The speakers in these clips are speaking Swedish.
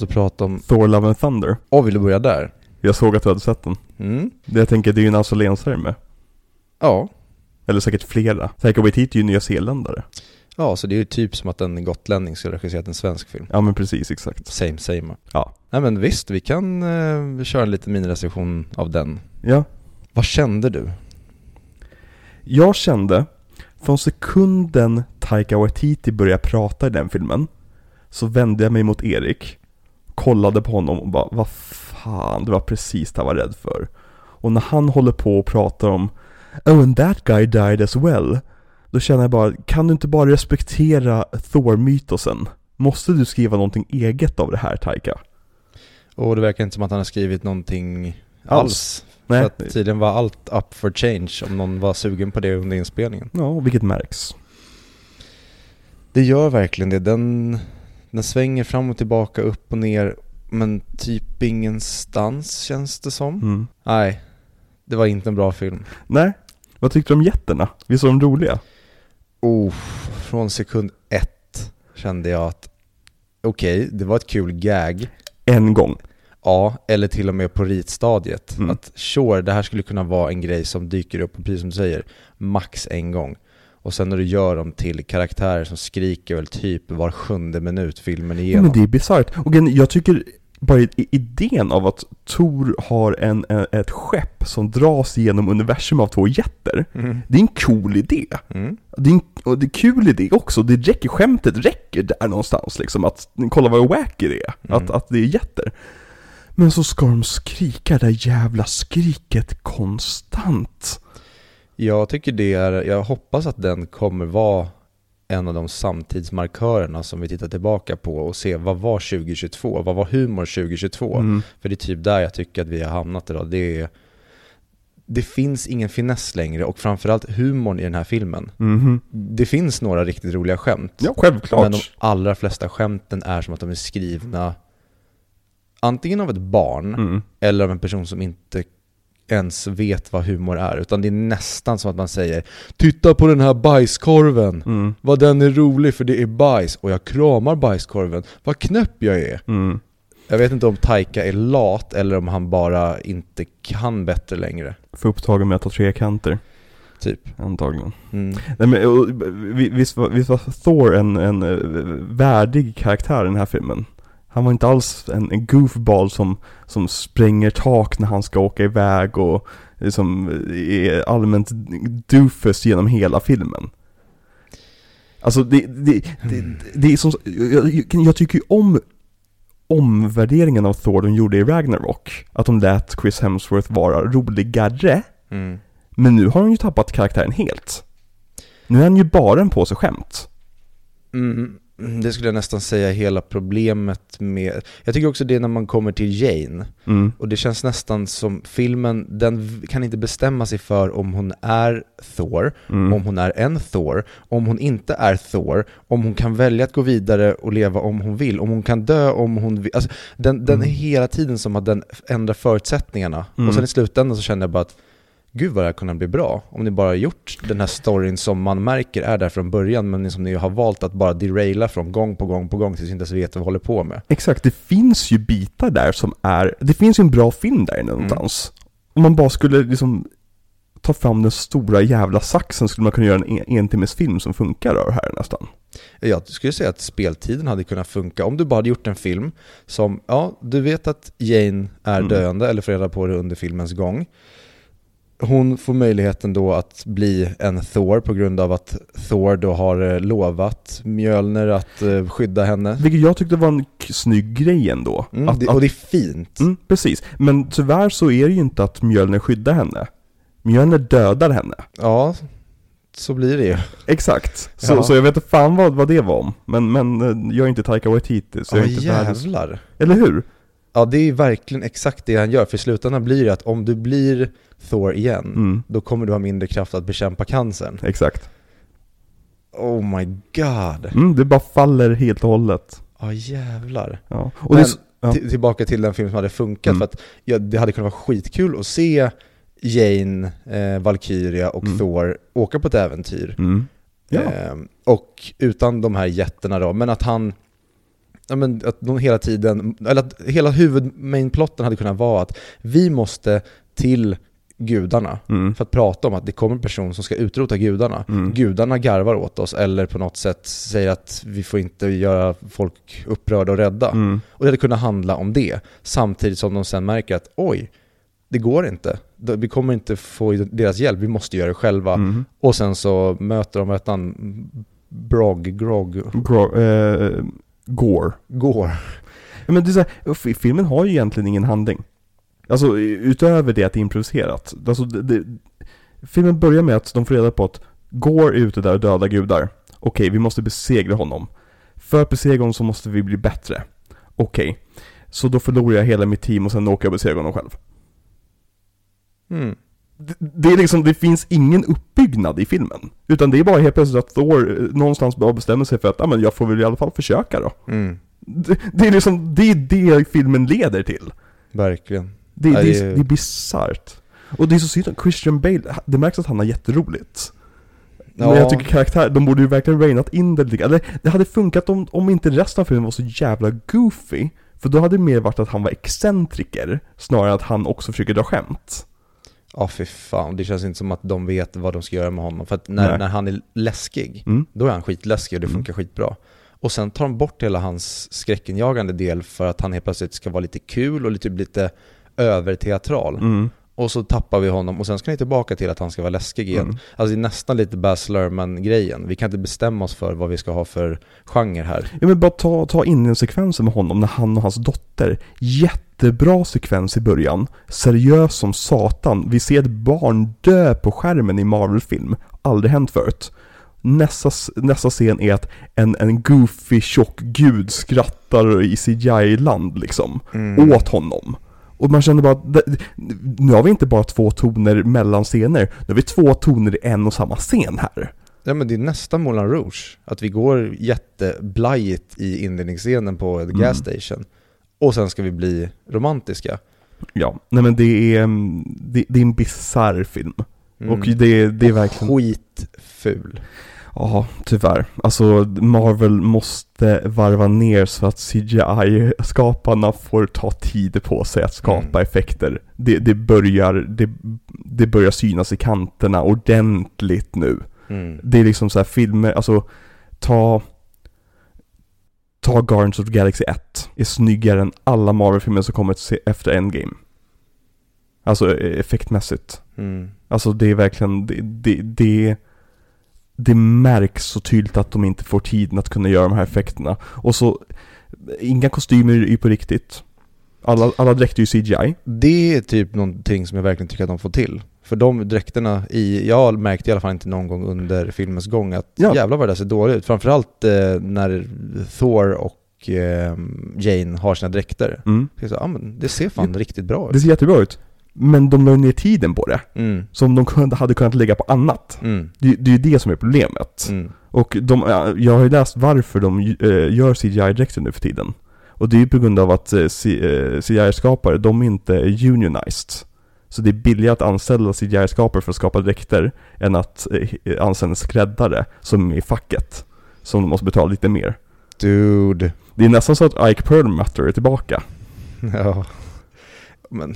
måste prata om... Thor Love and Thunder. Åh, vill du börja där? Jag såg att du hade sett den. Mm. Det jag tänker, det är ju en australiensare med. Ja. Eller säkert flera. Taika Waititi är ju nyzeeländare. Ja, så det är ju typ som att en gotlänning skulle regisserat en svensk film. Ja men precis, exakt. Same, same. Ja. Nej men visst, vi kan eh, köra en liten minirecension av den. Ja. Vad kände du? Jag kände, från sekunden Taika Waititi började prata i den filmen, så vände jag mig mot Erik, kollade på honom och bara, vad fan, det var precis det jag var rädd för. Och när han håller på och pratar om, oh and that guy died as well, då känner jag bara, kan du inte bara respektera Thor-mytosen? Måste du skriva någonting eget av det här Taika? Och det verkar inte som att han har skrivit någonting alls. Alls. Nej. För att tydligen var allt up for change om någon var sugen på det under inspelningen. Ja, vilket märks. Det gör verkligen det. Den, den svänger fram och tillbaka, upp och ner, men typ ingenstans känns det som. Mm. Nej, det var inte en bra film. Nej, vad tyckte du om jätterna? Visst var de roliga? Oh, från sekund ett kände jag att okej, det var ett kul gag. En gång. Ja, eller till och med på ritstadiet. Mm. Att sure, det här skulle kunna vara en grej som dyker upp, precis som du säger, max en gång. Och sen när du gör dem till karaktärer som skriker väl typ var sjunde minut filmen Ja, igenom. men det är bisarrt. Och jag tycker bara idén av att Tor har en, en, ett skepp som dras genom universum av två jätter. Mm. Det är en cool idé. Mm. Det är en, och det är kul idé också. Det räcker, skämtet räcker där någonstans liksom. Att kolla vad wacky det är. Mm. Att, att det är jätter. Men så ska de skrika det där jävla skriket konstant. Jag tycker det är, jag hoppas att den kommer vara en av de samtidsmarkörerna som vi tittar tillbaka på och ser vad var 2022, vad var humor 2022? Mm. För det är typ där jag tycker att vi har hamnat idag. Det, är, det finns ingen finess längre och framförallt humorn i den här filmen. Mhm. Det finns några riktigt roliga skämt. Ja, självklart. Men de allra flesta skämten är som att de är skrivna antingen av ett barn Mm. eller av en person som inte ens vet vad humor är. Utan det är nästan som att man säger Titta på den här bajskorven! Mm. Vad den är rolig för det är bajs och jag kramar bajskorven. Vad knäpp jag är! Mm. Jag vet inte om Taika är lat eller om han bara inte kan bättre längre. För upptagen med att ta trekanter, Typ. antagligen. Mm. Nej men och, visst var, visst var Thor en, en eh, värdig karaktär i den här filmen? Han var inte alls en, goofball som, som spränger tak när han ska åka iväg och liksom är allmänt doofus genom hela filmen. Alltså det, det, det, det är som, jag, jag- tycker ju om omvärderingen av Thor de gjorde i Ragnarok. Att de lät Chris Hemsworth vara roligare. Mm. Men nu har han ju tappat karaktären helt. Nu är han ju bara en påse skämt. Mm, det skulle jag nästan säga hela problemet med... Jag tycker också det är när man kommer till Jane. Mm. Och det känns nästan som filmen, den kan inte bestämma sig för om hon är Thor, Mm. om hon är en Thor, om hon inte är Thor, om hon kan välja att gå vidare och leva om hon vill, om hon kan dö om hon vill. Alltså, den, den är hela tiden som att den ändrar förutsättningarna. Mm. Och sen i slutändan så känner jag bara att Gud vad det här kunde bli bra om ni bara gjort den här storyn som man märker är där från början men som ni har valt att bara deraila från gång på gång på gång tills ni inte ens vet vad vi håller på med. Exakt, det finns ju bitar där som är, det finns ju en bra film där någonstans. Om man bara skulle liksom ta fram den stora jävla saxen skulle man kunna göra en en, en film som funkar av det här nästan. Jag skulle säga att speltiden hade kunnat funka om du bara hade gjort en film som, ja, du vet att Jane är Mm. döende eller får reda på det under filmens gång. Hon får möjligheten då att bli en Thor på grund av att Thor då har eh, lovat Mjölner att eh, skydda henne. Vilket jag tyckte var en snygg grej ändå. Mm, att, det, och det är fint. mm, precis. Men tyvärr så är det ju inte att Mjölner skyddar henne. Mjölner dödar henne. Ja, så blir det ju. Exakt. Så, Ja. så jag vet inte fan vad, vad det var om. Men, men eh, jag är inte Taika Waititi, så Ja jag är inte världens... jävlar. Eller hur? Ja det är verkligen exakt det han gör, för i slutändan blir det att om du blir Thor igen, Mm, då kommer du ha mindre kraft att bekämpa cancern. exakt. Oh my god. Mm, det bara faller helt och hållet. Ja jävlar. Ja. S- ja. till- tillbaka till den film som hade funkat, Mm. för att ja, det hade kunnat vara skitkul att se Jane, eh, Valkyria och Mm. Thor åka på ett äventyr. Mm. Ja. Eh, och utan de här jätterna då, men att han ja, men att de hela tiden, eller att hela huvudmainplotten hade kunnat vara att vi måste till gudarna Mm. för att prata om att det kommer en person som ska utrota gudarna. Mm. Gudarna garvar åt oss eller på något sätt säger att vi får inte göra folk upprörda och rädda. Mm. Och det hade kunnat handla om det, samtidigt som de sen märker att oj, det går inte. Vi kommer inte få deras hjälp, vi måste göra det själva. Mm. Och sen så möter de, han, Brog, Grog, Gro- eh, Gore. Ja, men det är så här, filmen har ju egentligen ingen handling. Alltså utöver det att det är improviserat. Alltså, det, det, filmen börjar med att de får reda på att Gore är ute där och dödar gudar. Okej, vi måste besegra honom. För att besegra honom så måste vi bli bättre. Okej, så då förlorar jag hela mitt team och sen åker jag och besegrar honom själv. Mm. Det, det är liksom, det finns ingen uppbyggnad i filmen. Utan det är bara helt plötsligt att Thor eh, någonstans bara bestämmer sig för att, ja men jag får väl i alla fall försöka då. Mm. Det, det är liksom, det är det filmen leder till. Verkligen. Det, Ja, det, är, det är bisarrt. Och det är så synd att Christian Bale, det märks att han har jätteroligt. Men Ja. jag tycker karaktär, de borde ju verkligen rainat in det lite Eller det hade funkat om, om inte resten av filmen var så jävla goofy. För då hade det mer varit att han var excentriker, snarare än att han också försöker dra skämt. Ja fy fan, det känns inte som att de vet vad de ska göra med honom. För att när, Nej. när han är läskig, Mm. då är han skitläskig och det Mm. funkar skitbra. Och sen tar de bort hela hans skräckinjagande del för att han helt plötsligt ska vara lite kul och lite, typ lite överteatral. Mm. Och så tappar vi honom och sen ska ni tillbaka till att han ska vara läskig igen. Mm. Alltså det är nästan lite Baz Luhrmann-grejen. Vi kan inte bestämma oss för vad vi ska ha för genre här. Ja men bara ta, ta in en sekvens med honom när han och hans dotter, jättebra sekvens i början, seriös som satan, vi ser ett barn dö på skärmen i Marvel-film, aldrig hänt förut. Nästa, nästa scen är att en, en goofy tjock gud skrattar i CGI-land liksom, Mm. åt honom. Och man känner bara att nu har vi inte bara två toner mellan scener, nu har vi två toner i en och samma scen här. Ja men det är nästan Moulin Rouge. Att vi går jätteblajigt i inledningsscenen på The Mm. Gas Station. Och sen ska vi bli romantiska. Ja, nej men det är, mm, det, det är en bisarr film. Mm. Och det, det är verkligen, Skitful. Ja tyvärr. Alltså Marvel måste varva ner så att CGI-skaparna får ta tid på sig att skapa Mm. effekter. Det, det, börjar, det, det börjar synas i kanterna ordentligt nu. Mm. Det är liksom så här filmer, alltså ta Ta Guardians of the Galaxy 1 är snyggare än alla Marvel-filmer som kommit se- efter Endgame. Alltså eh, effektmässigt. Mm. Alltså det är verkligen, det, det, det, det märks så tydligt att de inte får tiden att kunna göra de här effekterna. Och så, inga kostymer är ju på riktigt. Alla, alla dräkter är ju CGI. Det är typ någonting som jag verkligen tycker att de får till. För de dräkterna i, jag märkte i alla fall inte någon gång under filmens gång att Ja. jävlar vad det där ser dåligt ut. Framförallt eh, när Thor och eh, Jane har sina dräkter. Mm. Det, så, ah, men det ser fan riktigt bra Det ut. ser jättebra ut. Men de la ner tiden på det. Mm. Som de kunde, hade kunnat lägga på annat. Mm. Det, det är ju det som är problemet. Mm. Och de, ja, jag har ju läst varför de eh, gör CGI-dräkter nu för tiden. Och det är ju på grund av att eh, C- eh, CGI-skapare, de är inte unionized. Så det är billigare att anställa CGI-skapare för att skapa dräkter än att anställa en skräddare som är i facket. Som de måste betala lite mer. Dude. Det är nästan så att Ike Perlmutter är tillbaka. Ja. Men,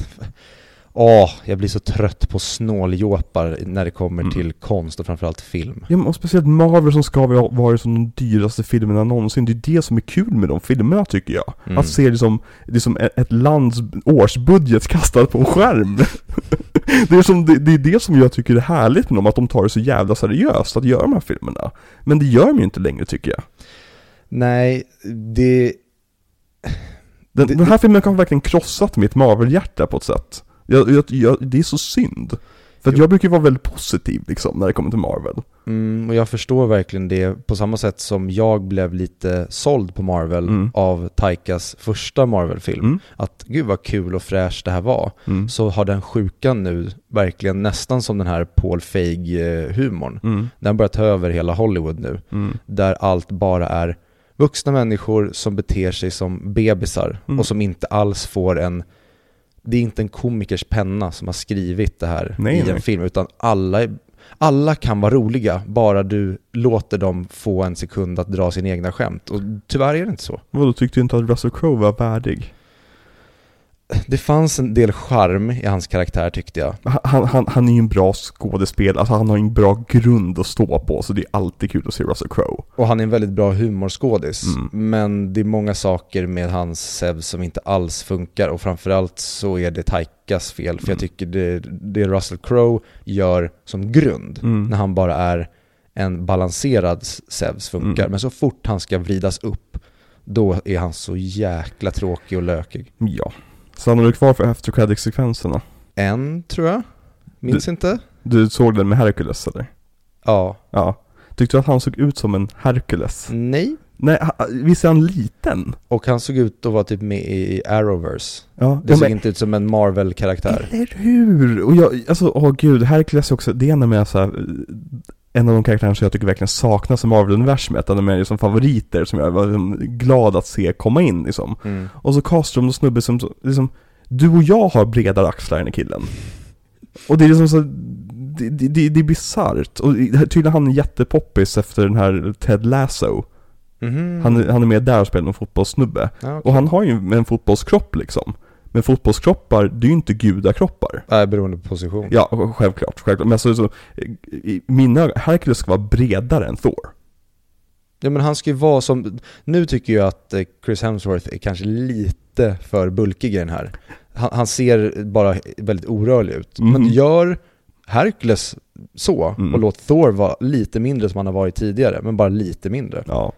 åh, jag blir så trött på snåljåpar när det kommer Mm. till konst och framförallt film. Ja och speciellt Marvel som ska vara som de dyraste filmerna någonsin. Det är det som är kul med de filmerna tycker jag. Mm. Att se liksom, det är som ett ett lands årsbudget kastad på en skärm. det, är som, det, det är det som jag tycker är härligt med dem, att de tar det så jävla seriöst att göra de här filmerna. Men det gör de ju inte längre tycker jag. Nej, det... Den, Det- den här filmen har verkligen krossat mitt Marvel-hjärta på ett sätt. Jag, jag, jag, det är så synd. För jag brukar ju vara väldigt positiv liksom när det kommer till Marvel. Mm, och jag förstår verkligen det på samma sätt som jag blev lite såld på Marvel Mm. av Taikas första Marvel-film. Mm. Att gud vad kul och fräscht det här var. Mm. Så har den sjukan nu verkligen nästan som den här Paul Feig-humorn. Mm. Den börjar ta över hela Hollywood nu. Mm. Där allt bara är vuxna människor som beter sig som bebisar Mm. och som inte alls får en det är inte en komikers penna som har skrivit det här Nej, i nej. en film utan alla är, alla kan vara roliga, bara du låter dem få en sekund att dra sina egna skämt. Och tyvärr är det inte så. Vadå, tyckte du inte att Russell Crowe var värdig? Det fanns en del charm i hans karaktär tyckte jag. Han, han, han är ju en bra skådespelare, alltså han har en bra grund att stå på, så det är alltid kul att se Russell Crowe. Och han är en väldigt bra humorskådis. Mm. Men det är många saker med hans Sev som inte alls funkar och framförallt så är det Taikas fel. För jag Mm. tycker det, det Russell Crowe gör som grund, Mm. när han bara är en balanserad Sevs funkar. Mm. Men så fort han ska vridas upp, då är han så jäkla tråkig och lökig. Ja. Stannar du kvar för after credit-sekvenserna? En, tror jag. Minns inte. Du såg den med Hercules eller? Ja. Ja. Tyckte du att han såg ut som en Hercules? Nej. Nej, visst är han liten? Och han såg ut att vara typ med i Arrowverse. Ja, Det ja, såg men- inte ut som en Marvel-karaktär. Eller hur? Och jag, alltså, åh gud, Hercules är också, det är av mina så här, en av de karaktärer som jag tycker verkligen saknas i Marvel-universumet, en av mina liksom, favoriter som jag var liksom, glad att se komma in liksom. Mm. Och så castar de en snubbe som, liksom, du och jag har bredare axlar än killen. Och det är liksom så, det, det, det, är bisarrt. Och tydligen han är jättepoppis efter den här Ted Lasso. Mhm. Han, är- han är med där och spelar en fotbollssnubbe. Ja, okej. Och han har ju en fotbollskropp liksom. Men fotbollskroppar, det är ju inte gudakroppar. Nej, beroende på position. Ja, självklart, självklart. Men alltså, så, i mina ögon, Hercules ska vara bredare än Thor. Ja men han ska ju vara som, nu tycker jag att eh, Chris Hemsworth är kanske lite för bulkig i den här. Han, han ser bara väldigt orörlig ut. Mhm. Men gör Hercules så Mm. och låt Thor vara lite mindre som han har varit tidigare, men bara lite mindre. Ja.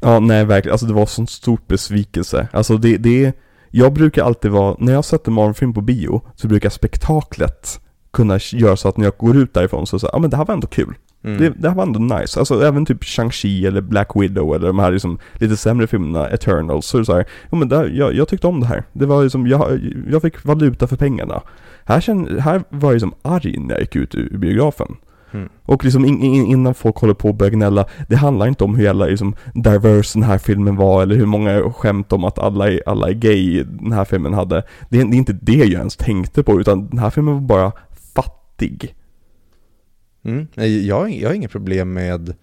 Ja, nej verkligen. Alltså det var sån stor besvikelse. Alltså det, det jag brukar alltid vara, när jag sätter Marvel-film på bio, så brukar spektaklet kunna göra så att när jag går ut därifrån så säger ja men det här var ändå kul. Mm. Det, det här var ändå nice. Alltså även typ Shang-Chi eller Black Widow eller de här liksom lite sämre filmerna, Eternals, så är det så här, ja men där, jag, jag tyckte om det här. Det var liksom, jag, jag fick valuta för pengarna. Här, kände, här var jag liksom arg när jag gick ut ur biografen. Mm. Och liksom in, in, innan folk håller på och börjar gnälla, det handlar inte om hur jävla liksom, diverse den här filmen var eller hur många skämt om att alla är, alla är gay den här filmen hade. Det, är- det är inte det jag ens tänkte på, utan den här filmen var bara fattig. Mm. Jag, har- jag har inget problem med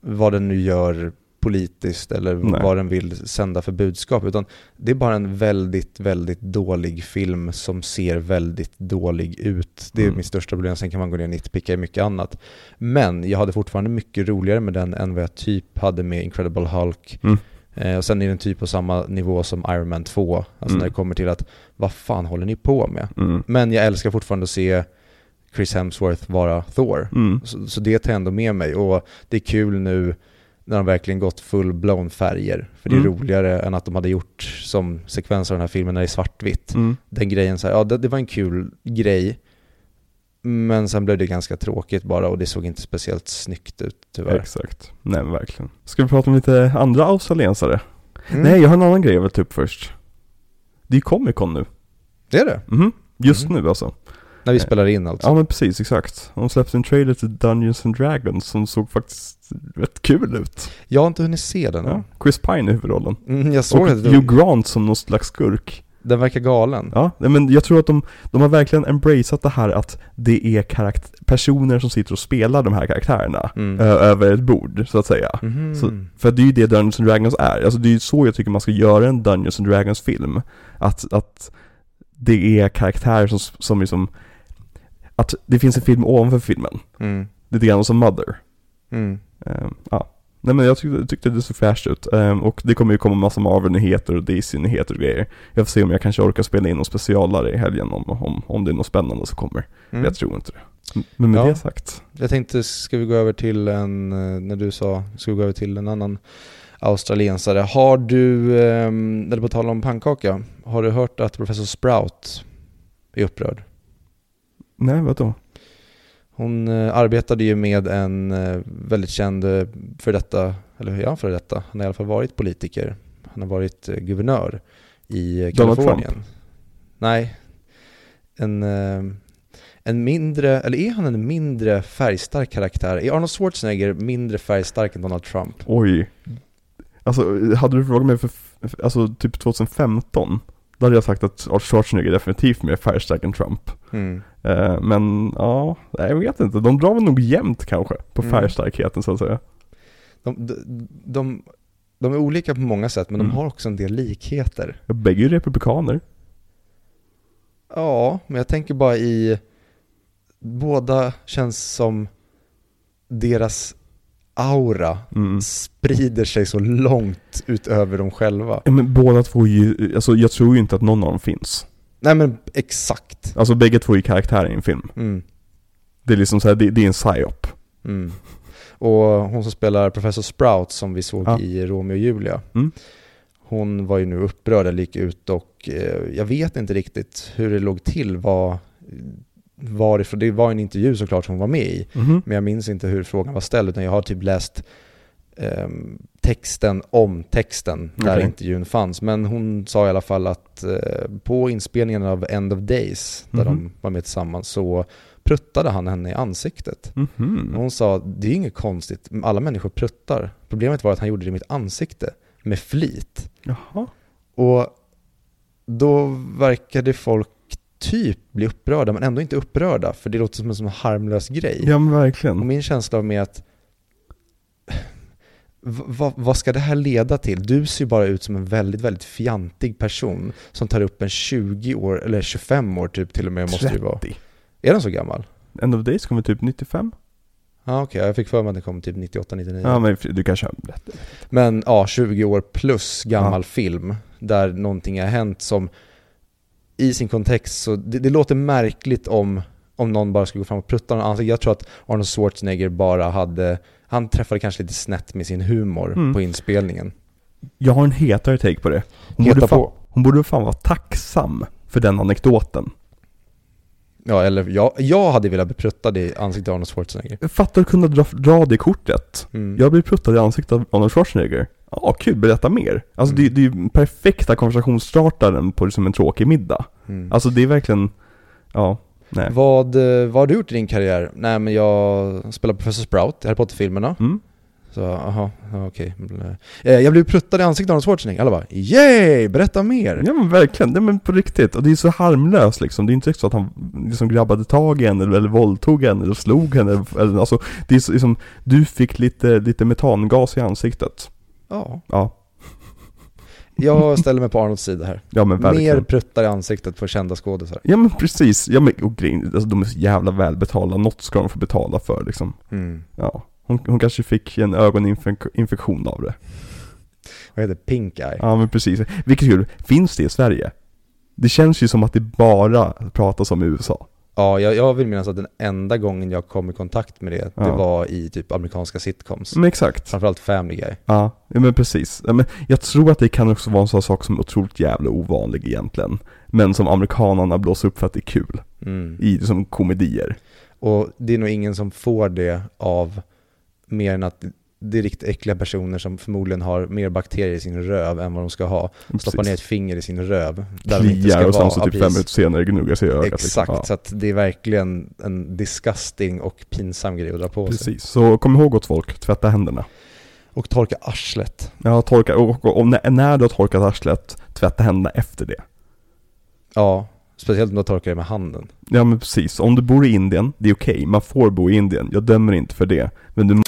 vad den nu gör politiskt eller Nej. vad den vill sända för budskap, utan det är bara en väldigt, väldigt dålig film som ser väldigt dålig ut. Det är Mm. mitt största problem, sen kan man gå ner och nitpicka i mycket annat. Men jag hade fortfarande mycket roligare med den än vad jag typ hade med Incredible Hulk. Mm. Eh, och sen är den typ på samma nivå som Iron Man 2, alltså Mm. när det kommer till att vad fan håller ni på med? Mm. Men jag älskar fortfarande att se Chris Hemsworth vara Thor. Mm. Så, så det tar jag ändå med mig och det är kul nu när de verkligen gått full-blown färger. För det är Mm. roligare än att de hade gjort som sekvens av den här filmen när det är svartvitt. Mm. Den grejen så här, ja det, det var en kul grej. Men sen blev det ganska tråkigt bara och det såg inte speciellt snyggt ut tyvärr. Exakt. Nej men verkligen. Ska vi prata om lite andra australiensare? Mm. Nej, jag har en annan grej jag vill ta upp först. Det är Comic Con nu. Det är det? Mhm. Just Mhm. nu alltså. När vi Eh, spelar in alltså. Ja men precis, exakt. De släppte en trailer till Dungeons and Dragons som såg faktiskt rätt kul ut. Jag har inte hunnit se den. Ja. Chris Pine i huvudrollen. Mm, jag såg Och att Hugh Grant som någon slags skurk. den verkar galen. Ja, men jag tror att de, de har verkligen embraceat det här att det är karakt- personer som sitter och spelar de här karaktärerna Mm. ö- över ett bord, så att säga. Mhm. Så, för det är ju det Dungeons and Dragons är. Alltså det är ju så jag tycker man ska göra en Dungeons and Dragons film. Att, att det är karaktärer som, som liksom, att det finns en film ovanför filmen. Mm. Lite grann som Mother. Mm. Ehm, ja. Nej men jag tyckte, tyckte det såg fräscht ut. Ehm, och det kommer ju komma massa Marvel-nyheter och DC-nyheter och grejer. Jag får se om jag kanske orkar spela in någon specialare i helgen om, om, om det är något spännande som kommer. Mm. Jag tror inte det. Men med Ja. det sagt. Jag tänkte, ska vi gå över till en, eh, när du sa, ska vi gå över till en annan australiensare. Har du, eh, eller på tal om pannkaka, har du hört att professor Sprout är upprörd? Nej, vadå? Hon eh, arbetade ju med en eh, väldigt känd eh, för detta, eller ja för detta, han har i alla fall varit politiker. Han har varit guvernör i Kalifornien. Nej, en, en mindre, eller är han en mindre färgstark karaktär? Är Arnold Schwarzenegger mindre färgstark än Donald Trump? Oj. Alltså, hade du frågat mig för, för alltså typ 2015 Då hade jag sagt att Arnold Schwarzenegger är definitivt mer färgstark än Trump. Mm. Eh, men ja, jag vet inte. De drar väl nog jämnt kanske på Mm. färgstarkheten så att säga. De, de, de, de är olika på många sätt, men Mm. de har också en del likheter. Bägge är republikaner. Ja, men jag tänker bara i... Båda känns som deras aura Mm. sprider sig så långt utöver dem själva. Men båda två ju, alltså jag tror ju inte att någon av dem finns. Nej men exakt. Alltså bägge två är ju karaktärer i en film. Mm. Det är liksom så här, det, det är en psyop. Mm. Och hon som spelar Professor Sprout som vi såg Ja. i Romeo och Julia. Mm. Hon var ju nu upprörd eller gick ut och eh, jag vet inte riktigt hur det låg till. Var, varifrån, det var en intervju såklart som hon var med i. Mhm. Men jag minns inte hur frågan var ställd utan jag har typ läst ehm, texten om texten där Okej. intervjun fanns. Men hon sa i alla fall att eh, på inspelningen av End of Days, där Mhm. de var med tillsammans, så pruttade han henne i ansiktet. Mhm. Och hon sa, det är inget konstigt, alla människor pruttar. Problemet var att han gjorde det i mitt ansikte, med flit. Jaha. Och då verkade folk typ bli upprörda, men ändå inte upprörda, för det låter som en sån harmlös grej. Ja men Och verkligen. min känsla med att vad- vad ska det här leda till? Du ser ju bara ut som en väldigt, väldigt fjantig person som tar upp en 20 år, eller 25 år typ till och med måste det ju vara. 30. Är den så gammal? End of Days kommer typ 95? Ja okej, jag fick för mig att den kom typ 98, 99. Ja men du kanske har rätt. Men ja, 20 år plus gammal Ja. film där någonting har hänt som i sin kontext så det, det låter märkligt om, om någon bara skulle gå fram och prutta någon ansikte. Jag tror att Arnold Schwarzenegger bara hade, han träffade kanske lite snett med sin humor Mm. på inspelningen. Jag har en hetare take på det. Hon Heta borde, fan, på. hon borde fan vara tacksam för den anekdoten. Ja, eller jag, jag hade velat bli pruttad i ansiktet av Arnold Schwarzenegger. Fattar att kunna dra, dra det kortet. Mm. Jag blir pruttad i ansiktet av Arnold Schwarzenegger. Ja, kul, berätta mer. Alltså Mm. det, det är ju perfekta konversationsstartaren på liksom en tråkig middag. Mm. Alltså det är verkligen, ja, nej. Vad, eh, vad har du gjort i din karriär? Nej men jag spelar Professor Sprout i Harry Potter-filmerna. Mm. Så, jaha, ja, okej. Eh, Jag blev pruttad i ansiktet av Arnold Schwarzenegger. Alla bara yay, berätta mer! Ja men verkligen, nej men på riktigt. Och det är så harmlöst liksom. Det är inte så att han liksom grabbade tag i henne eller, eller våldtog henne eller slog henne. Eller, alltså, det är så, liksom, du fick lite, lite metangas i ansiktet. Ja, Ja, jag ställer mig på Arnolds sida här. ja men verkligen. Mer pruttar i ansiktet på kända skådisar. Ja men precis, ja men och grejen, alltså, de är så jävla välbetalda, något ska de få betala för liksom. Mm. Ja. Hon, hon kanske fick en ögoninfektion av det. Vad heter Pink Eye? Ja men precis. Vilket kul, finns det i Sverige? Det känns ju som att det bara pratas om i USA. Ja, jag, jag vill minnas att den enda gången jag kom i kontakt med det, det Ja. var i typ amerikanska sitcoms. Men exakt. Framförallt Family Guy. Ja, men precis. Men jag tror att det kan också vara en sån sak som är otroligt jävla ovanlig egentligen. Men som amerikanerna blåser upp för att det är kul. Mm. I som komedier. Och det är nog ingen som får det av mer än att det är riktigt äckliga personer som förmodligen har mer bakterier i sin röv än vad de ska ha. Stoppar Precis. ner ett finger i sin röv. Där de inte ska Kliar och sen så typ fem precis. minuter senare gnuggar sig i ögat. Exakt, Liksom. Ja, så det är verkligen en disgusting och pinsam grej att dra på sig. precis. Så kom ihåg åt folk, tvätta händerna. Och torka arslet. Ja, torka, och, och, och när, när du har torkat arslet, tvätta händerna efter det. Ja, speciellt om du torkar det med handen. Ja men precis, om du bor i Indien, det är okej, man får bo i Indien, jag dömer inte för det. Men du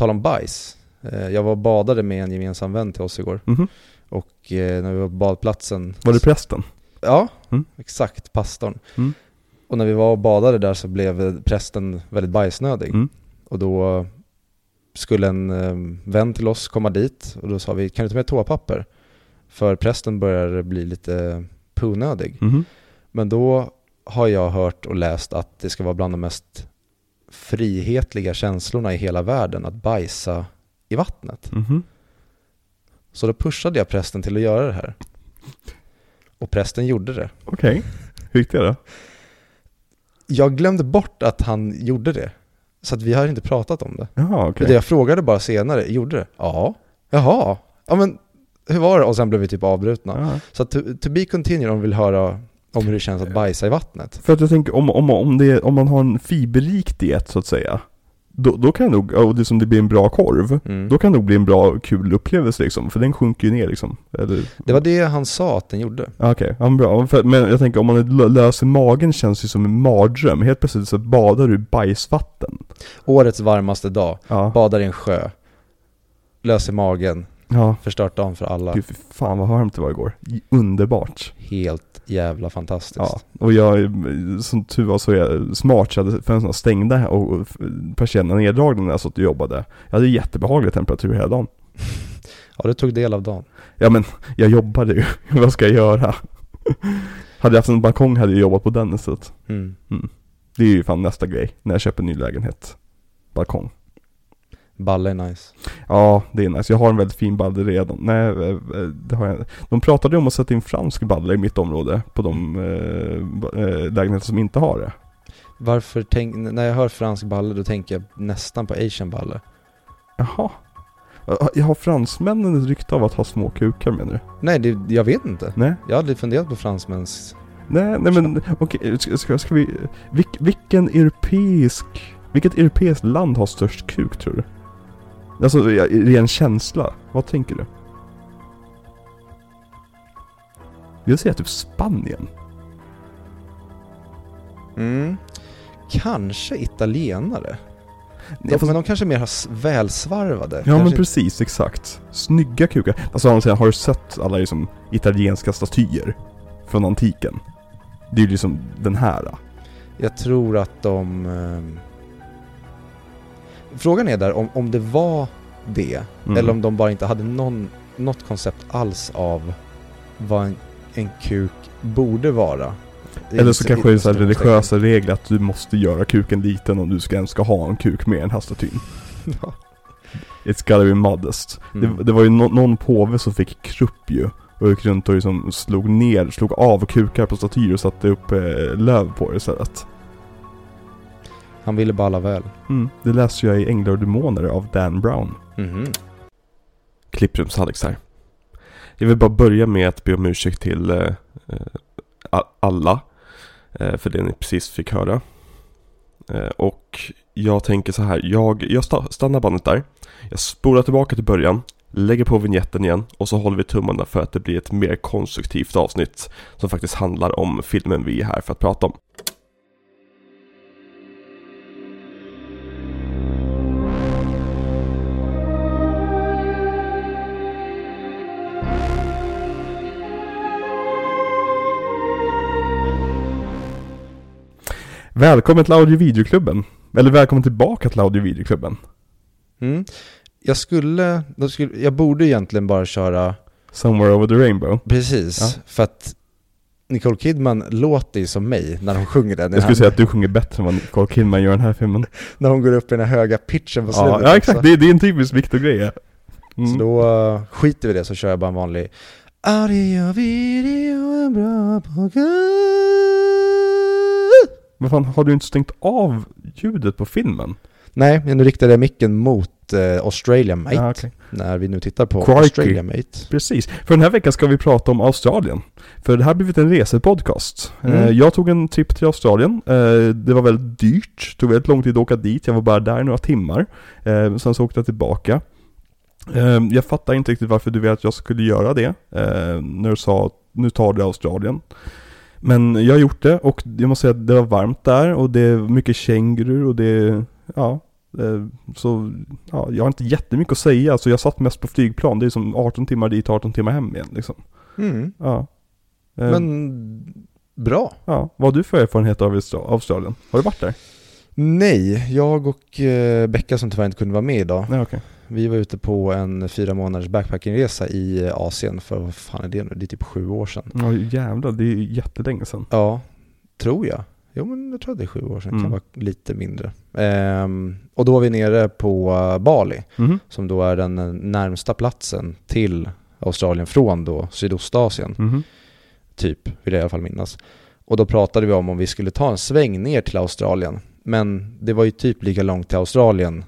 tal om bajs. eh, Jag var och badade med en gemensam vän till oss igår. Mhm. Och eh, när vi var på badplatsen. Var det prästen? Ja, Mm. exakt. Pastorn. Mm. Och när vi var och badade där så blev prästen väldigt bajsnödig. Mm. Och då skulle en eh, vän till oss komma dit och då sa vi, kan du ta med toapapper? För prästen börjar bli lite punödig. Mhm. Men då har jag hört och läst att det ska vara bland de mest frihetliga känslorna i hela världen att bajsa i vattnet. Mhm. Så då pushade jag prästen till att göra det här. Och prästen gjorde det. Okej, hur gick det då? Jag glömde bort att han gjorde det. Så att vi har inte pratat om det. Jaha, okej. Det jag frågade bara senare, gjorde det? Ja. Jaha. Ja men hur var det? Och sen blev vi typ avbrutna. Ja. Så to, to be continued om vi vill höra Om hur det känns att bajsa i vattnet. För att jag tänker, om, om, om, det, om man har en fiberrik diet så att säga. Då, då kan det nog, och det som det blir en bra korv. Mm. Då kan det nog bli en bra, kul upplevelse liksom. För den sjunker ju ner liksom. Eller, Det var det han sa att den gjorde. Ja, Okej, ja, men bra. För, men jag tänker om man är lö- lös i magen känns det som en mardröm. Helt plötsligt så badar du i bajsvatten. Årets varmaste dag, Ja. badar i en sjö, lös i magen, Ja. förstört dagen för alla. Gud, fy fan vad varmt det var igår. Underbart. Helt jävla fantastiskt. Ja, och jag, som tur var så är jag smart så jag hade fönstren stängda och persiennerna neddragna när jag satt och jobbade. Jag hade jättebehaglig temperatur hela dagen. ja, du tog del av dagen. Ja men, jag jobbade ju. Vad ska jag göra? hade jag haft en balkong hade jag jobbat på den istället. Mm. Det är ju fan nästa grej när jag köper ny lägenhet. Balkong. Balle är nice. Ja, det är nice. Jag har en väldigt fin balle redan. Nej, eh, eh, det har jag De pratade om att sätta in fransk balle i mitt område på de eh, eh, lägenheter som inte har det. Varför tänk, när jag hör fransk balle då tänker jag nästan på asian balle. Jaha. Jag har fransmännen ett rykte av att ha små kukar menar du? Nej, det, jag vet inte. Nej? Jag har aldrig funderat på fransmäns... Nej, nej men okej, ska, ska, ska vi... Vilk, vilken europeisk... Vilket europeiskt land har störst kuk tror du? Alltså ren känsla. Vad tänker du? Jag säger typ Spanien. Mm. Kanske italienare. De, fast- men de kanske mer har s- välsvarvade. Ja kanske men precis, exakt. Snygga kukar. Alltså har du sett alla liksom italienska statyer? Från antiken? Det är ju liksom den här. Jag tror att de... Frågan är där om, om det var det, Mm. eller om de bara inte hade någon, något koncept alls av vad en, en kuk borde vara. Eller så kanske det är så religiösa regler att du måste göra kuken liten om du ska ens ska ha en kuk med i den här statyn. utsträckning. Ja. It's gotta be modest. Mm. Det, det var ju nå- någon påve som fick krupp ju. Och gick runt och liksom slog ner, slog av kukar på statyer och satte upp eh, löv på det istället. Han ville bara alla väl. Mm. Det läste jag i Änglar och Demoner av Dan Brown. Mhm. Klipprums-Alex här. Jag vill bara börja med att be om ursäkt till eh, eh, alla eh, för det ni precis fick höra. Eh, och jag tänker så här, jag, jag sta- stannar bandet där. Jag spolar tillbaka till början, lägger på vignetten igen och så håller vi tummarna för att det blir ett mer konstruktivt avsnitt som faktiskt handlar om filmen vi är här för att prata om. Välkommen till Audio Videoklubben. Eller välkommen tillbaka till Audio Videoklubben. Mm. Jag skulle, då skulle, jag borde egentligen bara köra Somewhere over the rainbow. precis, Ja. för att Nicole Kidman låter ju som mig när hon sjunger den. Jag skulle säga att du sjunger bättre än vad Nicole Kidman gör i den här filmen. När hon går upp i den här höga pitchen på slutet Ja, ja exakt, det, det är en typisk Victor-grej. Mm. Så då uh, skiter vi det så kör jag bara en vanlig Audio video är bra på Men fan, har du inte stängt av ljudet på filmen? Nej, men nu riktade jag micken mot uh, Australia Mate Ja, okej. När vi nu tittar på Crikey. Australia Mate Precis. För den här veckan ska vi prata om Australien. För det här har blivit en resepodcast. Mm. Eh, Jag tog en trip till Australien. Eh, Det var väldigt dyrt. Det tog väldigt lång tid att åka dit. Jag var bara där några timmar. Eh, Sen så åkte jag tillbaka. Eh, Jag fattar inte riktigt varför du ville att jag skulle göra det. eh, När du sa att nu tar du Australien. Men jag har gjort det och jag måste säga att det var varmt där och det är mycket kängurur och det ja. eh, Så, ja, jag har inte jättemycket att säga. Så jag satt mest på flygplan. Det är som 18 timmar dit, 18 timmar hem igen liksom. mm. Ja. Eh, Men bra Ja, vad har du för erfarenhet av Austra- Australien? Har du varit där? Nej, jag och uh, Becka som tyvärr inte kunde vara med idag Nej, okej. Vi var ute på en fyra månaders backpackingresa i eh, Asien för vad fan är det nu? Det är typ sju år sedan Ja, jävlar, det är jättelänge sedan. Ja, tror jag. Jo men jag tror att det är sju år sedan, Mm. kan vara lite mindre. Ehm, och då var vi nere på eh, Bali, Mhm. som då är den eh, närmsta platsen till Australien från då Sydostasien, Mhm. typ, vill jag i alla fall minnas. Och då pratade vi om om vi skulle ta en sväng ner till Australien. Men det var ju typ lika långt till Australien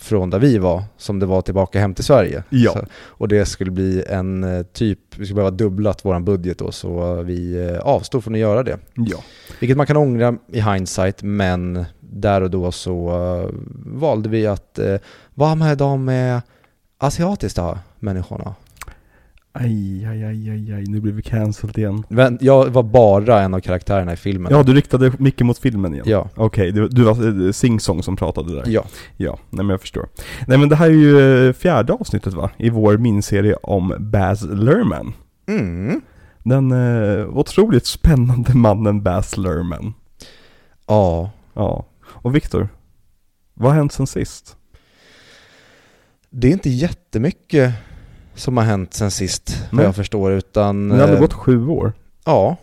från där vi var som det var tillbaka hem till Sverige. Ja. Så, och det skulle bli en eh, typ, vi skulle behöva dubblat vår budget då så vi eh, avstod från att göra det. Ja. Vilket man kan ångra i hindsight men där och då så eh, valde vi att uh, vara med de uh, asiatiska människorna. Aj, aj, aj, aj, aj, nu blir vi cancelled igen. Men jag var bara en av karaktärerna i filmen. Ja, du riktade mycket mot filmen igen. Ja. Okej, du, du var eh, Sing Song som pratade där. Ja. Ja, nej men jag förstår. Nej men det här är ju eh, fjärde avsnittet va? I vår miniserie om Baz Luhrmann. Mm. Den eh, otroligt spännande mannen Baz Luhrmann. Ja. Ja. Och Viktor, vad har hänt sen sist? Det är inte jättemycket som har hänt sen sist, vad Nej. jag förstår, utan... Det hade eh, gått sju år. Ja.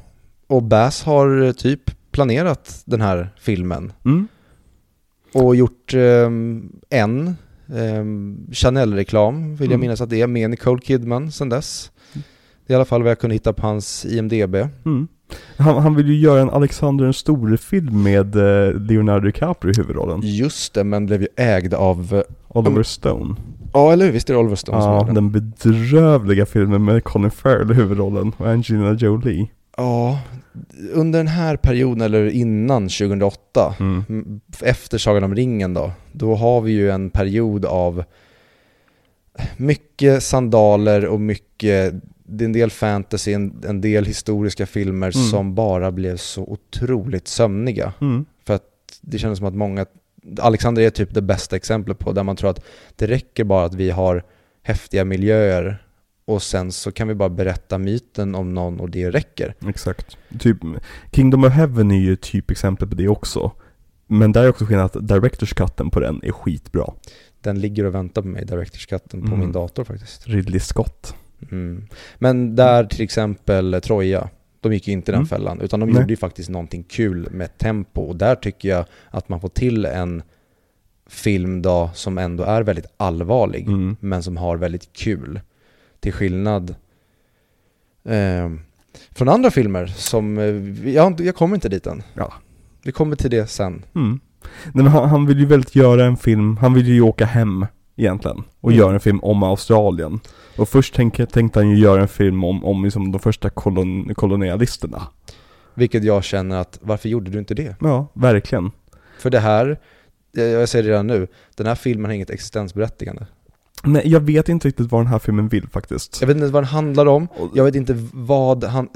Och Bass har eh, typ planerat den här filmen. Mm. Och gjort ehm, en ehm, Chanel-reklam, vill jag Mm. minnas att det är, med Nicole Kidman sen dess. Det är i alla fall vad jag kunde hitta på hans IMDB. Mm. Han, han vill ju göra en Alexander den store-film med eh, Leonardo DiCaprio i huvudrollen. Just det, men blev ju ägd av... eh, Oliver Mm. Stone. Ja, eller hur? Visst är det Oliver Stone som Ja, gör den? den bedrövliga filmen med Colin Farrell i huvudrollen och Angelina Jolie. Ja, under den här perioden, eller innan 2008, Mm. m- efter Sagan om ringen då, då har vi ju en period av mycket sandaler och mycket, det är en del fantasy, en, en del historiska filmer Mm. som bara blev så otroligt sömniga. Mm. Det kändes som att många, Alexander är typ det bästa exemplet på, där man tror att det räcker bara att vi har häftiga miljöer och sen så kan vi bara berätta myten om någon och det räcker. Exakt. Typ, Kingdom of Heaven är ju typ exempel på det också. Men där är också skillnaden att Directors cutten på den är skitbra. Den ligger och väntar på mig, Directors Cutten, på Mm. min dator faktiskt. Ridley Scott. Mm. Men där till exempel Troja, de gick ju inte den Mm. fällan, utan de Nej. gjorde ju faktiskt någonting kul med tempo. Och där tycker jag att man får till en film då som ändå är väldigt allvarlig, Mm. men som har väldigt kul. Till skillnad eh, från andra filmer som, eh, jag, jag kommer inte dit än. Ja. Vi kommer till det sen. Mm. Nej, men han, han vill ju väldigt göra en film, han vill ju åka hem egentligen. Och Mm. göra en film om Australien. Och först tänk, tänkte han ju göra en film om, om liksom de första kolon, kolonialisterna. Vilket jag känner att, varför gjorde du inte det? Ja, verkligen. För det här, eh, jag säger det redan nu, den här filmen har inget existensberättigande. Nej, jag vet inte riktigt vad den här filmen vill faktiskt. Jag vet inte vad den handlar om, jag vet inte vad han...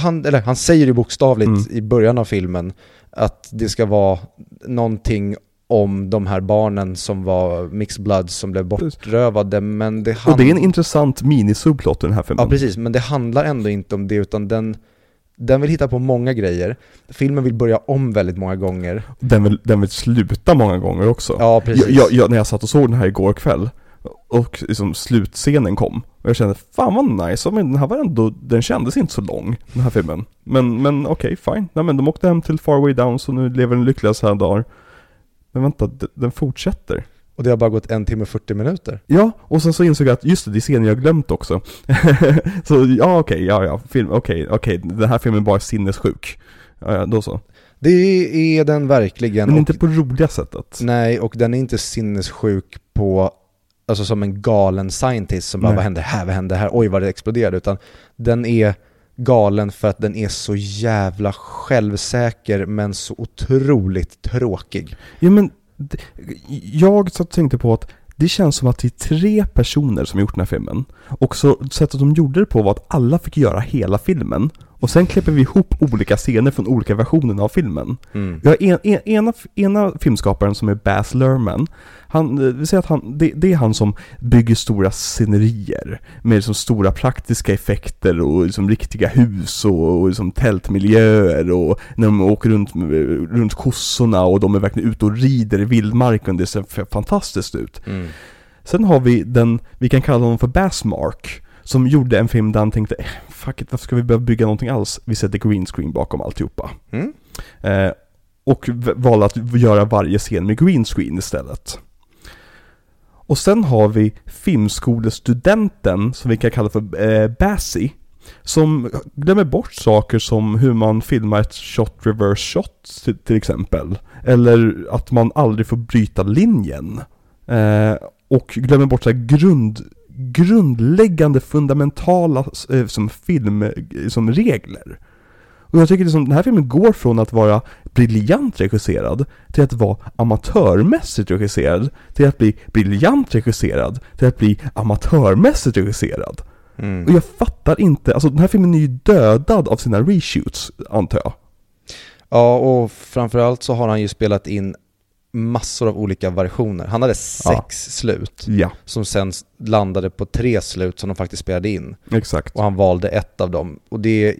Han, eller han säger ju bokstavligt Mm. i början av filmen att det ska vara någonting om de här barnen som var mixed blood som blev bortrövade, men det Och hand- det är en intressant mini-subplot i den här filmen. Ja precis, men det handlar ändå inte om det utan den, den vill hitta på många grejer. Filmen vill börja om väldigt många gånger. Den vill, den vill sluta många gånger också. Ja precis. jag, jag, när jag satt och såg den här igår kväll och liksom slutscenen kom och jag kände fan vad nice, men den här var ändå, den kändes inte så lång den här filmen. Men, men okej, fine. Nej men de åkte hem till Far Way Down så nu lever den lyckliga så här dagar. Men vänta, den fortsätter. Och det har bara gått en timme och 40 minuter. Ja, och sen så insåg jag att just det, det är scener jag glömt också. så ja okej, ja ja, film, okej, okej, den här filmen är bara sinnessjuk. Ja, ja, då så. Det är den verkligen. Men och- inte på roliga sättet. Nej, och den är inte sinnessjuk på, alltså som en galen scientist som bara Nej. vad hände här, vad hände här, oj vad det exploderade, utan den är galen för att den är så jävla självsäker men så otroligt tråkig. Ja men, jag satt och tänkte på att det känns som att det är tre personer som gjort den här filmen. Och så sättet de gjorde det på var att alla fick göra hela filmen. Och sen klipper vi ihop olika scener från olika versioner av filmen. Mm. Vi har en, en, ena, ena filmskaparen som är Baz Luhrmann. Han, eh, vi säger att han, det, det är han som bygger stora scenerier. Med liksom stora praktiska effekter och liksom riktiga hus och, och liksom tältmiljöer och när de åker runt, med- runt kossorna och de är verkligen ute och rider i vildmarken. Det ser fantastiskt ut. Mm. Sen har vi den, vi kan kalla honom för Bassmark. Som gjorde en film där han tänkte, eh, fuck it, varför ska vi behöva bygga någonting alls? Vi sätter green screen bakom alltihopa. Mm. Eh, och valde att göra varje scen med green screen istället. Och sen har vi filmskolestudenten, som vi kan kalla för eh, Bassie, som glömmer bort saker som hur man filmar ett shot reverse shot till, till exempel. Eller att man aldrig får bryta linjen. Eh, och glömmer bort så grund, grundläggande fundamentala eh, som film, eh, som regler. Och jag tycker liksom, den här filmen går från att vara briljant regisserad till att vara amatörmässigt regisserad till att bli briljant regisserad till att bli amatörmässigt regisserad. Mm. Och jag fattar inte, alltså den här filmen är ju dödad av sina reshoots, antar jag. Ja, och framförallt så har han ju spelat in massor av olika versioner. Han hade sex Ja. slut Ja, som sen landade på tre slut som de faktiskt spelade in. exakt. Och han valde ett av dem. Och det är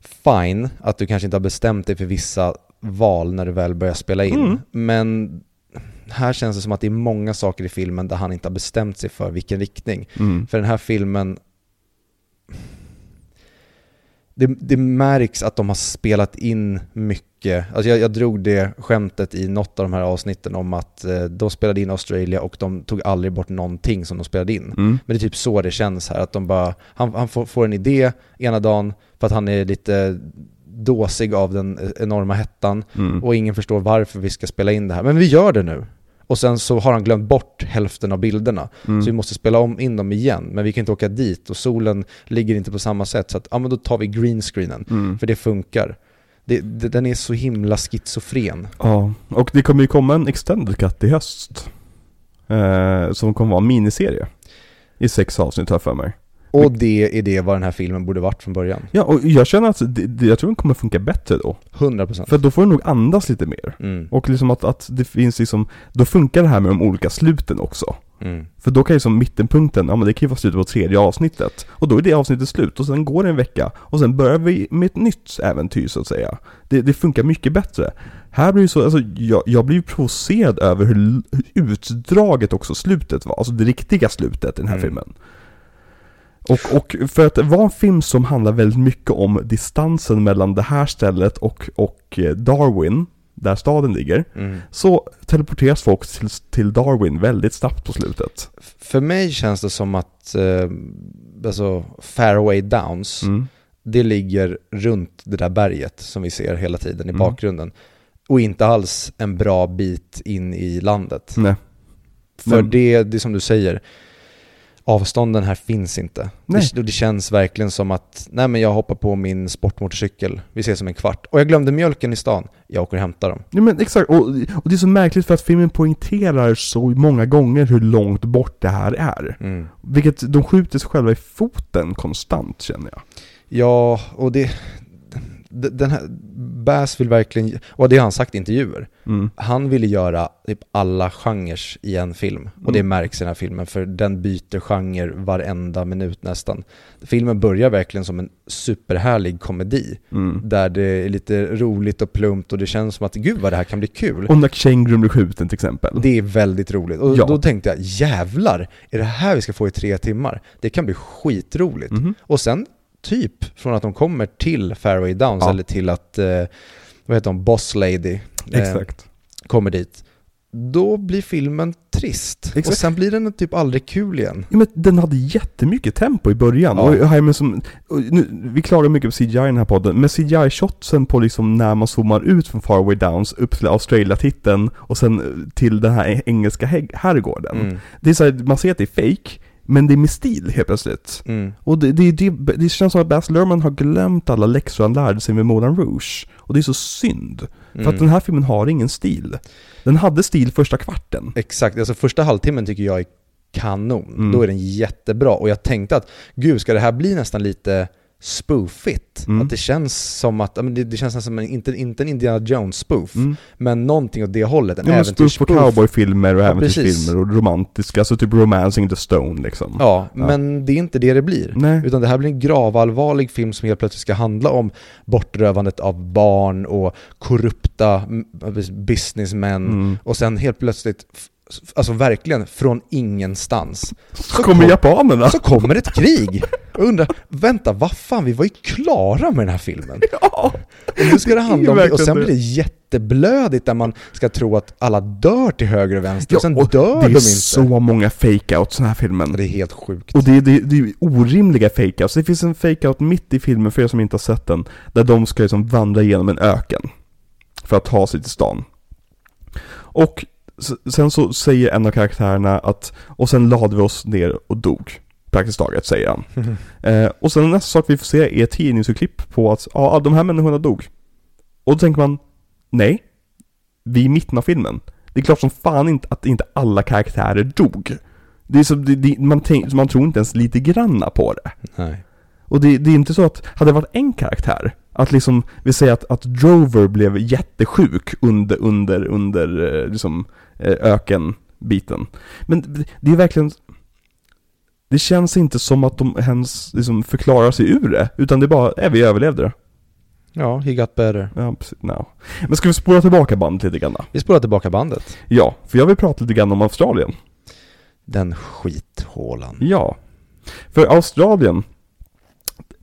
fine att du kanske inte har bestämt dig för vissa val när du väl börjar spela in. Mm. Men här känns det som att det är många saker i filmen där han inte har bestämt sig för vilken riktning. Mm. För den här filmen det, det märks att de har spelat in mycket. Alltså jag, jag drog det skämtet i något av de här avsnitten om att eh, de spelade in Australia och de tog aldrig bort någonting som de spelade in. Mm. Men det är typ så det känns här, att de bara, han, han får, får en idé ena dagen för att han är lite dåsig av den enorma hettan Mm. och ingen förstår varför vi ska spela in det här. Men vi gör det nu. Och sen så har han glömt bort hälften av bilderna. Mm. Så vi måste spela om in dem igen. Men vi kan inte åka dit och solen ligger inte på samma sätt. Så att, ja men då tar vi greenscreenen. Mm. För det funkar. Det, det, den är så himla schizofren. Ja, och det kommer ju komma en extended cut i höst. Eh, som kommer vara en miniserie. I sex avsnitt har jag för mig. Och det är det vad den här filmen borde varit från början. Ja, och jag känner att det, det, jag tror den kommer funka bättre då. 100%. För då får den nog andas lite mer. Mm. Och liksom att, att det finns liksom, då funkar det här med de olika sluten också. Mm. För då kan ju som mittenpunkten, ja men det kan ju vara slutet på tredje avsnittet. Och då är det avsnittet slut och sen går det en vecka. Och sen börjar vi med ett nytt äventyr så att säga. Det, det funkar mycket bättre. Här blir det så, alltså jag, jag blir ju provocerad över hur, hur utdraget också slutet var. Alltså det riktiga slutet i den här Mm. filmen. Och, och för att det var en film som handlar väldigt mycket om distansen mellan det här stället och, och eh, Darwin, där staden ligger, Mm. så teleporteras folk till, till Darwin väldigt snabbt på slutet. För mig känns det som att eh, alltså Fairway Downs, Mm. det ligger runt det där berget som vi ser hela tiden i Mm. bakgrunden. Och inte alls en bra bit in i landet. Nej. För Men- det, det är som du säger, avstånden här finns inte. Det, det känns verkligen som att, nej men jag hoppar på min sportmotorcykel, vi ses om en kvart. Och jag glömde mjölken i stan, jag åker och hämtar dem. Ja men exakt, och, och det är så märkligt för att filmen poängterar så många gånger hur långt bort det här är. Mm. Vilket de skjuter sig själva i foten konstant känner jag. Ja, och det... Den här, Bass vill verkligen, och det har han sagt i intervjuer, Mm. han ville göra typ alla genrer i en film. Och det Mm. märks i den här filmen, för den byter genre varenda minut nästan. Filmen börjar verkligen som en superhärlig komedi, Mm. där det är lite roligt och plumpt och det känns som att gud vad det här kan bli kul. Och när kängurun blir skjuten till exempel. Det är väldigt roligt. Och Ja. då tänkte jag, jävlar, är det här vi ska få i tre timmar? Det kan bli skitroligt. Mhm. Och sen typ från att de kommer till Fairway Downs Ja. eller till att, eh, vad heter hon, Boss Lady eh, Exakt. kommer dit. Då blir filmen trist. Exakt. Och sen blir den typ aldrig kul igen. Ja, men den hade jättemycket tempo i början. Ja. Och har med som, nu, vi klagar mycket på CGI i den här podden, men CGI-shotsen på liksom när man zoomar ut från Faraway Downs upp till Australia-titeln och sen eh, till den här engelska herrgården. Mm. Det är så här, man ser att det är fake men det är med stil helt plötsligt. Mm. Och det, det, det, det känns som att Baz Luhrmann har glömt alla läxor han lärde sig med Moulin Rouge. Och det är så synd. För Mm. att den här filmen har ingen stil. Den hade stil första kvarten. Exakt, alltså första halvtimmen tycker jag är kanon. Mm. Då är den jättebra. Och jag tänkte att, gud ska det här bli nästan lite spoofigt? Mm. Att det känns som att, ja, det, det känns som en, inte, inte en Indiana Jones-spoof, Mm. men någonting åt det hållet. En Ja, spoof på cowboyfilmer och Ja, äventyrsfilmer och romantiska, alltså typ Romancing the Stone liksom. Ja, men det är inte det det blir. Nej. Utan det här blir en gravallvarlig film som helt plötsligt ska handla om bortrövandet av barn och korrupta businessmän. Mm. Och sen helt plötsligt, alltså verkligen från ingenstans, Så kommer kom- japanerna. så kommer ett krig. Och undrar, vänta, vad fan, vi var ju klara med den här filmen. Ja. Och nu ska det handla om Det är det, och sen blir det jätteblödigt där man ska tro att alla dör till höger och vänster, och sen och dör det de är inte. så många fake-outs i den här filmen. Det är helt sjukt. Och det, det, det är orimliga fake-outs. Det finns en fake-out mitt i filmen, för er som inte har sett den, där de ska liksom vandra igenom en öken. För att ta sig till stan. Och Sen så säger en av karaktärerna att, och sen lade vi oss ner och dog. Praktiskt taget, säger han. Eh, och sen nästa sak vi får se är tidningsurklipp på att, ja, de här människorna dog. Och då tänker man, nej. Vi är i mitten av filmen. Det är klart som fan inte att inte alla karaktärer dog. Det är så, det, det, man, tänk, man tror inte ens lite granna på det. Nej. Och det, det är inte så att, hade det varit en karaktär, att liksom, vi säger att, att Drover blev jättesjuk under, under, under eh, liksom, eh, ökenbiten. Men det- är verkligen, det känns inte som att de ens liksom förklarar sig ur det, utan det är bara, är vi överlevde det. Ja, he got better. Ja, precis. No. Men ska vi spola tillbaka bandet lite grann då? Vi spolar tillbaka bandet. Ja, för jag vill prata lite grann om Australien. Den skithålan. Ja. För Australien,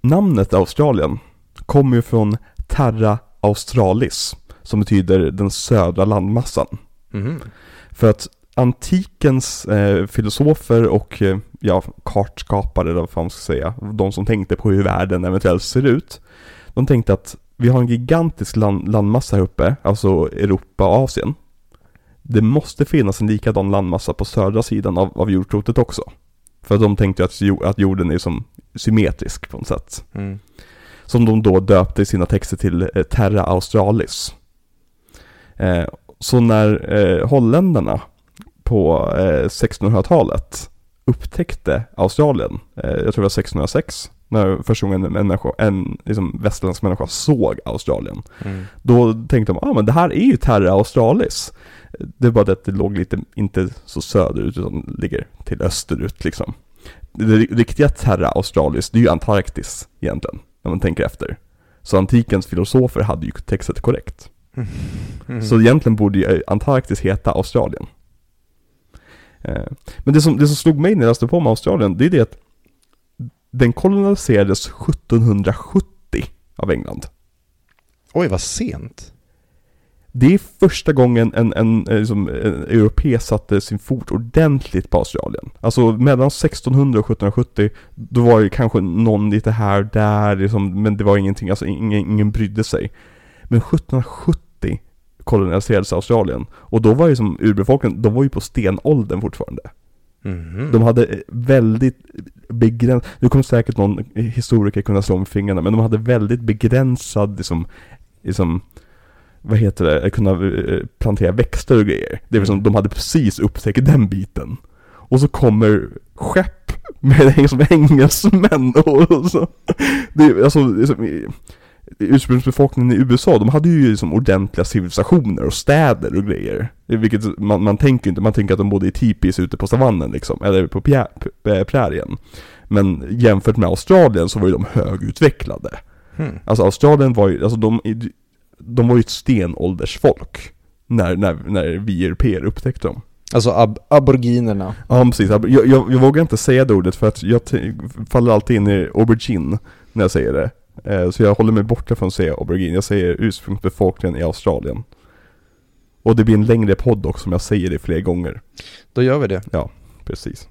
namnet Australien kommer ju från Terra Australis, som betyder den södra landmassan. Mhm. För att antikens eh, filosofer och eh, ja, kartskapare, eller vad man ska säga, de som tänkte på hur världen eventuellt ser ut, de tänkte att vi har en gigantisk land, landmassa här uppe, alltså Europa och Asien. Det måste finnas en likadan landmassa på södra sidan av, av jordklotet också. För de tänkte att, att jorden är som symmetrisk på något sätt. Mm. Som de då döpte i sina texter till eh, Terra Australis. Eh, så när eh, holländarna på eh, 1600-talet upptäckte Australien, jag tror det var 1606, när första gången en, människa, en liksom västerländsk människa såg Australien. Mm. Då tänkte de, ah men det här är ju Terra Australis. Det bara det att det låg lite, inte så söderut utan ligger till österut liksom. Det riktiga Terra Australis, det är ju Antarktis egentligen, när man tänker efter. Så antikens filosofer hade ju textat korrekt. Mm. Så egentligen borde ju Antarktis heta Australien. Eh, Men det som, det som slog mig när jag läste på om Australien, det är det att den koloniserades 1770 av England. Oj, vad sent. Det är första gången en, en, liksom, en europé satte sin fot ordentligt på Australien. Alltså mellan 1600 och 1770, då var det kanske någon lite här och där, liksom, men det var ingenting, alltså ingen, ingen brydde sig. Men 1770 koloniserades Australien. Och då var ju som urbefolkningen, de var ju på stenåldern fortfarande. Mhm. De hade väldigt begränsad, nu kommer säkert någon historiker kunna slå om fingrarna, men de hade väldigt begränsad liksom, liksom vad heter det, kunna eh, plantera växter och grejer. Det är som de hade precis upptäckt den biten. Och så kommer skepp med liksom engelsmän och så. Det, är- alltså, liksom, ursprungsbefolkningen i USA, de hade ju liksom ordentliga civilisationer och städer och grejer. Vilket man, man tänker inte, man tänker att de bodde i tipis ute på savannen liksom, eller på prärien. Men jämfört med Australien så var ju de högutvecklade. Hmm. Alltså Australien var ju, alltså de, de var ju ett stenåldersfolk. När, när, när vi europeer upptäckte dem. Alltså ab aboriginerna. Ja precis, jag, jag, jag vågar inte säga det ordet för att jag faller alltid in i aubergine när jag säger det. Eh, så jag håller mig borta från att säga aubergine, jag säger ursprungsbefolkningen i Australien. Och det blir en längre podd också om jag säger det fler gånger. Då gör vi det. Precis.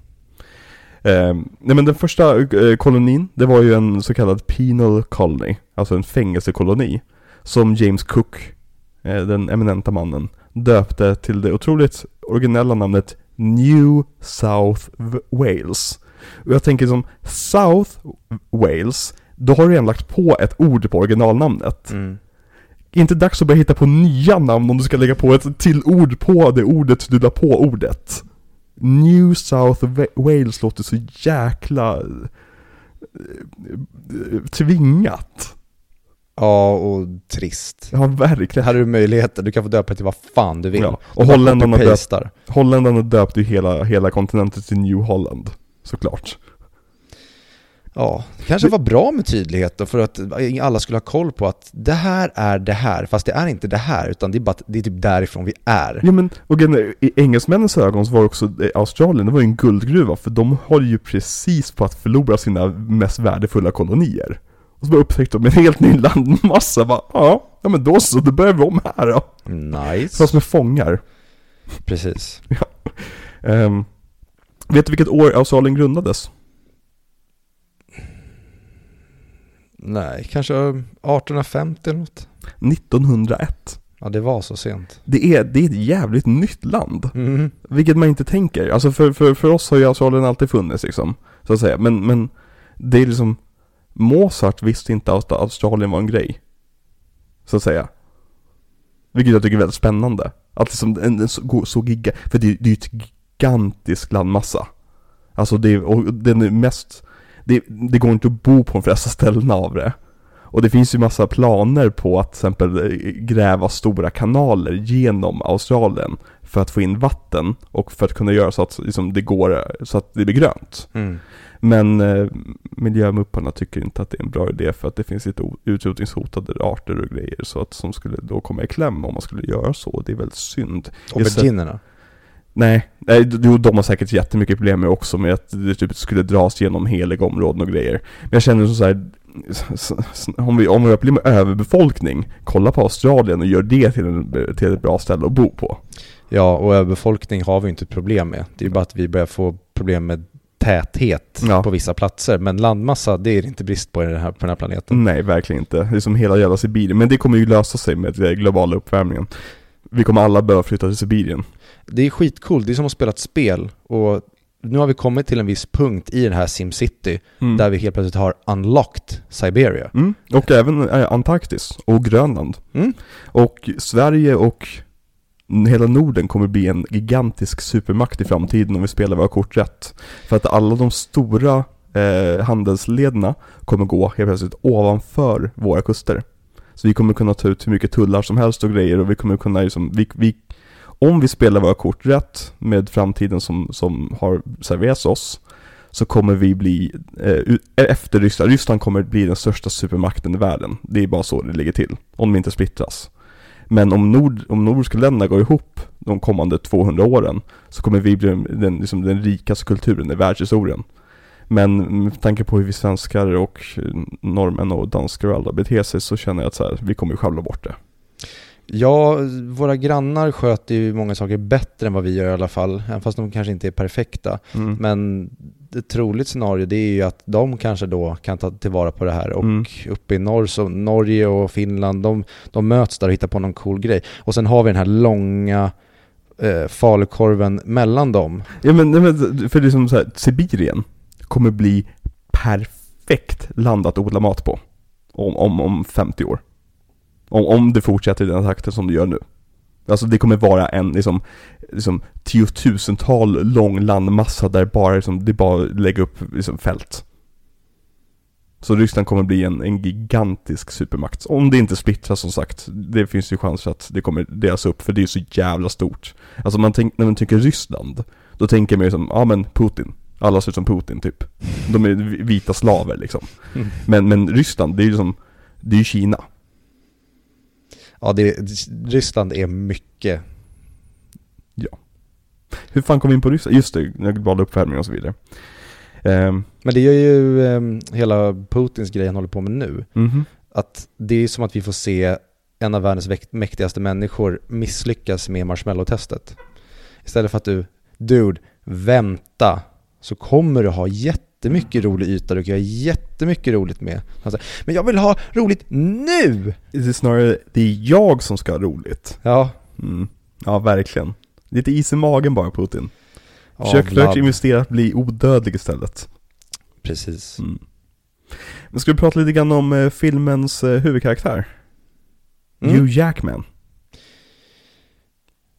Eh, nej men den första eh, kolonin, det var ju en så kallad penal colony, alltså en fängelsekoloni. Som James Cook, eh, den eminenta mannen, döpte till det otroligt originella namnet New South Wales. Och jag tänker som South Wales, då har du redan lagt på ett ord på originalnamnet. Mm. Inte dags att börja hitta på nya namn om du ska lägga på ett till ord på det ordet du la på ordet. New South Wa- Wales låter så jäkla eh, tvingat. Ja, och trist. Ja, verkligen. Här är du möjligheter, du kan få döpa till vad fan du vill. Ja, och holländarna döpt, holländarna döpte ju hela, hela kontinenten till New Holland. Såklart. Ja, det kanske var bra med tydlighet då för att alla skulle ha koll på att det här är det här, fast det är inte det här, utan det är, bara, det är typ därifrån vi är. Ja men, och i engelsmännens ögon så var också eh, Australien, det var ju en guldgruva för de höll ju precis på att förlora sina mest värdefulla kolonier. Och så bara upptäckte de en helt ny landmassa, bara, ja, ja men då så, då börjar vi om här då. Nice. Fast med fångar. Precis. Ehm, vet du vilket år Australien grundades? Nej, kanske 1850 eller något. 1901. Ja, det var så sent. Det är, det är ett jävligt nytt land. Mm. Vilket man inte tänker. Alltså för, för, för oss har ju Australien alltid funnits liksom. Så att säga. Men, men det är liksom Mozart visste inte att Australien var en grej. Så att säga. Vilket jag tycker är väldigt spännande. Att liksom en, en så, så giga, för det, det är ju ett gigantisk landmassa. Alltså det, och den är mest, det, det går inte att bo på de flesta ställena av det. Och det finns ju massa planer på att till exempel eh, gräva stora kanaler genom Australien för att få in vatten och för att kunna göra så att liksom, det går, eh, så att det blir grönt. Mm. Men eh, miljömupparna tycker inte att det är en bra idé för att det finns lite utrotningshotade arter och grejer så att som skulle då komma i kläm om man skulle göra så. Det är väldigt synd. Auberginerna. Nej, nej, jo, de har säkert jättemycket problem med också med att det typ skulle dras genom heliga områden och grejer. Men jag känner som så här, om vi, om vi blir med överbefolkning, kolla på Australien och gör det till, en, till ett bra ställe att bo på. Ja, och överbefolkning har vi inte ett problem med. Det är bara att vi börjar få problem med täthet Ja. på vissa platser. Men landmassa, det är det inte brist på den här, på den här planeten. Nej, verkligen inte. Det är som hela jävla Sibirien. Men det kommer ju lösa sig med den globala uppvärmningen. Vi kommer alla behöva flytta till Sibirien. Det är skitcoolt, det är som att spela ett spel. Och nu har vi kommit till en viss punkt i den här SimCity Mm. där vi helt plötsligt har unlocked Siberia. Mm. Och även eh, Antarktis och Grönland. Mm. Och Sverige och hela Norden kommer bli en gigantisk supermakt i framtiden om vi spelar våra kort rätt. För att alla de stora eh, handelslederna kommer gå helt plötsligt ovanför våra kuster. Så vi kommer kunna ta ut hur mycket tullar som helst och grejer och vi kommer kunna liksom, vi, vi, om vi spelar våra kort rätt med framtiden som, som har serverats oss så kommer vi bli, eh, eh, efter Ryssland, Ryssland kommer bli den största supermakten i världen. Det är bara så det ligger till, om de inte splittras. Men om, nord, om nordiska länderna går ihop de kommande 200 åren så kommer vi bli den, liksom, den rikaste kulturen i världshistorien. Men med tanke på hur vi svenskar och norrmän och danskar och alla beter sig så känner jag att så här, vi kommer ju sjabbla bort det. Ja, våra grannar sköter ju många saker bättre än vad vi gör i alla fall, även fast de kanske inte är perfekta. Mm. Men ett troligt scenario det är ju att de kanske då kan ta tillvara på det här och Mm. uppe i norr så Norge och Finland de, de möts där och hittar på någon cool grej. Och sen har vi den här långa eh, falukorven mellan dem. Ja men, men för det är som så här, Sibirien kommer bli perfekt land att odla mat på. Om, om, om 50 år. Om, om det fortsätter i den takten som det gör nu. Alltså det kommer vara en liksom, liksom tiotusental lång landmassa där bara liksom, det bara lägga upp liksom, fält. Så Ryssland kommer bli en, en gigantisk supermakt. Om det inte splittras som sagt. Det finns ju chans att det kommer delas upp för det är så jävla stort. Alltså man tänk, när man tänker Ryssland, då tänker man ju som, ja men Putin. Alla ser ut som Putin typ. De är vi- vita slaver liksom. Mm. Men, men Ryssland, det är ju som, det är ju Kina. Ja, det, Ryssland är mycket. Hur fan kom vi in på Ryssland? Just det, den globala uppvärmningen och så vidare. Ehm, Men det gör ju eh, hela Putins grej han håller på med nu. mhm. Att det är som att vi får se en av världens mäktigaste människor misslyckas med marshmallow-testet. Istället för att du, dude, vänta, så kommer du ha jättemycket rolig yta du kan göra jättemycket roligt med. Säger, men jag vill ha roligt nu! Det är snarare, det är jag som ska ha roligt. Ja, Mm. Ja, verkligen. Lite is i magen bara Putin. Försök, försök investera att bli odödlig istället. Precis. Mm. Men ska vi prata lite grann om eh, filmens eh, huvudkaraktär? Mm. Hugh Jackman.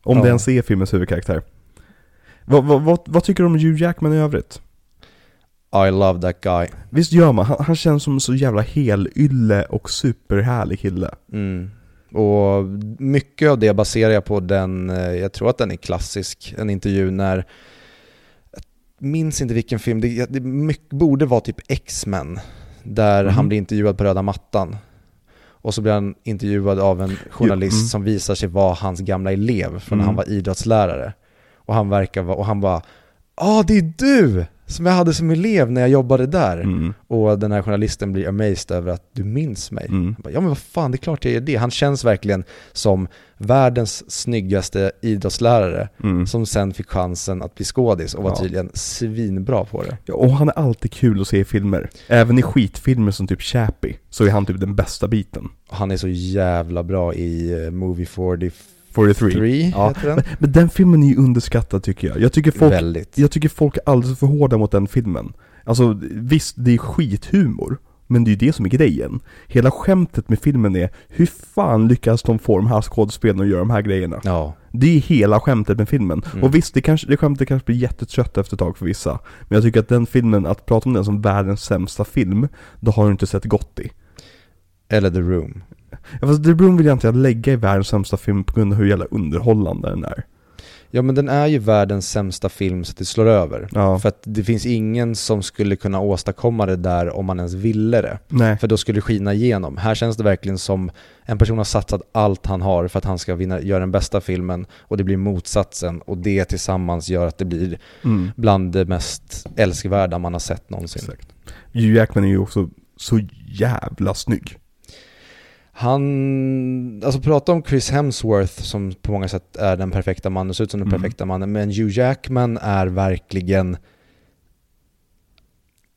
Om Ja. det ens är filmens huvudkaraktär. Vad, vad, vad, vad tycker du om Hugh Jackman i övrigt? I love that guy. Visst gör man? Han, han känns som en så jävla helylle och superhärlig kille. Mm. Och mycket av det baserar jag på den, eh, jag tror att den är klassisk, en intervju när, jag minns inte vilken film, det, det mycket, borde vara typ X-Men, där Mhm. han blir intervjuad på röda mattan. Och så blir han intervjuad av en journalist Jo, mm. som visar sig vara hans gamla elev från när Mm. han var idrottslärare. Och han verkar vara, och han bara ah det är du! Som jag hade som elev när jag jobbade där. Mm. Och den här journalisten blir amazed över att du minns mig. Mm. Bara, ja men vad fan, det är klart jag är det. Han känns verkligen som världens snyggaste idrottslärare Mm. som sen fick chansen att bli skådis och var Ja. tydligen svinbra på det. Ja, och han är alltid kul att se i filmer. Även i skitfilmer som typ Chappie, så är han typ den bästa biten. Han är så jävla bra i eh, Movie 43, 43. Ja. heter den. Men den filmen är ju underskattad tycker jag. Jag tycker folk, Väldigt. jag tycker folk är alldeles för hårda mot den filmen. Alltså visst, det är skithumor. Men det är ju det som är grejen. Hela skämtet med filmen är, hur fan lyckas de få de här skådespelarna att göra de här grejerna? Ja. Det är hela skämtet med filmen. Mm. Och visst, det, kanske, det skämtet kanske blir jättetrött efter ett tag för vissa. Men jag tycker att den filmen, att prata om den som världens sämsta film, då har du inte sett gott i. Eller The Room. Ja, fast The Room vill jag inte lägga i världens sämsta film på grund av hur jävla underhållande den är. Ja men den är ju världens sämsta film så att det slår över. Ja. För att det finns ingen som skulle kunna åstadkomma det där om man ens ville det. Nej. För då skulle det skina igenom. Här känns det verkligen som en person har satsat allt han har för att han ska vinna, göra den bästa filmen och det blir motsatsen och det tillsammans gör att det blir Mm. bland det mest älskvärda man har sett någonsin. Exakt. Hugh Jackman är ju också så jävla snygg. Han, alltså prata om Chris Hemsworth som på många sätt är den perfekta mannen, ser ut som den Mm. perfekta mannen, men Hugh Jackman är verkligen,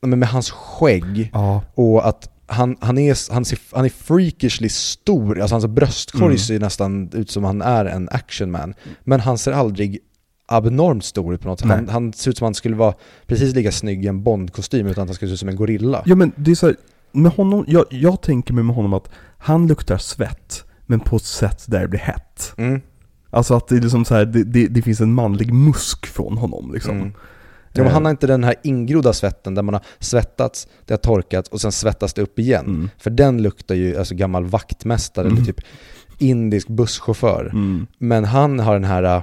men med hans skägg Ja. och att han, han, är, han, ser, han är freakishly stor, alltså hans bröstkorg Mm. ser nästan ut som han är en actionman. Men han ser aldrig abnormt stor ut på något sätt. Han, han ser ut som han skulle vara precis lika snygg i en Bond-kostym utan att han skulle se ut som en gorilla. Ja men det är så här, med honom, jag, jag tänker mig med honom att han luktar svett, men på ett sätt där det blir hett. Mm. Alltså att det är liksom så här, det, det, det finns en manlig musk från honom liksom. Mm. Ja, men han har inte den här ingrodda svetten där man har svettats, det har torkat och sen svettas det upp igen. Mm. För den luktar ju alltså gammal vaktmästare Mm. eller typ indisk busschaufför. Mm. Men han har den här äh,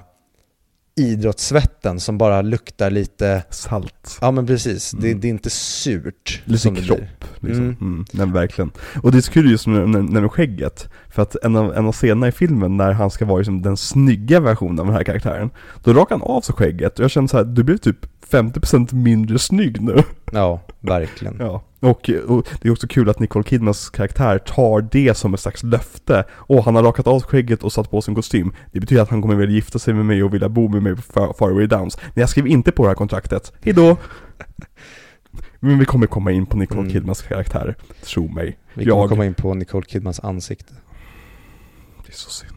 idrottssvetten som bara luktar lite, Salt. ja men precis, det, Mm. det är inte surt. Lite kropp. Liksom. Mm. Mm. Nej, verkligen. Och det är så kul just med, med, med skägget. För att en av, en av scenerna i filmen när han ska vara liksom den snygga versionen av den här karaktären. Då rakar han av sig skägget och jag känner så här, du blir typ 50% mindre snygg nu. Ja, verkligen. Ja. Och, och det är också kul att Nicole Kidmans karaktär tar det som ett slags löfte. Och han har rakat av skägget och satt på sin kostym. Det betyder att han kommer vilja gifta sig med mig och vilja bo med mig på Far- Faraway Downs. Men jag skriver inte på det här kontraktet. Hejdå! Men vi kommer komma in på Nicole Mm. Kidmans karaktär. Tro mig. Vi kommer Jag- komma in på Nicole Kidmans ansikte. Det är så synd.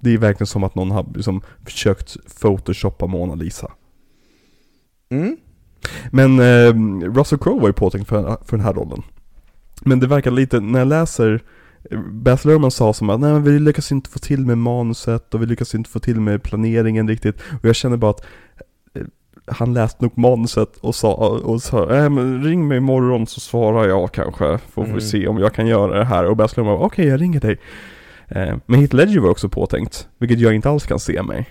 Det är verkligen som att någon har liksom försökt photoshoppa Mona Lisa. Mm. Men eh, Russell Crowe var ju påtänkt för, för den här rollen. Men det verkar lite, när jag läser eh, Baz Luhrmann sa som att nej men vi lyckas inte få till med manuset och vi lyckas inte få till med planeringen riktigt. Och jag känner bara att han läste nog manuset och sa, och sa äh, men ring mig imorgon så svarar jag kanske. Får vi Mm. se om jag kan göra det här. Och Baz Luhrmann bara okej jag ringer dig. Eh, men Heath Ledger var också påtänkt, vilket jag inte alls kan se mig.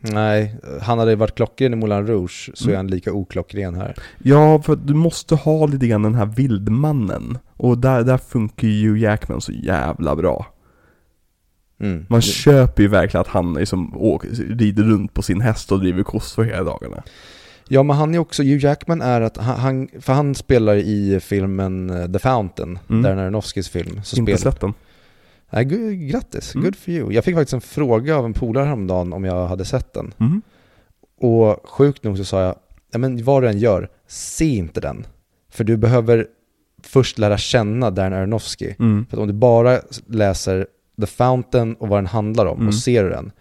Nej, han hade varit klockren i Moulin Rouge så är Mm. han lika oklockren här. Ja, för du måste ha lite grann den här vildmannen. Och där, där funkar ju Jackman så jävla bra. Mm. Man köper ju verkligen att han liksom åker, rider runt på sin häst och driver kossor hela dagarna. Ja men han är också, Hugh Jackman är att han, för han spelar i filmen eh, The Fountain, Mm. Darren Aronofskys film. Så inte sett den. Nej, grattis, Mm. good for you. Jag fick faktiskt en fråga av en polare häromdagen om jag hade sett den. Mhm. Och sjukt nog så sa jag, ja men vad du än gör, se inte den. För du behöver först lära känna Darren Aronofsky. Mm. För om du bara läser The Fountain och vad den handlar om Mm. och ser du den,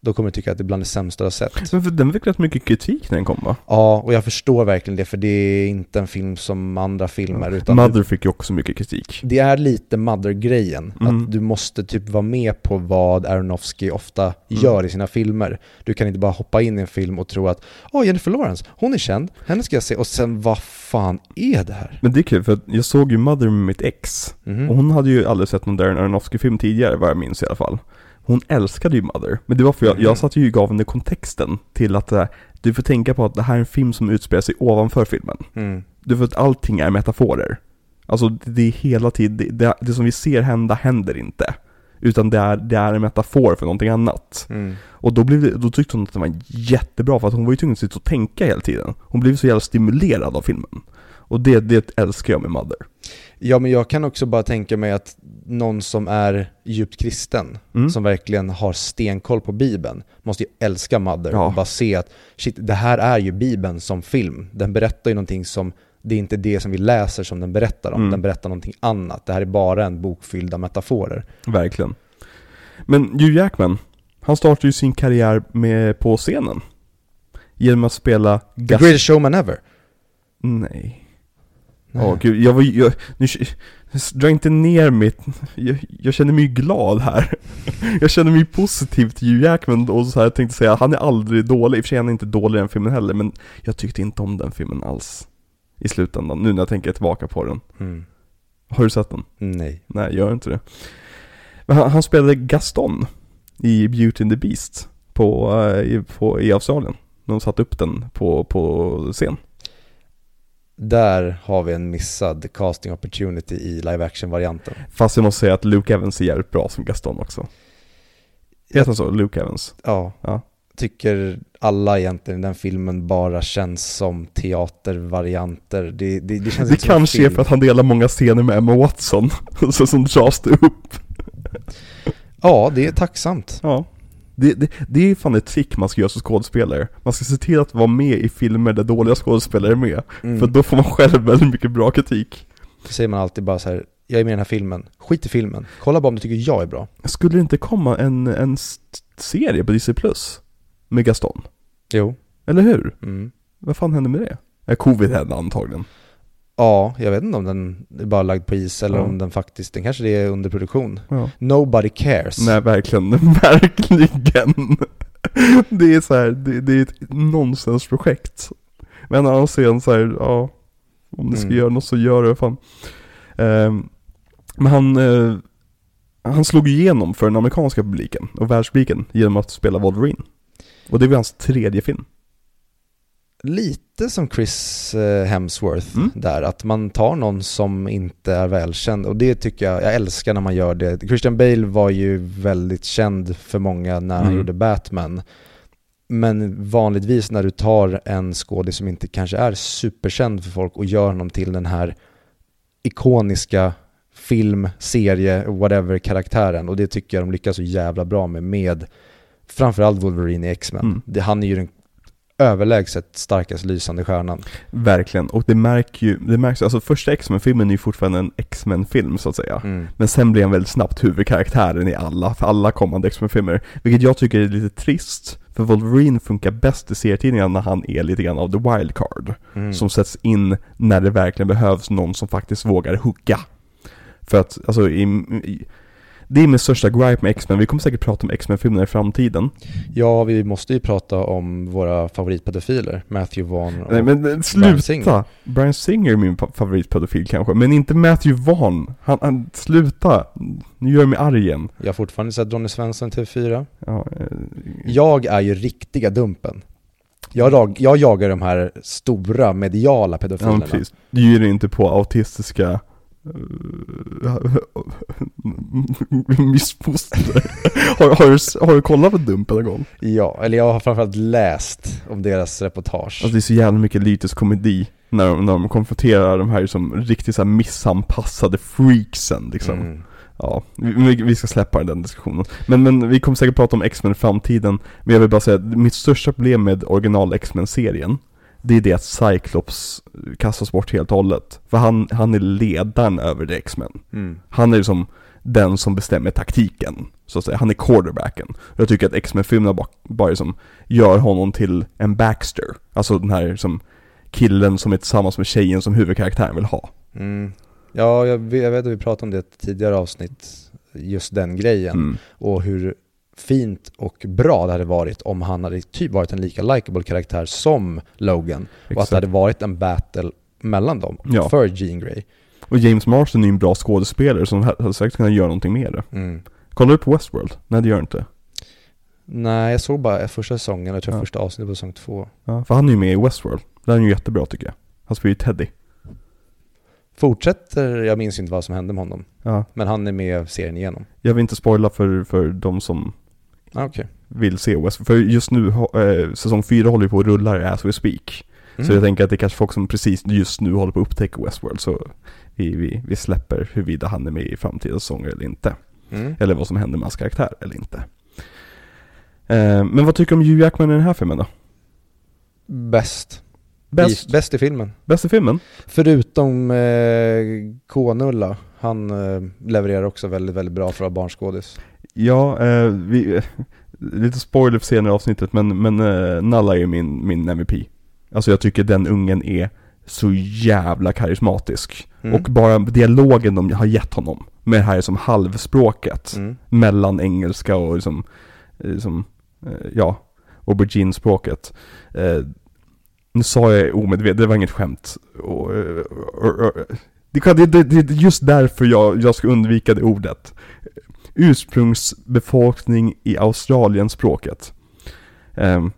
då kommer du tycka att det är bland det sämsta du har sett. Men för den fick rätt mycket kritik när den kom va? Ja, och jag förstår verkligen det, för det är inte en film som andra filmer, utan Mother fick ju också mycket kritik. det är lite Mother-grejen. Mm. Att du måste typ vara med på vad Aronofsky ofta Mm. gör i sina filmer. Du kan inte bara hoppa in i en film och tro att Åh, Jennifer Lawrence, hon är känd, henne ska jag se. Och sen, vad fan är det här? Men det är kul för att jag såg ju Mother med mitt ex. Mhm. Och hon hade ju aldrig sett någon Darren Aronofsky-film tidigare, vad jag minns i alla fall. Hon älskade ju Mother, men det var för jag, jag satt ju och gav henne kontexten till att eh, du får tänka på att det här är en film som utspelar sig ovanför filmen. Mm. Du får att allting är metaforer. Alltså det det är hela tiden, det, det, det som vi ser hända händer inte. Utan det är, det är en metafor för någonting annat. Mm. Och då, blev då tyckte hon att det var jättebra för att hon var ju tvungen att sitta och tänka hela tiden. Hon blev så jävla stimulerad av filmen. Och det, det älskar jag med Mother. Ja, men jag kan också bara tänka mig att någon som är djupt kristen, Mm. som verkligen har stenkoll på Bibeln, måste ju älska Mother Ja. och bara se att shit, det här är ju Bibeln som film. Den berättar ju någonting som, det är inte det som vi läser som den berättar om, Mm. den berättar någonting annat. Det här är bara en bok fylld av metaforer. Verkligen. Men Hugh Jackman, han startade ju sin karriär med, på scenen. Genom att spela The greatest showman ever. Nej. Åh gud, jag var jag, nu, dra inte ner mitt, jag, jag känner mig glad här. Jag känner mig positiv till Hugh Jackman och så här, jag tänkte säga, han är aldrig dålig, i och för sig är han inte dålig i den filmen heller, men jag tyckte inte om den filmen alls. I slutändan, nu när jag tänker tillbaka på den. Mm. Har du sett den? Nej. Nej, gör inte det. Men han, han spelade Gaston i Beauty and the Beast på, eh, i, på, i Australien. De satte upp den på, på scen. Där har vi en missad casting opportunity i live action-varianten. Fast jag måste säga att Luke Evans är jävligt bra som Gaston också. Heter han så? Luke Evans? Ja. Ja. Tycker alla egentligen i den filmen bara känns som teatervarianter. Det, det, det känns Det kanske är för att han delar många scener med Emma Watson, så som dras det upp. Ja, det är tacksamt. Ja. Det, det, det är fan ett trick man ska göra som skådespelare. Man ska se till att vara med i filmer där dåliga skådespelare är med. Mm. För då får man själv väldigt mycket bra kritik. Då säger man alltid bara så här, jag är med i den här filmen, skit i filmen, kolla bara om du tycker jag är bra. Skulle det inte komma en, en serie på Disney Plus med Gaston? Jo. Eller hur? Mm. Vad fan hände med det? Ja, covid hände antagligen. Ja, jag vet inte om den är bara lagd på is eller Ja. om den faktiskt, den kanske det är under produktion. Ja. Nobody cares. Nej, verkligen. verkligen. Det är så här, det, det är ett nonsensprojekt. Men en annan scen så här, ja. Om ni ska Mm. göra något så gör det, fan. Ehm, men han, eh, han slog igenom för den amerikanska publiken och världspubliken genom att spela Wolverine. Och det var hans tredje film. Lite som Chris eh, Hemsworth Mm. där, att man tar någon som inte är välkänd och det tycker jag, jag älskar när man gör det. Christian Bale var ju väldigt känd för många när han Mm. gjorde Batman. Men vanligtvis när du tar en skådis som inte kanske är superkänd för folk och gör honom till den här ikoniska film, serie, whatever karaktären och det tycker jag de lyckas så jävla bra med, med framförallt Wolverine i X-Men. Mm. Han är ju den överlägset starkast lysande stjärnan. Verkligen, och det märker ju, det märks alltså första X-Men-filmen är ju fortfarande en X-Men-film så att säga. Mm. Men sen blir han väldigt snabbt huvudkaraktären i alla, för alla kommande X-Men-filmer. Vilket jag tycker är lite trist, för Wolverine funkar bäst i serietidningarna när han är lite grann av the wild card. Mm. Som sätts in när det verkligen behövs någon som faktiskt vågar hugga. För att, alltså, i, i, det är min största gripe med X-Men, vi kommer säkert prata om X-Men-filmerna i framtiden. Ja, vi måste ju prata om våra favoritpedofiler, Matthew Vaughn och Nej men sluta! Singer. Brian Singer är min favoritpedofil kanske, men inte Matthew Vaughn. Han, han, sluta! Nu gör jag mig arg igen. Jag har fortfarande sett Ronny Svensson i TV4. Ja, eh, Jag är ju riktiga dumpen. Jag, rag, jag jagar de här stora mediala ja, pedofilerna. precis. Du ger dig inte på autistiska missfoster. har, har, du, har du kollat på Dumpen någon gång? Ja, eller jag har framförallt läst om deras reportage. Alltså det är så jävla mycket lytisk komedi när de, när de konfronterar de här som riktigt så här missanpassade freaksen liksom. Mm. Ja, vi, vi ska släppa den diskussionen. Men, men vi kommer säkert prata om X-Men i framtiden. Men jag vill bara säga att mitt största problem med original X-Men-serien det är det att Cyclops kastas bort helt och hållet. För han, han är ledaren över The X-Men. Mm. Han är liksom den som bestämmer taktiken, så att säga. Han är quarterbacken. Jag tycker att X-Men-filmerna bara, bara liksom gör honom till en Baxter. Alltså den här som killen som är tillsammans med tjejen som huvudkaraktären vill ha. Mm. Ja, jag vet, jag vet att vi pratade om det i ett tidigare avsnitt, just den grejen. Mm. Och hur fint och bra det hade varit om han hade typ varit en lika likable karaktär som Logan. Och att Exakt. det hade varit en battle mellan dem Ja. för Jean Grey. Och James Marsden är ju en bra skådespelare som hade säkert kunnat göra någonting med det. Mm. Kollar du på Westworld? Nej det gör du inte. Nej, jag såg bara första säsongen, jag tror Ja. första avsnittet på säsong två. Ja, för han är ju med i Westworld. Det är ju jättebra tycker jag. Han spelar ju Teddy. fortsätter, jag minns inte vad som hände med honom. Ja. Men han är med serien igenom. Jag vill inte spoila för, för de som Ah, Okej. vill se West. För just nu, eh, säsong 4 håller ju på att rulla as we speak. Så Mm. jag tänker att det är kanske folk som precis just nu håller på att upptäcka Westworld. Så vi, vi, vi släpper huruvida han är med i framtida säsonger eller inte. Mm. Eller vad som händer med hans karaktär eller inte. Eh, men vad tycker du om Hugh Jackman i den här filmen då? Bäst. Bäst, I, bäst i filmen. bäst i filmen? Förutom eh, K-Nulla. Han eh, levererar också väldigt, väldigt bra för att vara barnskådis. Ja, eh, vi, lite spoiler för senare avsnittet men, men eh, Nalla är min, min MVP. Alltså jag tycker den ungen är så jävla karismatisk. Mm. Och bara dialogen de har gett honom med det här som halvspråket Mm. mellan engelska och liksom, eh, liksom eh, ja, aubergine-språket. Eh, nu sa jag omedvetet, det var inget skämt. Och, eh, och, och, det, kan- det, det, det är just därför jag, jag ska undvika det ordet. Ursprungsbefolkning i Australien-språket. Um,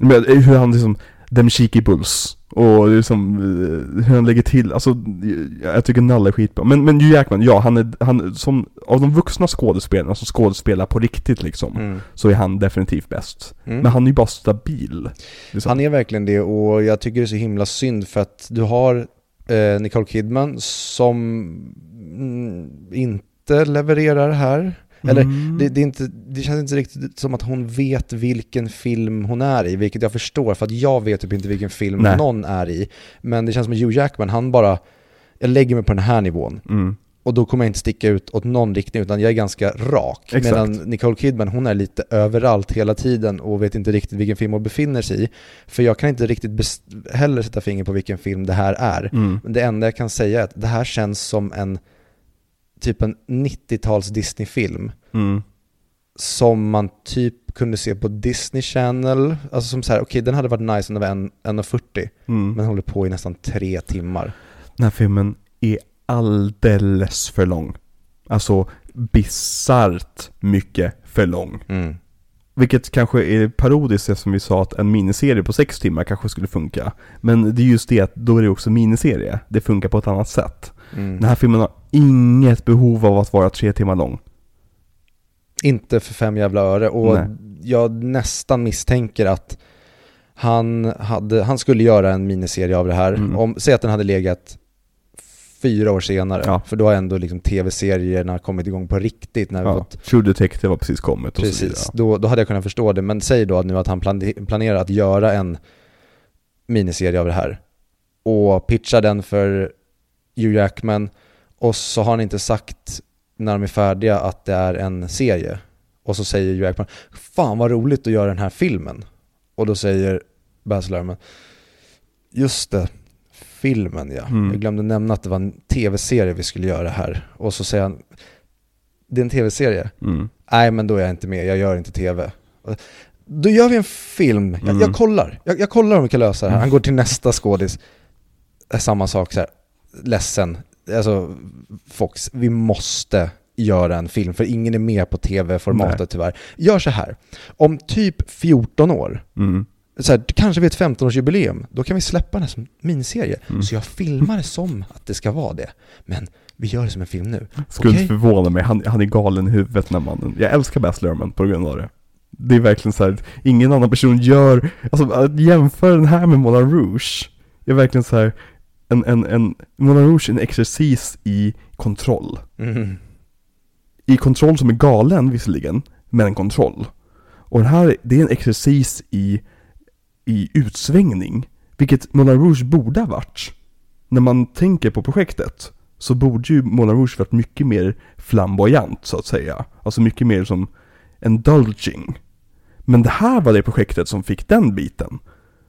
hur han liksom, dem cheeky bulls. Och liksom, eh, hur han lägger till, alltså jag tycker Nalle är skitbra. Men, men Hugh Jackman, ja han är, han som, av de vuxna skådespelarna som skådespelar på riktigt liksom, Mm. så är han definitivt bäst. Mm. Men han är ju bara stabil. Liksom. Han är verkligen det och jag tycker det är så himla synd för att du har eh, Nicole Kidman som mm, inte levererar här. Eller Mm. det, det, är inte, det känns inte riktigt som att hon vet vilken film hon är i, vilket jag förstår för att jag vet typ inte vilken film Nej. någon är i. Men det känns som att Hugh Jackman, han bara, jag lägger mig på den här nivån Mm. och då kommer jag inte sticka ut åt någon riktning utan jag är ganska rak. Exakt. Medan Nicole Kidman, hon är lite överallt hela tiden och vet inte riktigt vilken film hon befinner sig i. För jag kan inte riktigt heller sätta finger på vilken film det här är. Mm. Men det enda jag kan säga är att det här känns som en typ en 90-tals Disney-film Mm. som man typ kunde se på Disney Channel. Alltså som så här, okej den hade varit nice om det var en- 1.40 Mm. men håller på i nästan tre timmar. Den här filmen är alldeles för lång. Alltså bisarrt mycket för lång. Mm. Vilket kanske är parodiskt eftersom vi sa att en miniserie på sex timmar kanske skulle funka. Men det är just det att då är det också miniserie. Det funkar på ett annat sätt. Mm. Den här filmen har inget behov av att vara tre timmar lång. Inte för fem jävla öre och Nej. jag nästan misstänker att han, hade, han skulle göra en miniserie av det här. Mm. Om, säg att den hade legat fyra år senare, Ja. för då har ändå liksom tv-serierna kommit igång på riktigt. När Ja. fått, True Detective har precis kommit och så precis, vidare. då, då hade jag kunnat förstå det. Men säg då att nu att han plane- planerar att göra en miniserie av det här och pitchar den för Hugh Jackman och så har han inte sagt när de är färdiga att det är en serie. Och så säger Hugh Jackman, fan vad roligt att göra den här filmen. Och då säger Baz Luhrmann, just det, filmen ja. Mm. Jag glömde nämna att det var en tv-serie vi skulle göra här. Och så säger han, det är en tv-serie? Mm. Nej men då är jag inte med, jag gör inte tv. Då gör vi en film, jag, Mm. jag kollar. Jag, jag kollar om vi kan lösa det här. Han går till nästa skådis. Samma sak så här. ledsen. Alltså Fox, vi måste göra en film för ingen är med på tv-formatet tyvärr. Gör så här, om typ 14 år, Mm. så här, kanske vid ett 15-årsjubileum, då kan vi släppa den som miniserie. Mm. Så jag filmar det som att det ska vara det. Men vi gör det som en film nu. Skulle Okej. inte förvåna mig, han, han är galen i huvudet den här mannen. Jag älskar Baz Luhrmann på grund av det. Det är verkligen så här, ingen annan person gör, alltså att jämföra den här med Moulin Rouge, är verkligen så här en, en, en, Moulin Rouge en exercis i kontroll. Mm. I kontroll som är galen visserligen, men en kontroll. Och den här, det är en exercis i, i utsvängning, vilket Moulin Rouge borde ha varit. När man tänker på projektet, så borde ju Moulin Rouge varit mycket mer flamboyant så att säga. Alltså mycket mer som indulging. Men det här var det projektet som fick den biten.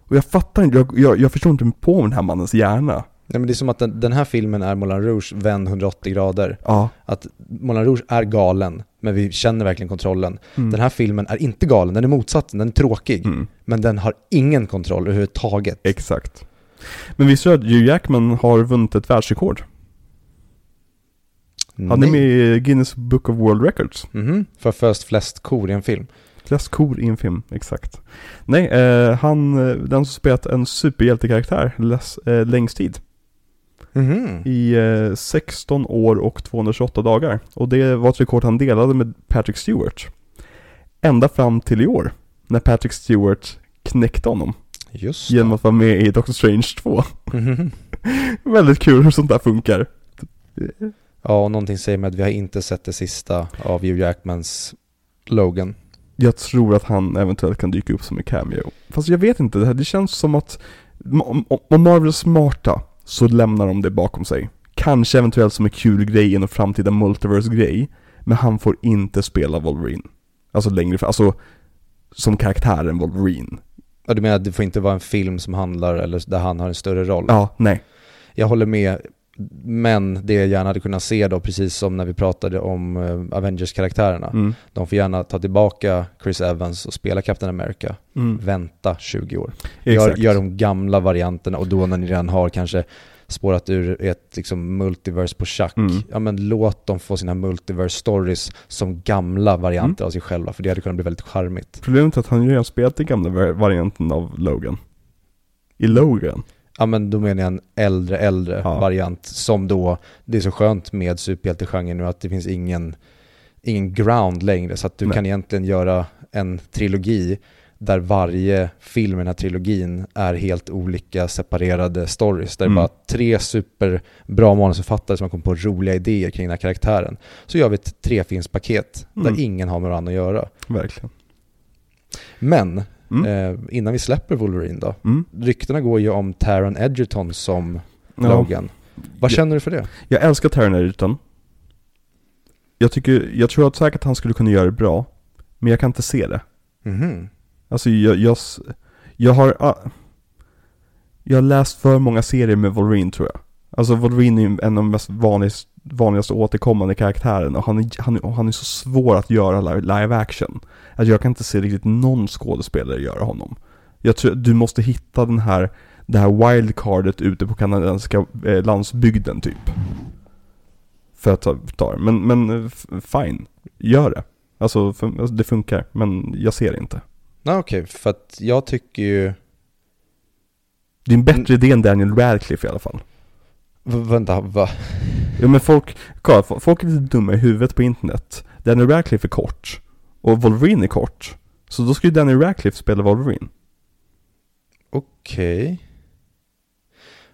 Och jag fattar inte, jag, jag, jag förstår inte på den här mannens hjärna. Nej men det är som att den, den här filmen är Moulin Rouge vänd 180 grader. Ja. Att Moulin Rouge är galen, men vi känner verkligen kontrollen. Mm. Den här filmen är inte galen, den är motsatsen, den är tråkig. Mm. Men den har ingen kontroll överhuvudtaget. Exakt. Men visst är det att Hugh Jackman har vunnit ett världsrekord? Han är med i Guinness Book of World Records. Mhm, för först flest kor i en film. Flest kor i en film, exakt. Nej, eh, han, eh, den som spelat en superhjältekaraktär läs, eh, längst tid. Mhm. i eh, 16 år och 228 dagar. Och det var ett rekord han delade med Patrick Stewart. Ända fram till i år, när Patrick Stewart knäckte honom Just genom att vara med i Doctor Strange 2. Mhm. Väldigt kul hur sånt där funkar. Ja, och någonting säger mig att vi har inte sett det sista av Hugh Jackmans Logan. Jag tror att han eventuellt kan dyka upp som en cameo. Fast jag vet inte, det, här, det känns som att om, Marvel är smarta så lämnar de det bakom sig. Kanske eventuellt som en kul grej i en framtida multiverse-grej. Men han får inte spela Wolverine. Alltså längre fram, alltså som karaktären Wolverine. Ja, du menar att det får inte vara en film som handlar, eller där han har en större roll? Ja, nej. Jag håller med, men det jag gärna hade kunnat se då, precis som när vi pratade om eh, Avengers-karaktärerna. Mm. De får gärna ta tillbaka Chris Evans och spela Captain America. Mm. Vänta 20 år. Gör, gör de gamla varianterna och då när ni redan har kanske spårat ur ett liksom multiverse på schack, Mm. ja men låt dem få sina multiverse stories som gamla varianter Mm. av sig själva, för det hade kunnat bli väldigt charmigt. Problemet är att han ju redan spelat den gamla var- varianten av Logan. I Logan. Ja men då menar jag en äldre, äldre Ja. variant som då, det är så skönt med superhjältegenren nu att det finns ingen, ingen ground längre, så att du Nej. kan egentligen göra en trilogi där varje film i den här trilogin är helt olika separerade stories. Där det Mm. är bara tre superbra manusförfattare som har kommit på roliga idéer kring den här karaktären. Så gör vi ett trefilmspaket Mm. där ingen har med varandra att göra. Verkligen. Men Mm. eh, innan vi släpper Wolverine då, Mm. ryktena går ju om Taron Edgerton som Ja. Logan. Vad Ja. känner du för det? Jag älskar Taron Egerton. Jag tycker, jag tror att säkert han skulle kunna göra det bra. Men jag kan inte se det. Mhm. Alltså jag, jag, jag har, ah, jag har läst för många serier med Wolverine tror jag. Alltså Wolverine är en av de mest vanligast, vanligaste återkommande karaktärerna och han är, han, och han är så svår att göra live, action. Att jag kan inte se riktigt någon skådespelare göra honom. Jag tror, du måste hitta den här, det här wildcardet ute på kanadensiska eh, landsbygden typ. För att ta, ta. Men, men eh, fine, gör det. Alltså, för, alltså det funkar, men jag ser det inte. Nej okej, för att jag tycker ju... Det är en bättre idé än Daniel Radcliffe i alla fall. V- vänta, va? Ja men folk, kolla, folk är lite dumma i huvudet på internet. Daniel Radcliffe är kort. Och Wolverine är kort. Så då skulle Daniel Radcliffe spela Wolverine. Okej.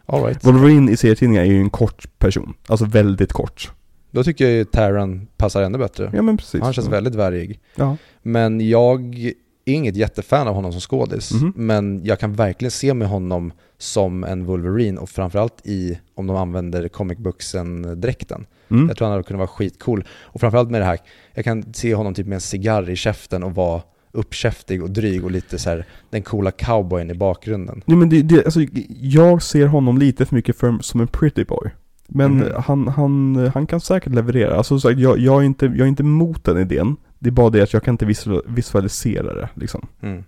Alright. Wolverine i serietidningar är ju en kort person. Alltså väldigt kort. Då tycker jag ju Taron passar ännu bättre. Ja men precis. Han känns väldigt värdig. Ja. Men jag är inget jättefan av honom som skådis. Mhm. Men jag kan verkligen se med honom som en Wolverine och framförallt i, om de använder comic booksen-dräkten. Mm. Jag tror han hade kunnat vara skitcool. Och framförallt med det här, jag kan se honom typ med en cigarr i käften och vara uppkäftig och dryg och lite så här den coola cowboyen i bakgrunden. Ja men det, det, alltså, jag ser honom lite för mycket för, som en pretty boy. Men Mhm. han, han, han kan säkert leverera. Alltså så, jag, jag, är inte, jag är inte emot den idén. Det är bara det att jag kan inte visual- visualisera det liksom. Mm.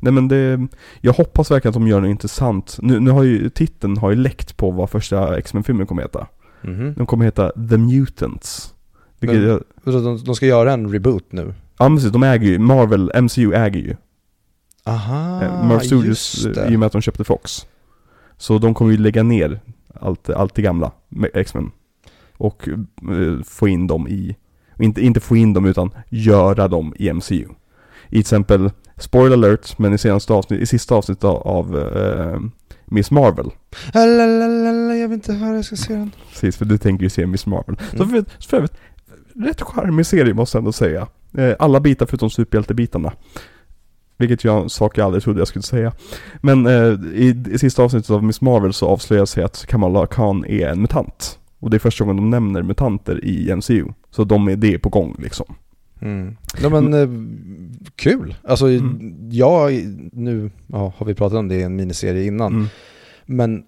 Nej men det, jag hoppas verkligen att de gör något intressant. Nu, nu har ju titeln har ju läckt på vad första X-Men-filmen kommer heta. Mhm. Den kommer heta The Mutants. Men- jag, de, de ska göra en reboot nu? ja men precis, de äger ju, Marvel, MCU äger ju. Aha, Eh, Marvel Studios, eh, i och med att de köpte Fox. Så de kommer ju lägga ner allt, allt det gamla med X-Men. Och eh, få in dem i, inte, inte få in dem utan göra dem i MCU. I till exempel, spoiler alert, men i, senaste avsnitt, i sista avsnittet av, av eh, Miss Marvel. Lalalala, jag vill inte höra, jag ska se den. Precis, för du tänker ju se Miss Marvel. Mm. för, så för övrigt, rätt charmig serie måste jag ändå säga. Eh, alla bitar förutom superhjältebitarna. Vilket jag en sak jag aldrig trodde jag skulle säga. Men eh, i, i sista avsnittet av Miss Marvel så avslöjas sig att Kamala Khan är en mutant. Och det är första gången de nämner mutanter i MCU. Så de är det på gång liksom. Mm. Ja men eh, kul. Alltså Mm. jag, nu ja, har vi pratat om det i en miniserie innan. Mm. Men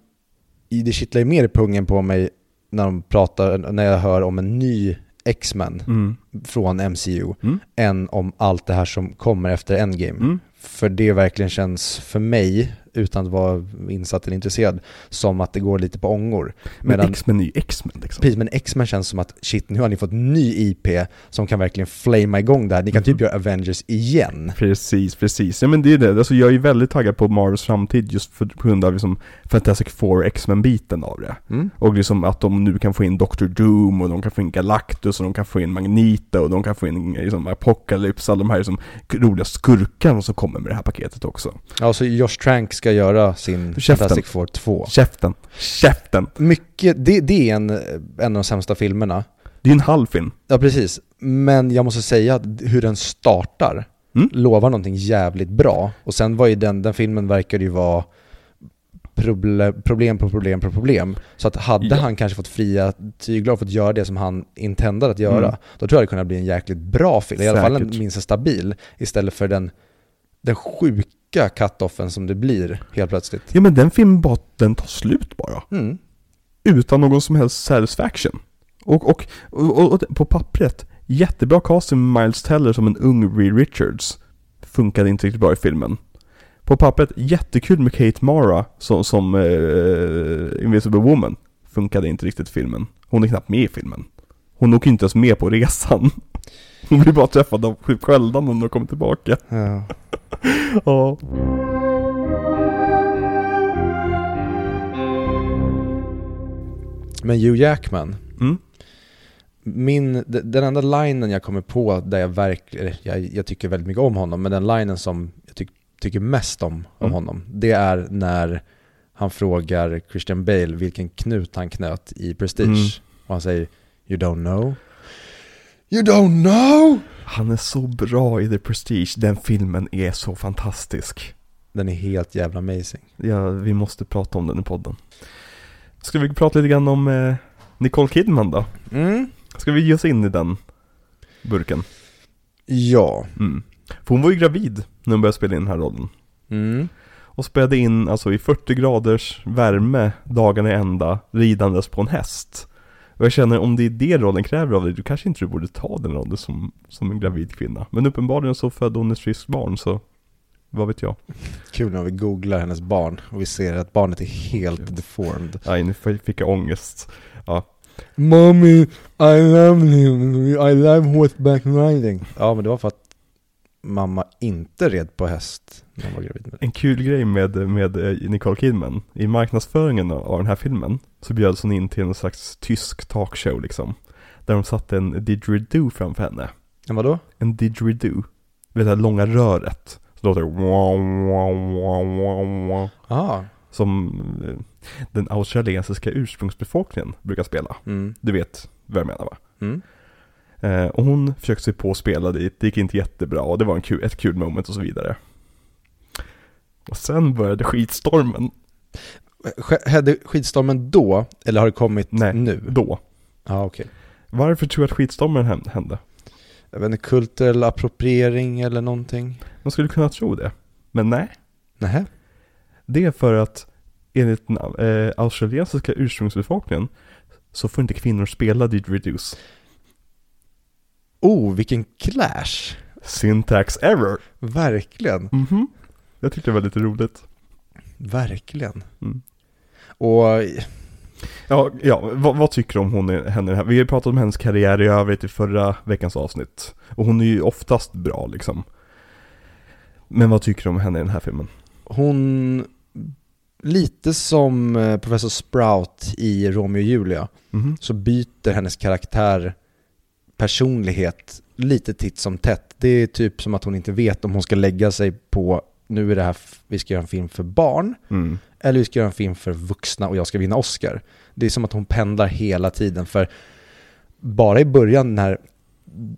det kittlar ju mer i pungen på mig när de pratar, när jag hör om en ny X-Men Mm. från MCU Mm. än om allt det här som kommer efter Endgame. Mm. För det verkligen känns för mig utan att vara insatt eller intresserad, som att det går lite på ångor. Men X-Men är ju X-Men liksom. precis, men X-Men känns som att shit, nu har ni fått ny IP som kan verkligen flamea igång det här. Ni kan typ Mhm. göra Avengers igen. Precis, precis. Ja men det är det. Alltså jag är väldigt taggad på Marvels framtid just för, på grund av liksom Fantastic Four X-Men-biten av det. Mm. Och liksom att de nu kan få in Dr. Doom och de kan få in Galactus och de kan få in Magneto och de kan få in liksom Apocalypse, alla de här liksom roliga skurkarna som kommer med det här paketet också. Ja, så Josh Trank ska göra sin Käften. Fantastic Four 2. Käften, käften! Mycket, det, det är en, en av de sämsta filmerna. Det är en halv film. Ja, precis. Men jag måste säga att hur den startar Mm. lovar någonting jävligt bra. Och sen var ju den, den filmen verkade ju vara problem, problem på problem på problem. Så att hade Ja. han kanske fått fria tyglar och fått göra det som han intendade att göra, Mm. då tror jag det kunde bli en jäkligt bra film. I alla fall en minst stabil, istället för den, den sjuka cut-offen som det blir helt plötsligt. Ja men den filmen bara, den tar slut bara. Mm. Utan någon som helst satisfaction. Och, och, och, och, på pappret, jättebra casting med Miles Teller som en ung Reed Richards. Funkade inte riktigt bra i filmen. På pappret, jättekul med Kate Mara som, som eh, Invisible Woman. Funkade inte riktigt i filmen. Hon är knappt med i filmen. Hon åker inte ens med på resan. Hon blir bara träffad av sju sköldar när hon kommer tillbaka. Ja. Ja. Men Hugh Jackman, Mm. min, den enda linen jag kommer på där jag verkligen, jag, jag tycker väldigt mycket om honom, men den linen som jag tyck, tycker mest om, om Mm. honom, det är när han frågar Christian Bale vilken knut han knöt i Prestige. Mm. Och han säger You don't know? You don't know? Han är så bra i The Prestige. Den filmen är så fantastisk. Den är helt jävla amazing. Ja, vi måste prata om den i podden. Ska vi prata lite grann om eh, Nicole Kidman då? Mm. Ska vi ge oss in i den burken? Ja. Mm. För hon var ju gravid när hon började spela in den här rollen. Mm. Och spelade in alltså i 40 graders värme dagarna i ända, ridandes på en häst. Och jag känner om det är det rollen kräver av dig, då kanske inte du borde ta den rollen som, som en gravid kvinna. Men uppenbarligen så födde hon ett friskt barn, så vad vet jag. Kul när vi googlar hennes barn och vi ser att barnet är helt deformed. Nej, nu fick jag ångest. Ja, Mommy, I love him, I love horseback riding. Ja men det var för att mamma inte red på häst när hon var gravid med det. En kul grej med, med eh, Nicole Kidman, i marknadsföringen av den här filmen så bjöds hon in till en slags tysk talkshow liksom. Där de satte en didgeridoo framför henne. Men vadå? En didgeridoo. Vet det här långa röret. Så låter det. Aha. Som eh, den australiensiska ursprungsbefolkningen brukar spela. Mm. Du vet vad jag menar va? Mm. Eh, och hon försökte sig på att spela dit, det gick inte jättebra och det var en kul, ett kul moment och så vidare. Och sen började skitstormen. Sk- Hände skitstormen då, eller har det kommit Nej. nu? Då. Ja okej. Varför tror du att skitstormen hän- hände? Jag vet inte, kulturell appropriering eller någonting? Man skulle kunna tro det. Men nej. Nähä? Det är för att enligt den eh, australiensiska ursprungsbefolkningen så får inte kvinnor spela didgeridoos. Oh, vilken clash! Syntax error. Verkligen, Mhm. Jag tyckte det var lite roligt. verkligen. Mm. Och Ja, ja vad, vad tycker du om hon är, henne här? Vi har pratat om hennes karriär i övrigt i förra veckans avsnitt. Och hon är ju oftast bra liksom. Men vad tycker du om henne i den här filmen? hon, lite som eh, Professor Sprout i Romeo och Julia, Mhm. så byter hennes karaktär personlighet lite titt som tätt. Det är typ som att hon inte vet om hon ska lägga sig på, nu är det här, vi ska göra en film för barn, Mm. eller vi ska göra en film för vuxna och jag ska vinna Oscar. Det är som att hon pendlar hela tiden, för bara i början när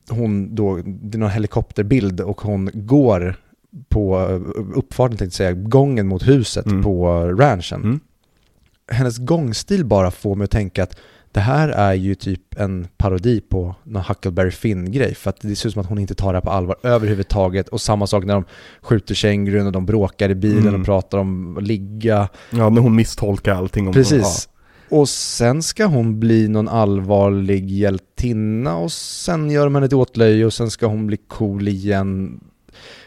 hon då, det är någon helikopterbild och hon går på uppfarten, tänkte säga, gången mot huset Mm. på ranchen. Mm. Hennes gångstil bara får mig att tänka att det här är ju typ en parodi på någon Huckleberry Finn-grej. För att det ser ut som att hon inte tar det här på allvar överhuvudtaget. Och samma sak när de skjuter kängurun och de bråkar i bilen Mm. och pratar om att ligga. Ja, när hon misstolkar allting om Precis. Och sen ska hon bli någon allvarlig hjältinna och sen gör man ett åtlöje och sen ska hon bli cool igen.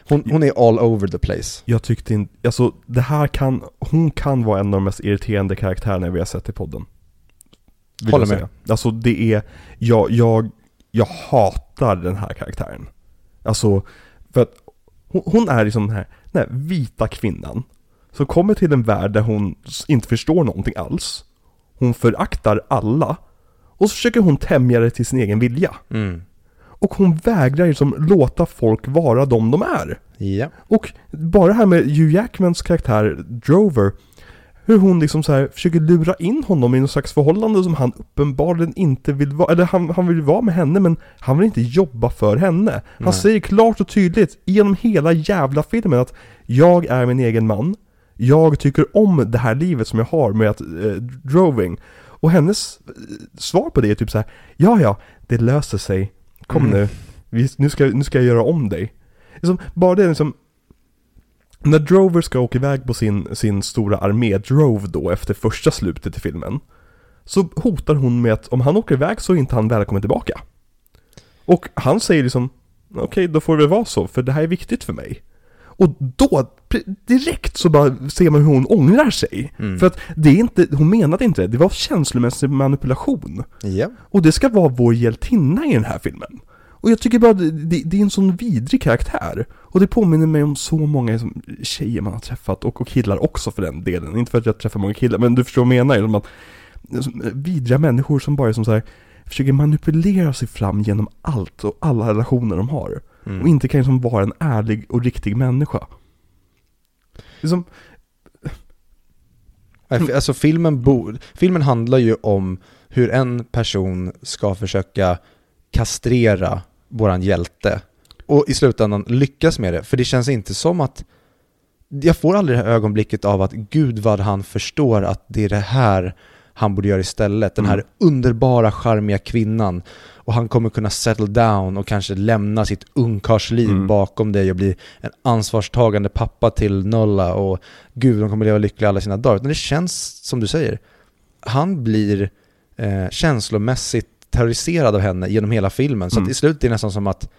hon, hon är all over the place. Jag tyckte inte, alltså det här kan, hon kan vara en av de mest irriterande karaktärerna vi har sett i podden. Vill Håller med. Alltså det är, jag, jag, jag hatar den här karaktären. Alltså, för att hon, hon är liksom den här, den här vita kvinnan. Som kommer till en värld där hon inte förstår någonting alls. Hon föraktar alla. Och så försöker hon tämja det till sin egen vilja. Mm. Och hon vägrar liksom låta folk vara de de är. Ja. Och bara det här med Hugh Jackmans karaktär Drover Hur hon liksom så här försöker lura in honom i någon slags förhållande som han uppenbarligen inte vill vara Eller han, han vill vara med henne men han vill inte jobba för henne. Han Nej. säger klart och tydligt genom hela jävla filmen att Jag är min egen man. Jag tycker om det här livet som jag har med att eh, droving. Och hennes eh, svar på det är typ så här Ja ja, det löser sig. Kom Mm. nu. Vi, nu, ska, nu ska jag göra om dig. Liksom, Bara det liksom när Drover ska åka iväg på sin, sin stora armé, Drove då, efter första slutet i filmen Så hotar hon med att om han åker iväg så är inte han välkommen tillbaka Och han säger liksom Okej, då får det vara så, för det här är viktigt för mig Och då, direkt så bara ser man hur hon ångrar sig Mm. För att det är inte, hon menade inte det, det var känslomässig manipulation Ja. och det ska vara vår hjältinna i den här filmen. Och jag tycker bara det, det, det är en sån vidrig karaktär. Och det påminner mig om så många som, tjejer man har träffat, och, och killar också för den delen. Inte för att jag träffar många killar, men du förstår vad jag menar. Som att, som, eh, vidriga människor som bara är som så här, försöker manipulera sig fram genom allt och alla relationer de har. Mm. Och inte kan liksom vara en ärlig och riktig människa. Liksom, Alltså filmen, bo, filmen handlar ju om hur en person ska försöka kastrera våran hjälte. Och i slutändan lyckas med det. För det känns inte som att... Jag får aldrig det här ögonblicket av att gud vad han förstår att det är det här han borde göra istället. Den här Mm. underbara, charmiga kvinnan. Och han kommer kunna settle down och kanske lämna sitt ungkarlsliv Mm. bakom dig och bli en ansvarstagande pappa till Nolla och gud, de kommer leva lyckliga alla sina dagar. Utan det känns, som du säger, han blir eh, känslomässigt terroriserad av henne genom hela filmen. Så Mm. att i slutet är det nästan som att,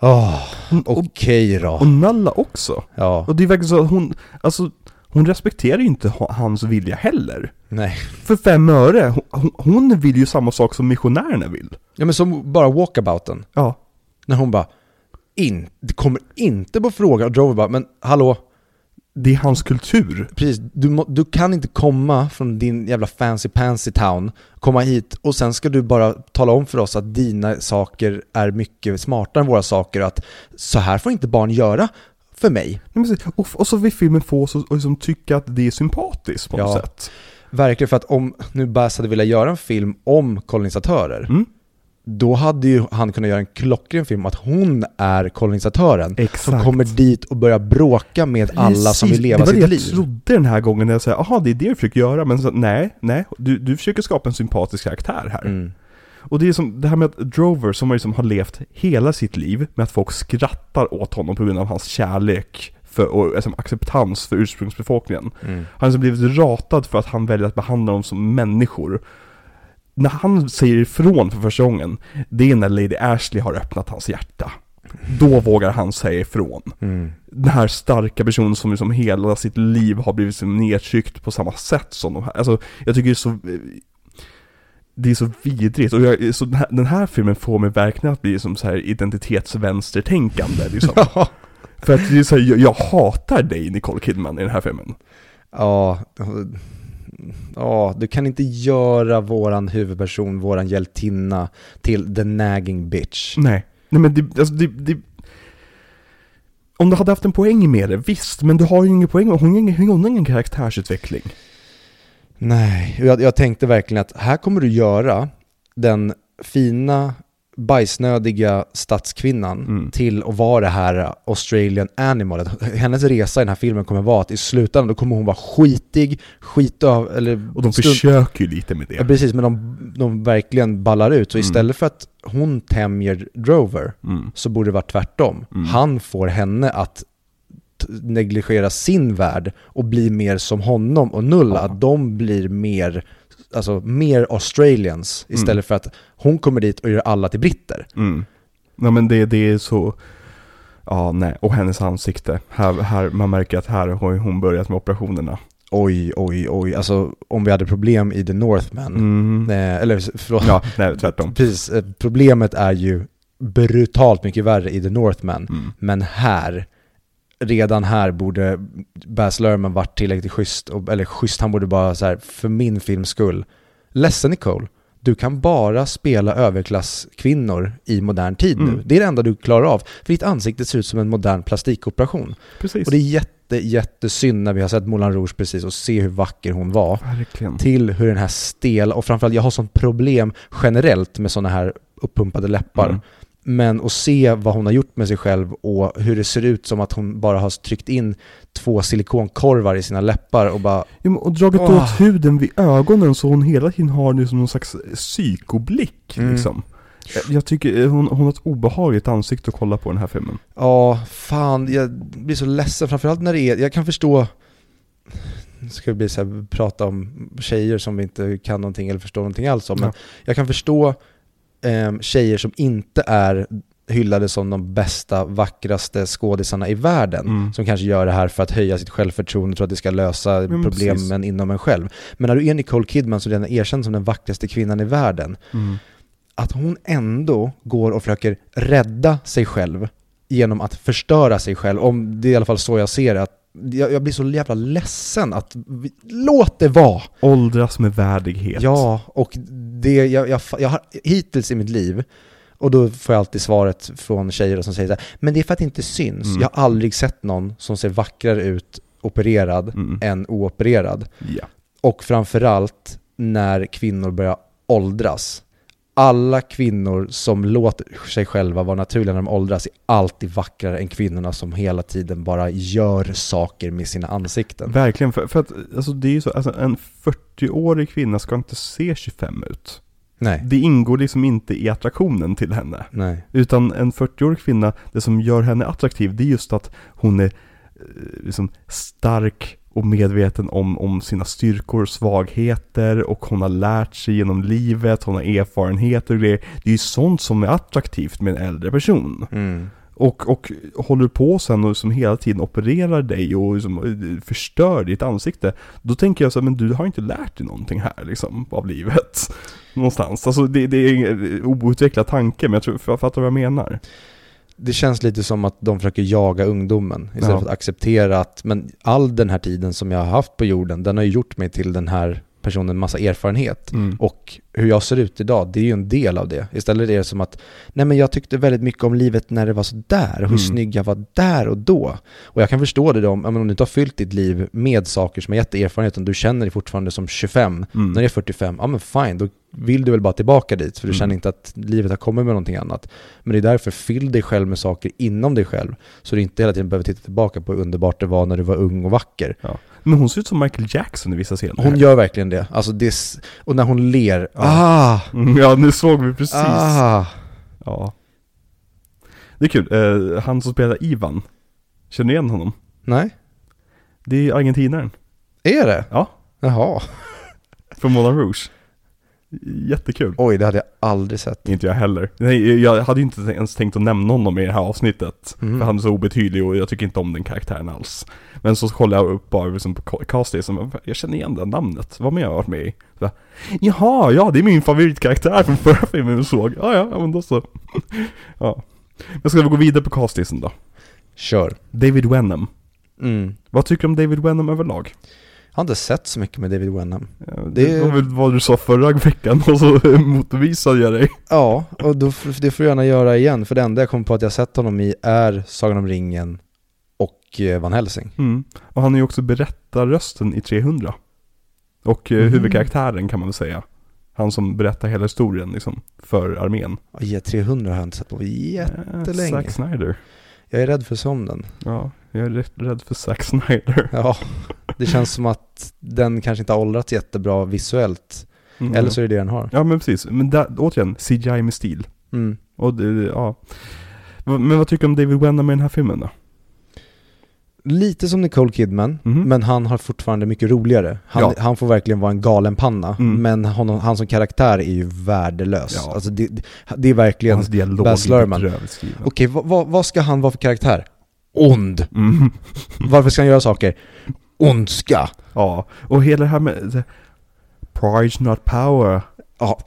och, okej då. och Nalla också. Ja, Och det är verkligen så att hon, alltså, hon respekterar ju inte ha- hans vilja heller. nej. För fem öre, hon, hon vill ju samma sak som missionärerna vill. Ja men som bara walkabouten. Ja. När hon bara, in, det kommer inte på fråga. Och Drover bara, men hallå, Det är hans kultur. precis, du, må, du kan inte komma från din jävla fancy pansy town, komma hit och sen ska du bara tala om för oss att dina saker är mycket smartare än våra saker och att så här får inte barn göra för mig. Och, och så vill filmen få oss att liksom tycka att det är sympatiskt på något Ja. sätt. Verkligen, för att om nu Bass hade velat göra en film om kolonisatörer, Mm. Då hade ju han kunnat göra en klockren film att hon är kolonisatören. Som Exakt. kommer dit och börjar bråka med alla som vill leva det var sitt det liv. jag trodde den här gången när jag säger, aha det är det du försöker göra, men så, nej, nej, du, du försöker skapa en sympatisk karaktär här. Mm. Och det är som det här med att Drover som liksom har levt hela sitt liv med att folk skrattar åt honom på grund av hans kärlek för, och liksom, acceptans för ursprungsbefolkningen. Mm. Han har liksom blivit ratad för att han väljer att behandla dem som människor. När han säger ifrån för första gången, det är när Lady Ashley har öppnat hans hjärta. Då vågar han säga ifrån. Mm. Den här starka personen som liksom hela sitt liv har blivit liksom nedtryckt på samma sätt som de här. Alltså, jag tycker det är så... Det är så vidrigt. Och jag, så den, här, den här filmen får mig verkligen att bli som så här identitetsvänstertänkande liksom. Ja. För att det är så här, jag, jag hatar dig Nicole Kidman i den här filmen. Ja, ja, du kan inte göra våran huvudperson, våran hjältinna till the nagging bitch. Nej. Nej men det, alltså det, det Om du hade haft en poäng med det, visst, men du har ju ingen poäng, hon har ingen, hon har ingen karaktärsutveckling. Nej, jag, jag tänkte verkligen att här kommer du göra den fina, bajsnödiga stadskvinnan Mm. till att vara det här Australian animalet. Hennes resa i den här filmen kommer vara att i slutändan då kommer hon vara skitig, skit av, eller Och de stund- försöker ju lite med Ja, det. precis, men de, de verkligen ballar ut. Så Mm. istället för att hon tämjer Drover Mm. så borde det vara tvärtom. Mm. Han får henne att negligera sin värld och bli mer som honom och Nulla. Ja. De blir mer, alltså mer Australians istället Mm. för att hon kommer dit och gör alla till britter. Mm. Nej men det, det är så... Ja, nej. Och hennes ansikte. Här, här, man märker att här har hon börjat med operationerna. Oj, oj, oj. Alltså om vi hade problem i The Northman, Mm. eh, eller förlåt, Ja, nej, tvärtom. precis. eh, Problemet är ju brutalt mycket värre i The Northman. Mm. Men här, redan här borde Baz Luhrmann varit tillräckligt schysst, och, eller schysst, han borde bara så här, för min films skull. Ledsen Nicole, du kan bara spela överklasskvinnor i modern tid nu. Mm. Det är det enda du klarar av. För ditt ansikte ser ut som en modern plastikoperation. Precis. Och det är jätte, jättesynd när vi har sett Moulin Rouge precis och se hur vacker hon var. Verkligen. Till hur den här stela, och framförallt jag har sånt problem generellt med sådana här uppumpade läppar. Mm. Men att se vad hon har gjort med sig själv och hur det ser ut som att hon bara har tryckt in två silikonkorvar i sina läppar och bara Ja, men och dragit Åh. åt huden vid ögonen så hon hela tiden har nu som någon slags psykoblick Mm. liksom. Jag- Jag tycker eh, hon, hon har ett obehagligt ansikte att kolla på den här filmen. Ja, fan, jag blir så ledsen framförallt när det är, jag kan förstå nu ska vi bli så här, prata om tjejer som vi inte kan någonting eller förstår någonting alls om, men Ja. jag kan förstå eh, tjejer som inte är hyllade som de bästa, vackraste skådisarna i världen, Mm. som kanske gör det här för att höja sitt självförtroende, tror att det ska lösa men problemen precis. inom en själv. Men när du är Nicole Kidman som redan är erkänd som den vackraste kvinnan i världen, Mm. att hon ändå går och försöker rädda sig själv genom att förstöra sig själv, om det är i alla fall så jag ser det, att jag, jag blir så jävla ledsen att, vi, låt det vara! Åldras med värdighet. Ja, och det, jag, jag, jag har hittills i mitt liv, och då får jag alltid svaret från tjejer som säger så här, men det är för att det inte syns. Mm. Jag har aldrig sett någon som ser vackrare ut opererad Mm. än oopererad. Ja. Och framförallt när kvinnor börjar åldras. Alla kvinnor som låter sig själva vara naturliga när de åldras är alltid vackrare än kvinnorna som hela tiden bara gör saker med sina ansikten. Verkligen, för, för att alltså, det är ju så, alltså, en 40-årig kvinna ska inte se 25 ut. Nej, Det ingår liksom inte i attraktionen till henne. nej. Utan en 40-årig kvinna, det som gör henne attraktiv, det är just att hon är eh, liksom stark och medveten om, om sina styrkor och svagheter och hon har lärt sig genom livet, hon har erfarenheter och grejer. Det är ju sånt som är attraktivt med en äldre person. Mm. Och, och håller på sen och som hela tiden opererar dig och liksom eh, förstör ditt ansikte. Då tänker jag så här, men du har inte lärt dig någonting här liksom av livet. Någonstans. Alltså det, det är en outvecklad tanke, men jag tror, jag fattar vad jag menar. Det känns lite som att de försöker jaga ungdomen istället Ja. för att acceptera att men all den här tiden som jag har haft på jorden, den har ju gjort mig till den här personen massa erfarenhet. Mm. Och hur jag ser ut idag, det är ju en del av det. Istället är det som att, nej men jag tyckte väldigt mycket om livet när det var så där, och hur Mm. snygg jag var där och då. Och jag kan förstå det då, om, ja, men om du inte har fyllt ditt liv med saker som har gett dig erfarenhet, och du känner dig fortfarande som 25, Mm. när du är 45, ja men fine, då vill du väl bara tillbaka dit, för du Mm. känner inte att livet har kommit med någonting annat. Men det är därför, fyll dig själv med saker inom dig själv, så du inte hela tiden behöver titta tillbaka på hur underbart det var när du var ung och vacker. Men hon ser ut som Michael Jackson i vissa scener. Hon gör verkligen det. Alltså det, är och när hon ler, ah! Mm, Ja, nu såg vi precis. Ah! Ja. Det är kul. Eh, han som spelar Ivan. Känner du igen honom? Nej? Det är argentinaren. Är det? Ja. Jaha. Från Moulin Rouge. Jättekul. Oj, det hade jag aldrig sett. Inte jag heller. Nej, jag hade ju inte ens tänkt att nämna honom i det här avsnittet. Mm. För han är så obetydlig och jag tycker inte om den karaktären alls. Men så kollade jag upp bara liksom på Casty som jag känner igen det namnet. Vad mer har jag varit med i? Så Jaha, ja det är min favoritkaraktär från förra filmen vi såg. Ja, ja, men då så. ja. Men ska vi gå vidare på Castisen då? Kör. David Wenham. Mm. Vad tycker du om David Wenham överlag? Jag har inte sett så mycket med David Wenham. Ja, Det- Det var väl vad du sa förra veckan och så motbevisade jag dig. Ja, och då, det får du gärna göra igen, för det enda jag kommer på att jag sett honom i är Sagan om ringen och eh, Van Helsing. Mm. Och han är ju också berättarrösten i 300. Och eh, Mhm. huvudkaraktären kan man väl säga. Han som berättar hela historien liksom, för armén. Och J300 har jag inte sett på jättelänge. Zack Snyder. Jag är rädd för somnen. Ja, jag är rädd för Zack Snyder. Ja, det känns som att den kanske inte har åldrats jättebra visuellt. Mm. Eller så är det det den har. Ja men precis, men där, återigen, CGI med stil. Mm. Och ja. Men vad tycker du om David Wenham med den här filmen då? lite som Nicole Kidman, Mhm. men han har fortfarande mycket roligare. Han, Ja. han får verkligen vara en galen panna, Mm. men han, han som karaktär är ju värdelös. Ja. Alltså det, det är verkligen... Hans dialog Baz Luhrmann. Okej, vad, vad, vad ska han vara för karaktär? Ond. Mm. Varför ska han göra saker? Ondska. Ja, och hela det här med the, Pride's not power. Ja,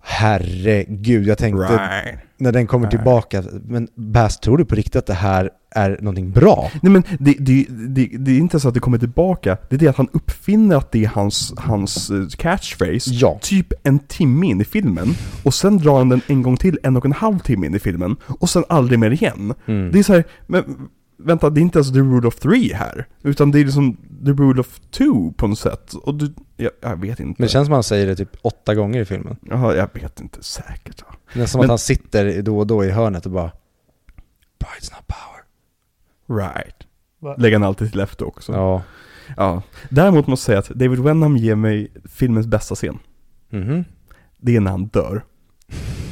herregud, jag tänkte Right. när den kommer tillbaka, men Bass, tror du på riktigt att det här är någonting bra? Nej men det, det, det, det är inte så att det kommer tillbaka, det är det att han uppfinner att det är hans, hans eh, catchphrase Ja. typ en timme in i filmen och sen drar han den en gång till en och en halv timme in i filmen och sen aldrig mer igen. Mm. Det är så här, men vänta, det är inte ens the rule of three här, utan det är liksom the rule of two på något sätt. Och du, jag, jag vet inte. Men det känns som att han säger det typ åtta gånger i filmen. Jaha, jag vet inte säkert. Ja. Det är som Men- att han sitter då och då i hörnet och bara Pride's not power. Right. Lägger han alltid till efter också. Ja. Ja. Däremot måste jag säga att David Wenham ger mig filmens bästa scen. Mhm. Det är när han dör.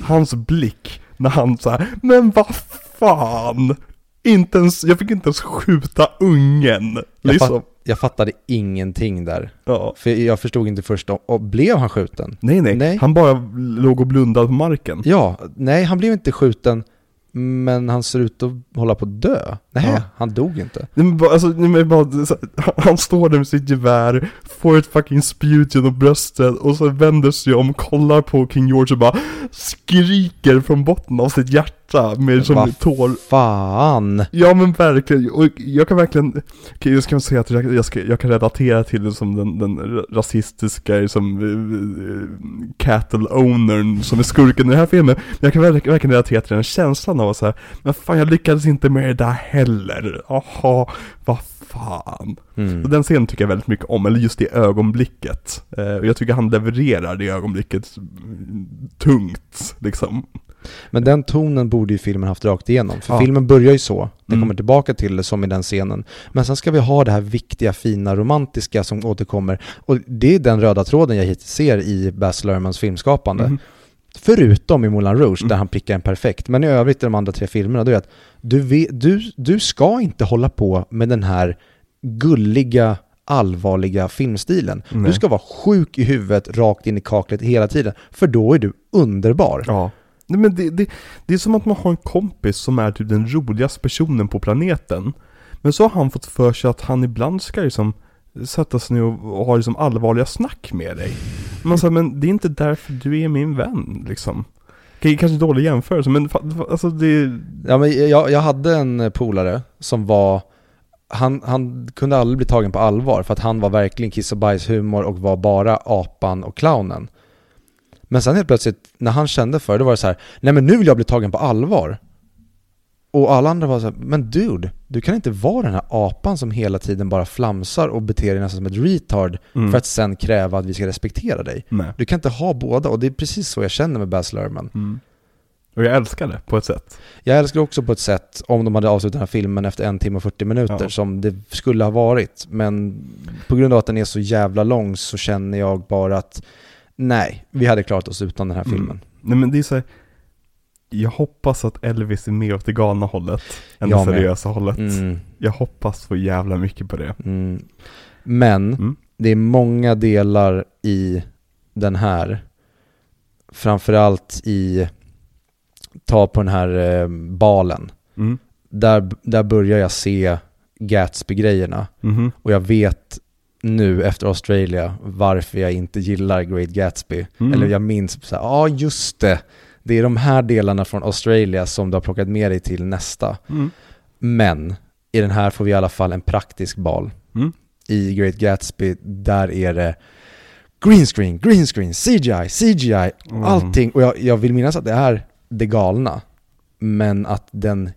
Hans blick när han så här, men vad fan! Inte ens, jag fick inte ens skjuta ungen. Jag, Liksom. fatt, jag fattade ingenting där. Ja. För jag förstod inte först, om- och blev han skjuten? Nej, nej, Nej. Han bara låg och blundade på marken. Ja, nej han blev inte skjuten, men han ser ut att hålla på att dö. Nej, Ja. han dog inte. Alltså, han står där med sitt gevär, får ett fucking spjut genom bröstet och så vänder sig om, kollar på King George och bara skriker från botten av sitt hjärta med som Vad tår. Fan! Ja men verkligen, och jag kan verkligen, okej jag ska säga att jag, jag, ska, jag kan relatera till det som den, den rasistiska, som uh, cattle ownern som är skurken i den här filmen. Men jag kan verkligen, verkligen relatera till den känslan av att säga, men fan jag lyckades inte med det där heller. Jaha, vad fan. Mm. Den scenen tycker jag väldigt mycket om, eller just det ögonblicket. Eh, och jag tycker han levererar det ögonblicket mm, tungt, liksom. Men den tonen borde ju filmen haft rakt igenom. För Ja. filmen börjar ju så, den Mm. kommer tillbaka till det som i den scenen. Men sen ska vi ha det här viktiga, fina, romantiska som återkommer. Och det är den röda tråden jag hittills ser i Baz Luhrmanns filmskapande. Mhm. Förutom i Moulin Rouge, där Mm. han prickar en perfekt. Men i övrigt i de andra tre filmerna, då är det att du, vet, du, du ska inte hålla på med den här gulliga, allvarliga filmstilen. Du Nej. ska vara sjuk i huvudet, rakt in i kaklet hela tiden. För då är du underbar. Ja. Nej, men det, det, det är som att man har en kompis som är typ den roligaste personen på planeten. Men så har han fått för sig att han ibland ska liksom sätta sig ner och, ha liksom allvarliga snack med dig. Man säger, men det är inte därför du är min vän liksom. Kanske dålig jämförelse, men alltså det... Ja, men jag, jag hade en polare som var, han, han kunde aldrig bli tagen på allvar för att han var verkligen kiss och bajshumor och var bara apan och clownen. Men sen helt plötsligt, när han kände för det, då var det så här, nej men nu vill jag bli tagen på allvar. Och alla andra var så här, men dude, du kan inte vara den här apan som hela tiden bara flamsar och beter dig nästan som ett retard Mm. för att sen kräva att vi ska respektera dig. Nej. Du kan inte ha båda och det är precis så jag känner med Baz Luhrmann. Mm. Och jag älskar det på ett sätt. Jag älskar också på ett sätt om de hade avslutat den här filmen efter en timme och 40 minuter Ja. som det skulle ha varit. Men på grund av att den är så jävla lång så känner jag bara att nej, vi hade klarat oss utan den här Mm. filmen. Nej men det är så här, Jag hoppas att Elvis är mer åt det galna hållet än Jag det med. seriösa hållet. Mm, Jag hoppas så jävla mycket på det. mm. Men Mm. det är många delar i den här. Framförallt i, ta på den här eh, balen. Mm. Där, där börjar jag se Gatsby-grejerna. Mhm. Och jag vet nu efter Australia varför jag inte gillar Great Gatsby. Mm. Eller jag minns ja ah, just det. Det är de här delarna från Australia som du har plockat med dig till nästa. Mm. Men i den här får vi i alla fall en praktisk bal. Mm. I Great Gatsby, där är det green screen, green screen, CGI, CGI, Mm. allting. Och jag, jag vill minnas att det är det galna. Men att den,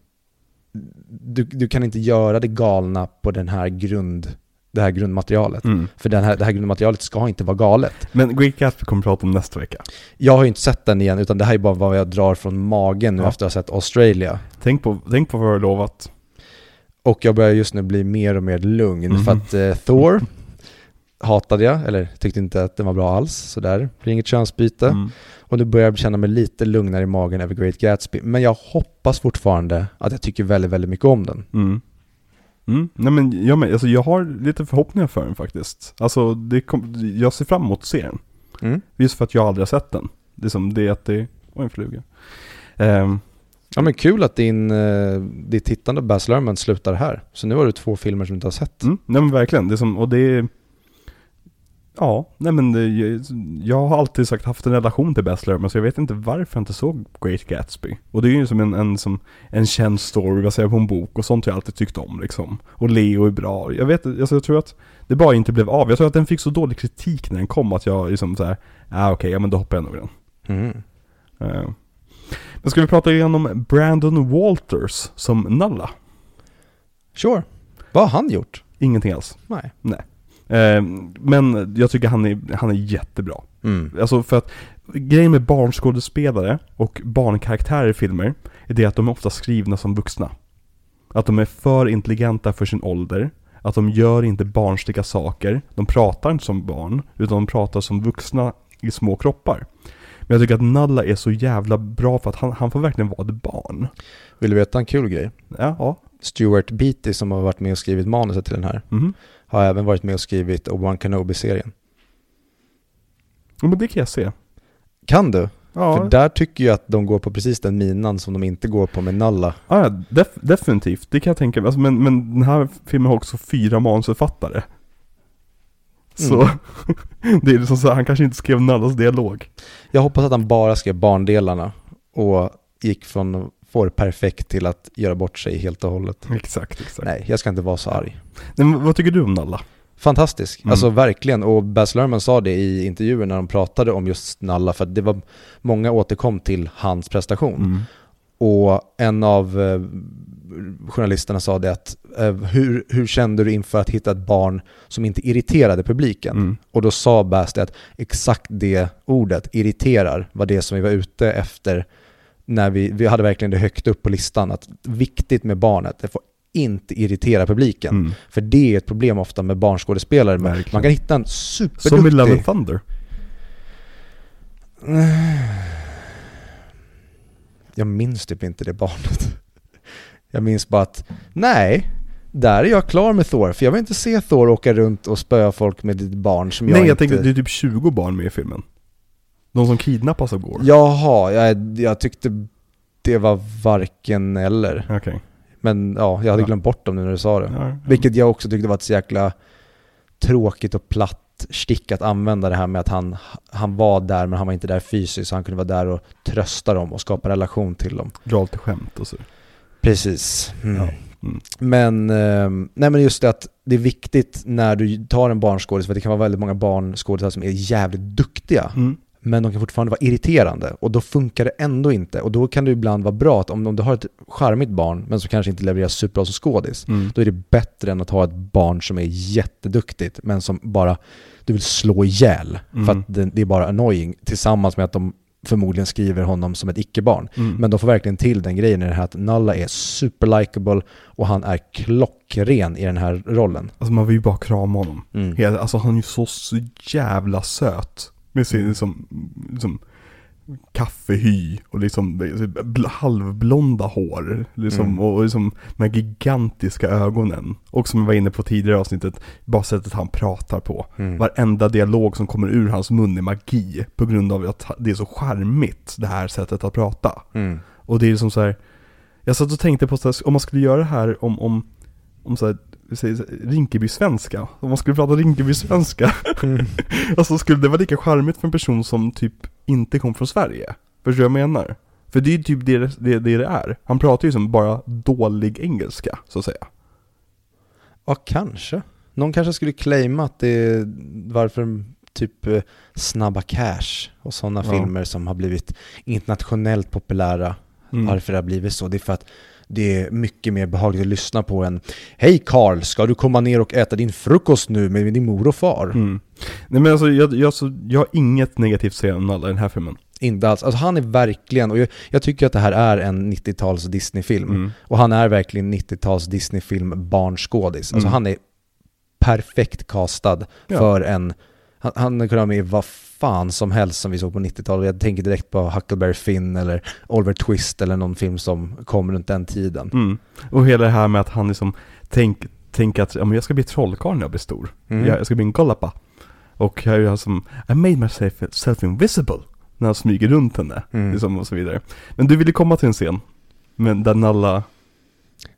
du, du kan inte göra det galna på den här grund, det här grundmaterialet. Mm. För den här, det här grundmaterialet ska inte vara galet. Men Great Gatsby kommer vi prata om nästa vecka. Jag har ju inte sett den igen, utan det här är bara vad jag drar från magen nu Ja. efter att ha sett Australia. Tänk på, tänk på vad du har lovat. Och jag börjar just nu bli mer och mer lugn Mhm. för att eh, Thor hatade jag, eller tyckte inte att den var bra alls, sådär. Det blir inget könsbyte. Mm. Och nu börjar jag känna mig lite lugnare i magen över Great Gatsby. Men jag hoppas fortfarande att jag tycker väldigt, väldigt mycket om den. Mm. Mm. Nej men jag, men, alltså, jag har lite förhoppningar för den faktiskt. Alltså det kom, jag ser fram emot att se den. Mm. Just för att jag aldrig har sett den. Det är som det att det, oj en fluga. Ehm, Ja men kul att din, eh, ditt tittande på Baz Luhrmann slutar här. Så nu har du två filmer som du inte har sett. mm, nej men verkligen, det är som, och det är Ja, nej men det, jag, har alltid sagt haft en relation till Baz Luhrmann så jag vet inte varför jag inte såg Great Gatsby. Och det är ju som en, en, som en känd story baserad på en bok och sånt har jag alltid tyckt om liksom. Och Leo är bra. Jag vet alltså jag tror att det bara inte blev av. Jag tror att den fick så dålig kritik när den kom att jag liksom såhär, ah, okej, ja men då hoppar jag nog den. Mm. Uh. Men ska vi prata igenom Brandon Walters som Nalla? Sure. Vad har han gjort? Ingenting alls. Nej. Eh, men jag tycker han är, han är jättebra. Mm. Alltså för att grejen med barnskådespelare och barnkaraktärer i filmer är det att de är ofta skrivna som vuxna. Att de är för intelligenta för sin ålder. Att de gör inte barnsliga saker. De pratar inte som barn, utan de pratar som vuxna i små kroppar. Men jag tycker att Nalla är så jävla bra för att han, han får verkligen vara ett barn. Vill du veta en kul grej? Ja, ja. Stuart Beatty som har varit med och skrivit manuset till den här Mhm. Har även varit med och skrivit Obi-Wan Kenobi-serien. Ja, men det kan jag se. Kan du? Ja, För där tycker jag att de går på precis den minan som de inte går på med Nalla. ja ja, def, definitivt. Det kan jag tänka mig. Alltså, men, men den här filmen har också fyra manusförfattare. Så Mm. det är liksom så här, han kanske inte skrev Nallas dialog. Jag hoppas att han bara skrev barndelarna och gick från att få det perfekt till att göra bort sig helt och hållet. Exakt, exakt. Nej, jag ska inte vara så arg. Men vad tycker du om Nalla? Fantastisk, Mm. alltså verkligen. Och Baz Luhrmann sa det i intervjuer när de pratade om just Nalla, för det var många återkom till hans prestation. Mm. Och en av eh, journalisterna sa det att eh, hur, hur kände du inför att hitta ett barn som inte irriterade publiken? Mm. Och då sa Baz det att exakt det ordet, irriterar, var det som vi var ute efter när vi, vi hade verkligen det högt upp på listan. Att viktigt med barnet, det får inte irritera publiken. Mm. För det är ett problem ofta med barnskådespelare. Verkligen. Man kan hitta en Som i superduktig... Love and Thunder. Jag minns typ inte det barnet. Jag minns bara att, nej, där är jag klar med Thor. För jag vill inte se Thor åka runt och spöa folk med ett barn som jag Nej, jag inte... tänkte det är typ 20 barn med i filmen. De som kidnappas av Gore. Jaha, jag, jag tyckte det var varken eller. Okej. Men ja, jag hade Ja. glömt bort dem nu när du sa det. Ja. Vilket jag också tyckte var ett så jäkla tråkigt och platt stick att använda det här med att han, han var där men han var inte där fysiskt så han kunde vara där och trösta dem och skapa relation till dem. Dra lite skämt och så. Precis. Mm. Ja. Mm. Men, eh, nej men just det att det är viktigt när du tar en barnskådis, för det kan vara väldigt många barnskådisar som är jävligt duktiga, Mm. Men de kan fortfarande vara irriterande och då funkar det ändå inte. Och då kan det ibland vara bra att om, om du har ett charmigt barn, men som kanske inte levererar superbra som skådis, Mm. då är det bättre än att ha ett barn som är jätteduktigt, men som bara du vill slå ihjäl Mm. för att det, det är bara annoying, tillsammans med att de förmodligen skriver honom som ett icke-barn. Mm. Men de får verkligen till den grejen i det här att Nalla är super och han är klockren i den här rollen. Alltså man vill ju bara krama honom. Mm. Alltså han är ju så, så jävla söt. Med sin liksom, liksom kaffehy och liksom bl- halvblonda hår. Liksom, Mm. Och liksom de här gigantiska ögonen. Och som jag var inne på tidigare avsnittet, bara sättet han pratar på. Mm. Varenda dialog som kommer ur hans mun är magi. På grund av att det är så charmigt, det här sättet att prata. Mm. Och det är liksom så här. Jag satt och tänkte på så här, om man skulle göra det här om, om, om så här, Rinkeby-svenska. Om man skulle prata Rinkeby-svenska. Mm. alltså skulle det vara lika charmigt för en person som typ inte kom från Sverige? Förstår du vad jag menar? För det är ju typ det det, det det är. Han pratar ju som bara dålig engelska, så att säga. Ja, kanske. Någon kanske skulle claima att det är varför typ eh, Snabba Cash och sådana Ja. filmer som har blivit internationellt populära. Mm. Varför det har blivit så? Det är för att det är mycket mer behagligt att lyssna på än Hej Karl, ska du komma ner och äta din frukost nu med din mor och far? Mm. Nej men alltså jag, jag, så, jag har inget negativt att säga om alla i den här filmen. Inte alls. Alltså han är verkligen, och jag, jag tycker att det här är en 90-tals Disney-film. Mm. Och han är verkligen 90-tals Disney-film barnskådis. Alltså Mm. han är perfekt castad Ja. för en, han, han kunde ha med i vad fan som helst som vi såg på 90-talet. Jag tänker direkt på Huckleberry Finn eller Oliver Twist eller någon film som kom runt den tiden. Mm. Och hela det här med att han liksom tänk, tänker att ja, men jag ska bli trollkarl när jag blir stor. Mm. Jag, jag ska bli en Gollapa. Och här är han som, I made myself self invisible. När han smyger runt henne. Mm. Liksom och så vidare. Men du ville komma till en scen. Men där Nalla,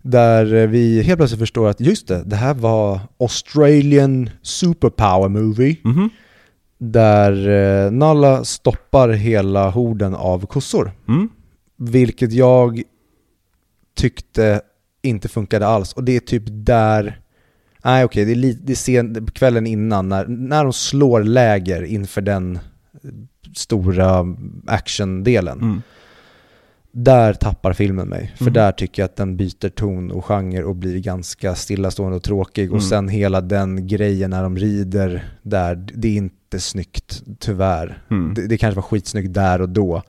Där eh, vi helt plötsligt förstår att just det, det här var Australian Superpower Movie. mhm, Där eh, Nalla stoppar hela horden av kossor. mm, Vilket jag tyckte inte funkade alls. Och det är typ där... Nej okej, det är, li- det är sen, kvällen innan när, när de slår läger inför den stora actiondelen. mm, Där tappar filmen mig. För Mhm. där tycker jag att den byter ton och genre och blir ganska stillastående och tråkig. Och Mm. sen hela den grejen när de rider där, det är inte snyggt tyvärr. mm. Det, det kanske var skitsnyggt där och då.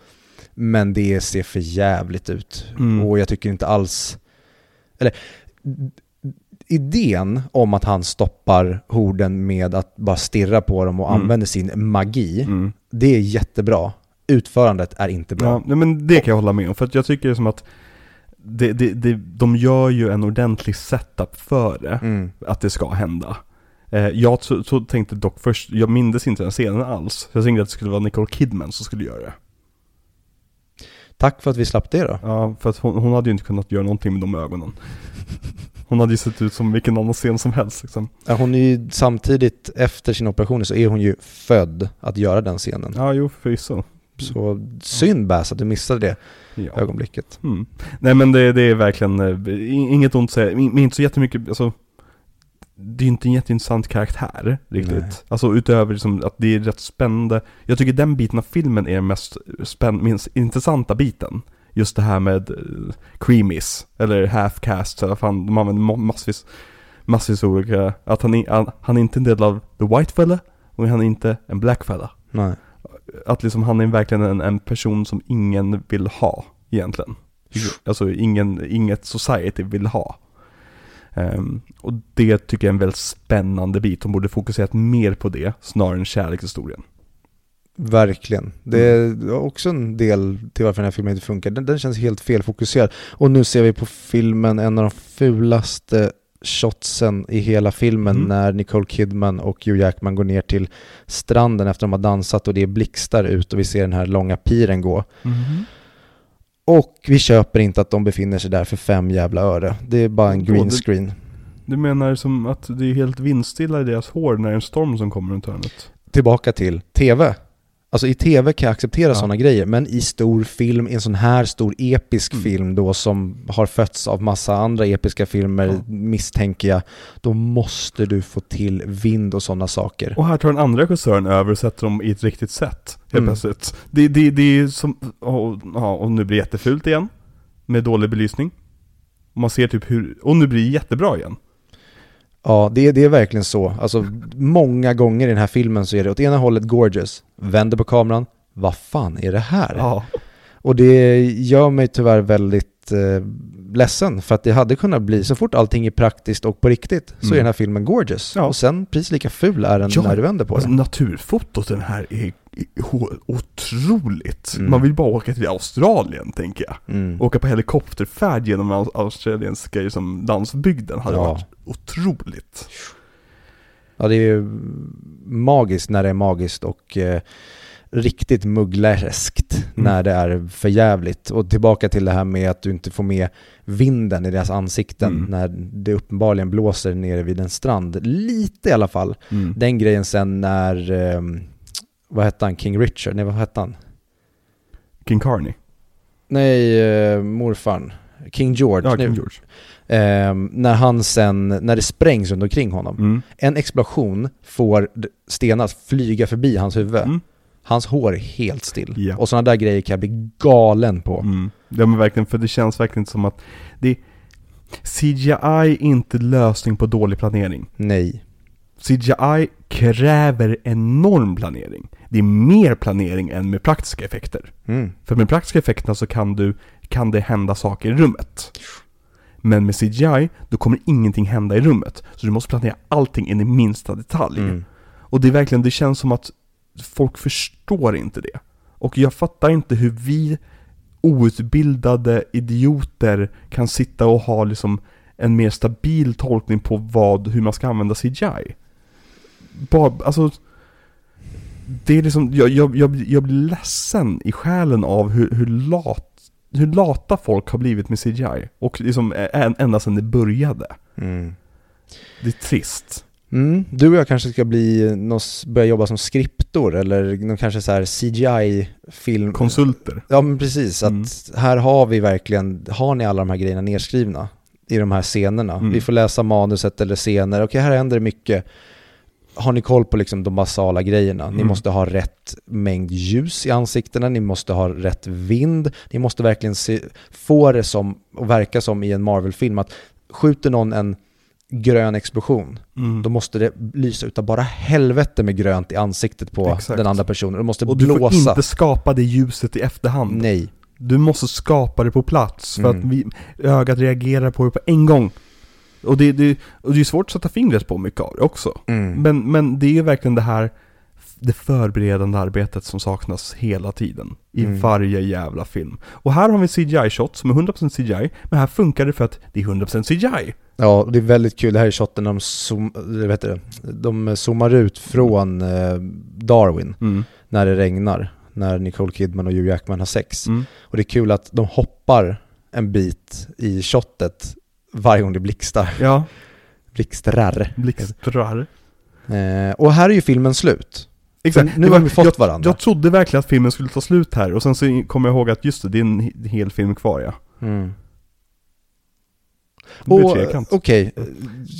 Men det ser för jävligt ut. Mm. Och jag tycker inte alls... Eller idén om att han stoppar horden med att bara stirra på dem och Mm. använder sin magi, Mm. det är jättebra. Utförandet är inte bra. Ja, men det kan jag hålla med om. För att jag tycker som att det, det, det, de gör ju en ordentlig setup för det. Mm. Att det ska hända. Eh, jag så, så tänkte dock först, jag mindes inte den scenen alls. Jag tänkte att det skulle vara Nicole Kidman som skulle göra det. Tack för att vi slapp det då. Ja, för att hon, hon hade ju inte kunnat göra någonting med de ögonen. Hon hade ju sett ut som vilken annan scen som helst liksom. Ja, Hon är ju samtidigt, efter sin operation så är hon ju född att göra den scenen. Ja, jo förvisso. Så synd Bass att du missade det Ja. ögonblicket. Mm. Nej men det, det är verkligen, eh, inget ont att säga, men inte så jättemycket, alltså det är inte en jätteintressant karaktär riktigt. Nej. Alltså utöver liksom att det är rätt spännande. Jag tycker den biten av filmen är den mest spänn, minst intressanta biten. Just det här med uh, creamies, eller half-cast, eller fan, de använder ma- massvis, massvis olika, att han, han, han är inte en del av the white fella, och han är inte en black fella. Nej. Att liksom han är verkligen en, en person som ingen vill ha egentligen. Alltså ingen, inget society vill ha. Ehm, och det tycker jag är en väldigt spännande bit. De borde fokuserat mer på det snarare än kärlekshistorien. Verkligen. Det är också en del till varför den här filmen inte funkar. Den, den känns helt felfokuserad. Och nu ser vi på filmen en av de fulaste shotsen i hela filmen Mm. när Nicole Kidman och Hugh Jackman går ner till stranden efter de har dansat och det är blixtar ut och vi ser den här långa piren gå. Och vi köper inte att de befinner sig där för fem jävla öre. Det är bara en green screen. Du menar som att det är helt vindstilla i deras hår när det är en storm som kommer runt hörnet? Tillbaka till TV. Alltså i TV kan jag acceptera Ja. sådana grejer, men i stor film, i en sån här stor episk Mm. film då som har fötts av massa andra episka filmer Ja. misstänker jag, då måste du få till vind och sådana saker. Och här tar den andra regissören över och sätter dem i ett riktigt sätt. Helt Mm. plötsligt. Det, det, det är som, och, ja, och nu blir det jättefult igen. Med dålig belysning. Och man ser typ hur, och nu blir det jättebra igen. Ja, det, är- det är verkligen så. Alltså många gånger i den här filmen så är det åt ena hållet gorgeous, vänder på kameran, vad fan är det här? Ja. Och det gör mig tyvärr väldigt eh, ledsen för att det hade kunnat bli, så fort allting är praktiskt och på riktigt så Mm. är den här filmen gorgeous. Ja. Och sen precis lika ful är den Ja, när du vänder på Alltså, den. naturfotot den här är otroligt. Mm. Man vill bara åka till Australien, tänker jag. Mm. Åka på helikopterfärd genom au- australienska liksom, landsbygden hade Ja. varit otroligt. Ja, det är ju magiskt när det är magiskt och eh, riktigt muggläskt Mm. när det är för jävligt. Och tillbaka till det här med att du inte får med vinden i deras ansikten Mm. när det uppenbarligen blåser nere vid en strand. Lite i alla fall. Mm. Den grejen sen när, eh, vad hette han, King Richard? Nej, vad hette han? King Carney. Nej, eh, morfarn. King George. Ja, King George. Eh, när han sen, när det sprängs runt omkring honom. Mm. En explosion får stenar flyga förbi hans huvud. Mm. Hans hår är helt still. Ja. Och sådana där grejer kan jag bli galen på. Mm. Ja men verkligen, för det känns verkligen som att det CGI är inte lösning på dålig planering. Nej. CGI kräver enorm planering. Det är mer planering än med praktiska effekter. Mm. För med praktiska effekterna så kan du, kan det hända saker i rummet. Men med CGI, då kommer ingenting hända i rummet. Så du måste planera allting in i minsta detalj. Mm. Och det är verkligen, det känns som att folk förstår inte det. Och jag fattar inte hur vi outbildade idioter kan sitta och ha liksom en mer stabil tolkning på vad, hur man ska använda CGI. Bara, alltså det är liksom, jag, jag, jag, jag blir ledsen i själen av hur, hur, lat, hur lata folk har blivit med CGI. Och liksom ä- ända sedan det började. Mm. Det är trist. Mm. Du och jag kanske ska bli, börja jobba som skriptor eller någon kanske så här CGI-film. Konsulter. Ja men precis, att Mm. här har vi verkligen, har ni alla de här grejerna nedskrivna i de här scenerna? Mm. Vi får läsa manuset eller scener, okej här händer det mycket. Har ni koll på liksom de basala grejerna? Ni Mm. måste ha rätt mängd ljus i ansiktena, ni måste ha rätt vind, ni måste verkligen se, få det som, och verka som i en Marvel-film, att skjuter någon en grön explosion, Mm. då måste det lysa utav bara helvete med grönt i ansiktet på Exakt. den andra personen. Det måste Och du får blåsa. inte skapa det ljuset i efterhand. Nej. Du måste skapa det på plats för Mm. att vi, ögat reagerar på det på en gång. Och det, det, och det är svårt att sätta fingret på mycket av det också. Mm. Men, men det är ju verkligen det här det förberedande arbetet som saknas hela tiden. I Mm. varje jävla film. Och här har vi CGI-shot som är 100% CGI, men här funkar det för att det är 100% CGI. Ja, det är väldigt kul. Det här är shotten de, zoom, vad heter det? de zoomar ut från eh, Darwin Mm. när det regnar. När Nicole Kidman och Hugh Jackman har sex. Mm. Och det är kul att de hoppar en bit i shotet varje gång det blixtar. Ja, Blixtrar. blixtrar. Eh, och här är ju filmen slut. Exakt. För nu Det har var- vi fått jag, varandra. Jag trodde verkligen att filmen skulle ta slut här och sen så kom jag ihåg att just det, det är en he- hel film kvar ja. Mm. Okej, eh,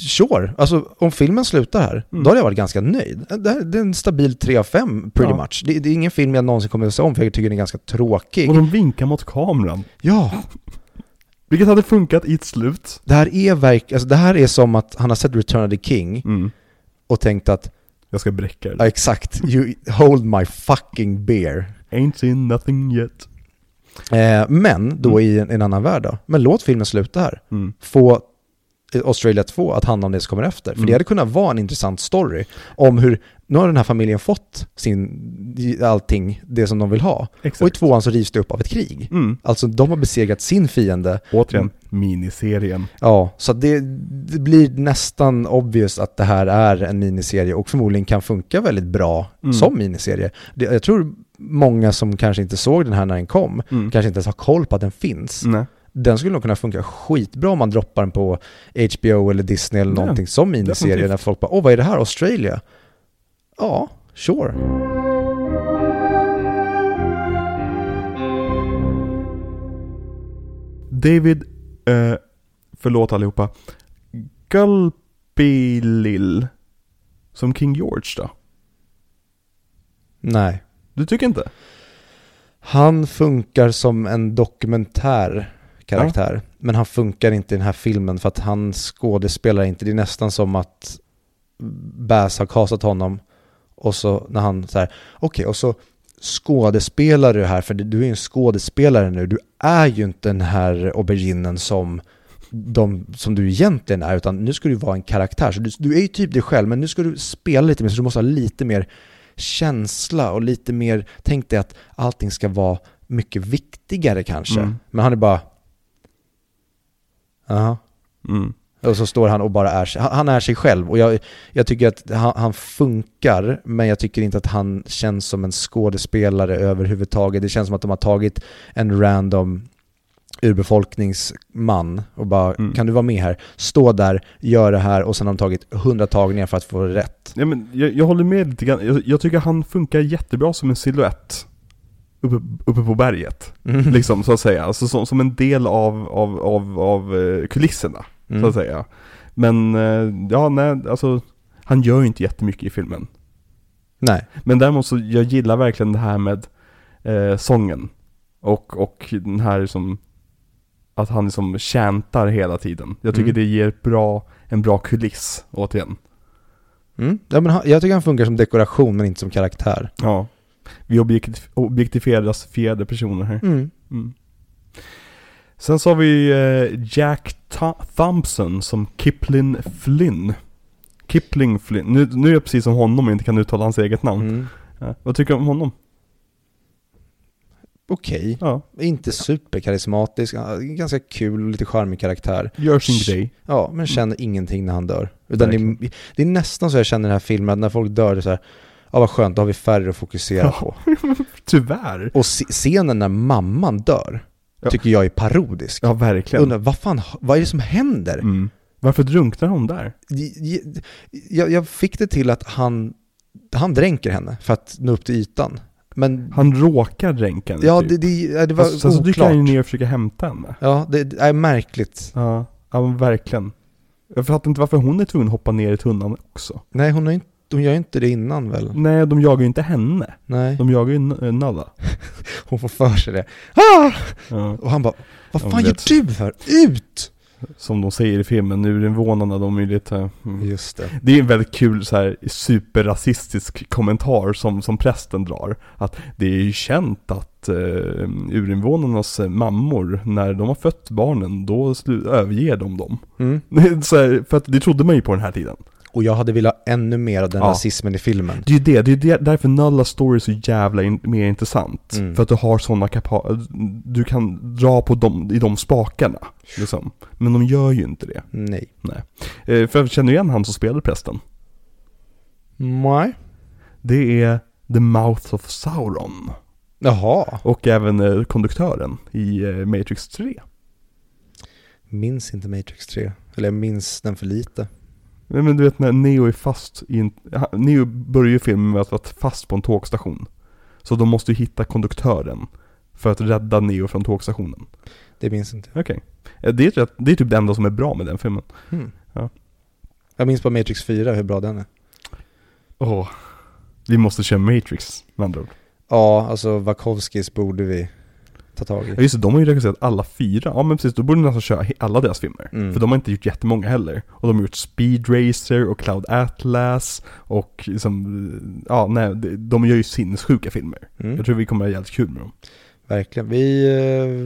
sure. Alltså om filmen slutar här, Mm. då hade jag varit ganska nöjd. Det, här, det är en stabil 3 av 5 pretty Ja. much. Det, det är ingen film jag någonsin kommer att se om för jag tycker den är ganska tråkig. Och de vinkar mot kameran. Ja, Vilket hade funkat i ett slut. det här är verk, alltså det här är som att han har sett Return of the King Mm. och tänkt att, Jag ska bräcka ja det. exakt, you hold my fucking beer. Ain't seen nothing yet. Eh, men då i en, en annan värld då. Men låt filmen sluta här. Mm. Få Australia 2 att handla om det som kommer efter. För Mm. det hade kunnat vara en intressant story om hur, nu har den här familjen fått sin, allting, det som de vill ha. Exakt. Och i tvåan så rivs det upp av ett krig. Mm. Alltså de har besegrat sin fiende. Återigen, miniserien. Ja, så det, det blir nästan obvious att det här är en miniserie och förmodligen kan funka väldigt bra Mm. som miniserie. Det, jag tror många som kanske inte såg den här när den kom, Mm. kanske inte ens har koll på att den finns. Nej. Den skulle nog kunna funka skitbra om man droppar den på HBO eller Disney eller Ja, någonting som miniserie när folk bara åh vad är det här, Australia? Ja, sure. David, eh, förlåt allihopa, Gulpilil som King George då? Nej. Du tycker inte? Han funkar som en dokumentär karaktär. Men han funkar inte i den här filmen för att han skådespelar inte. Det är nästan som att Bass har kastat honom och så när han så här, okej och så skådespelar du här för du är ju en skådespelare nu. Du är ju inte den här auberginen som de som du egentligen är utan nu ska du vara en karaktär. Så du, du är ju typ dig själv men nu ska du spela lite mer så du måste ha lite mer känsla och lite mer, tänk dig att allting ska vara mycket viktigare kanske. Mm. Men han är bara, jaha. Mm. Och så står han och bara är sig, han- han är sig själv och jag, jag tycker att han, han funkar men jag tycker inte att han känns som en skådespelare överhuvudtaget. Det känns som att de har tagit en random urbefolkningsman och bara Mm. kan du vara med här? Stå där, gör det här och sen har de tagit hundra tagningar för att få det rätt. Ja, men jag, jag håller med lite grann. Jag, jag tycker han funkar jättebra som en silhuett uppe, uppe på berget. Liksom så att säga. Alltså som, som en del av, av, av, av eh, kulisserna. Mm. Så att säga. Men, eh, ja nej, alltså han gör ju inte jättemycket i filmen. Nej. Men däremot så, jag gillar verkligen det här med eh, sången. Och, och den här som att han liksom chantar hela tiden. Jag tycker Mm. det ger bra, en bra kuliss, återigen. Mm. Ja, men han, jag tycker han funkar som dekoration men inte som karaktär. Ja. Vi objektif- objektifieras fjärde personer här. Mm. Mm. Sen så har vi eh, Jack Th- Thompson som Kipling Flynn. Kipling Flynn. Nu, nu är jag precis som honom och inte kan uttala hans eget namn. Mm. Ja. Vad tycker du om honom? okej. Ja, Inte superkarismatisk, ganska kul och lite charmig karaktär. gör sin grej. Ja, men känner ingenting när han dör. Utan det, är, det är nästan så jag känner i den här filmen, att när folk dör, det är så här, ja vad skönt, då har vi färre att fokusera på. Tyvärr. Och scenen när mamman dör, Ja. tycker jag är parodisk. Ja, verkligen. Undrar, vad fan, vad är det som händer? Mm. Varför drunknar hon där? Jag, jag fick det till att han, han dränker henne för att nå upp till ytan. Men Han råkar dränka henne ja, typ. det, det, det var Fast sen så dyker han ju oklart. ner och försöker hämta henne. Ja, det, det är märkligt. Ja, ja verkligen. Jag fattar inte varför hon är tvungen att hoppa ner i tunnan också. Nej, hon, har inte, hon gör ju inte det innan väl? Nej, de jagar ju inte henne. Nej, De jagar ju N- Nalla. hon får för sig det. Ah! Ja. Och han bara, vad fan gör du här? Ut! Som de säger i filmen, nu är invånarna, de är ju lite... Mm. Just det. Det är en väldigt kul så här superrasistisk kommentar som, som prästen drar. Att det är ju känt att eh, urinvånarnas mammor, när de har fött barnen, då slu- överger de dem. Mm. så här, för att det trodde man ju på den här tiden. Och jag hade velat ha ännu mer av den Ja. rasismen i filmen. Det är ju det, det är det, därför Nulla story är så jävla in, mer intressant. Mm. För att du har sådana kapa... Du kan dra på dem, i de spakarna. Liksom. Men de gör ju inte det. Nej. Eh, för jag känner igen han som spelar prästen. Nej. Det är The Mouth of Sauron. Jaha. Och även eh, konduktören i eh, Matrix 3. Minns inte Matrix 3. Eller jag minns den för lite. Nej, Men du vet när Neo är fast i en... Neo börjar ju filmen med att vara fast på en tågstation. Så de måste ju hitta konduktören. För att rädda Neo från tågstationen. Det minns inte. Okej. Eh, Det, är rätt- det är typ det enda som är bra med den filmen. Hmm. Ja. Jag minns bara Matrix 4, hur bra den är. Åh. Vi måste köra Matrix, med andra ord. Ja, alltså Wachowskis borde vi ta tag Ja i. just det, de har ju regisserat alla fyra. Ja men precis, då borde de nästan köra alla deras filmer. Mm. För de har inte gjort jättemånga heller. Och de har gjort Speed Racer och Cloud Atlas och liksom, ja nej, de- gör ju sinnessjuka filmer. Mm. Jag tror vi kommer ha jävligt kul med dem. Verkligen. Vi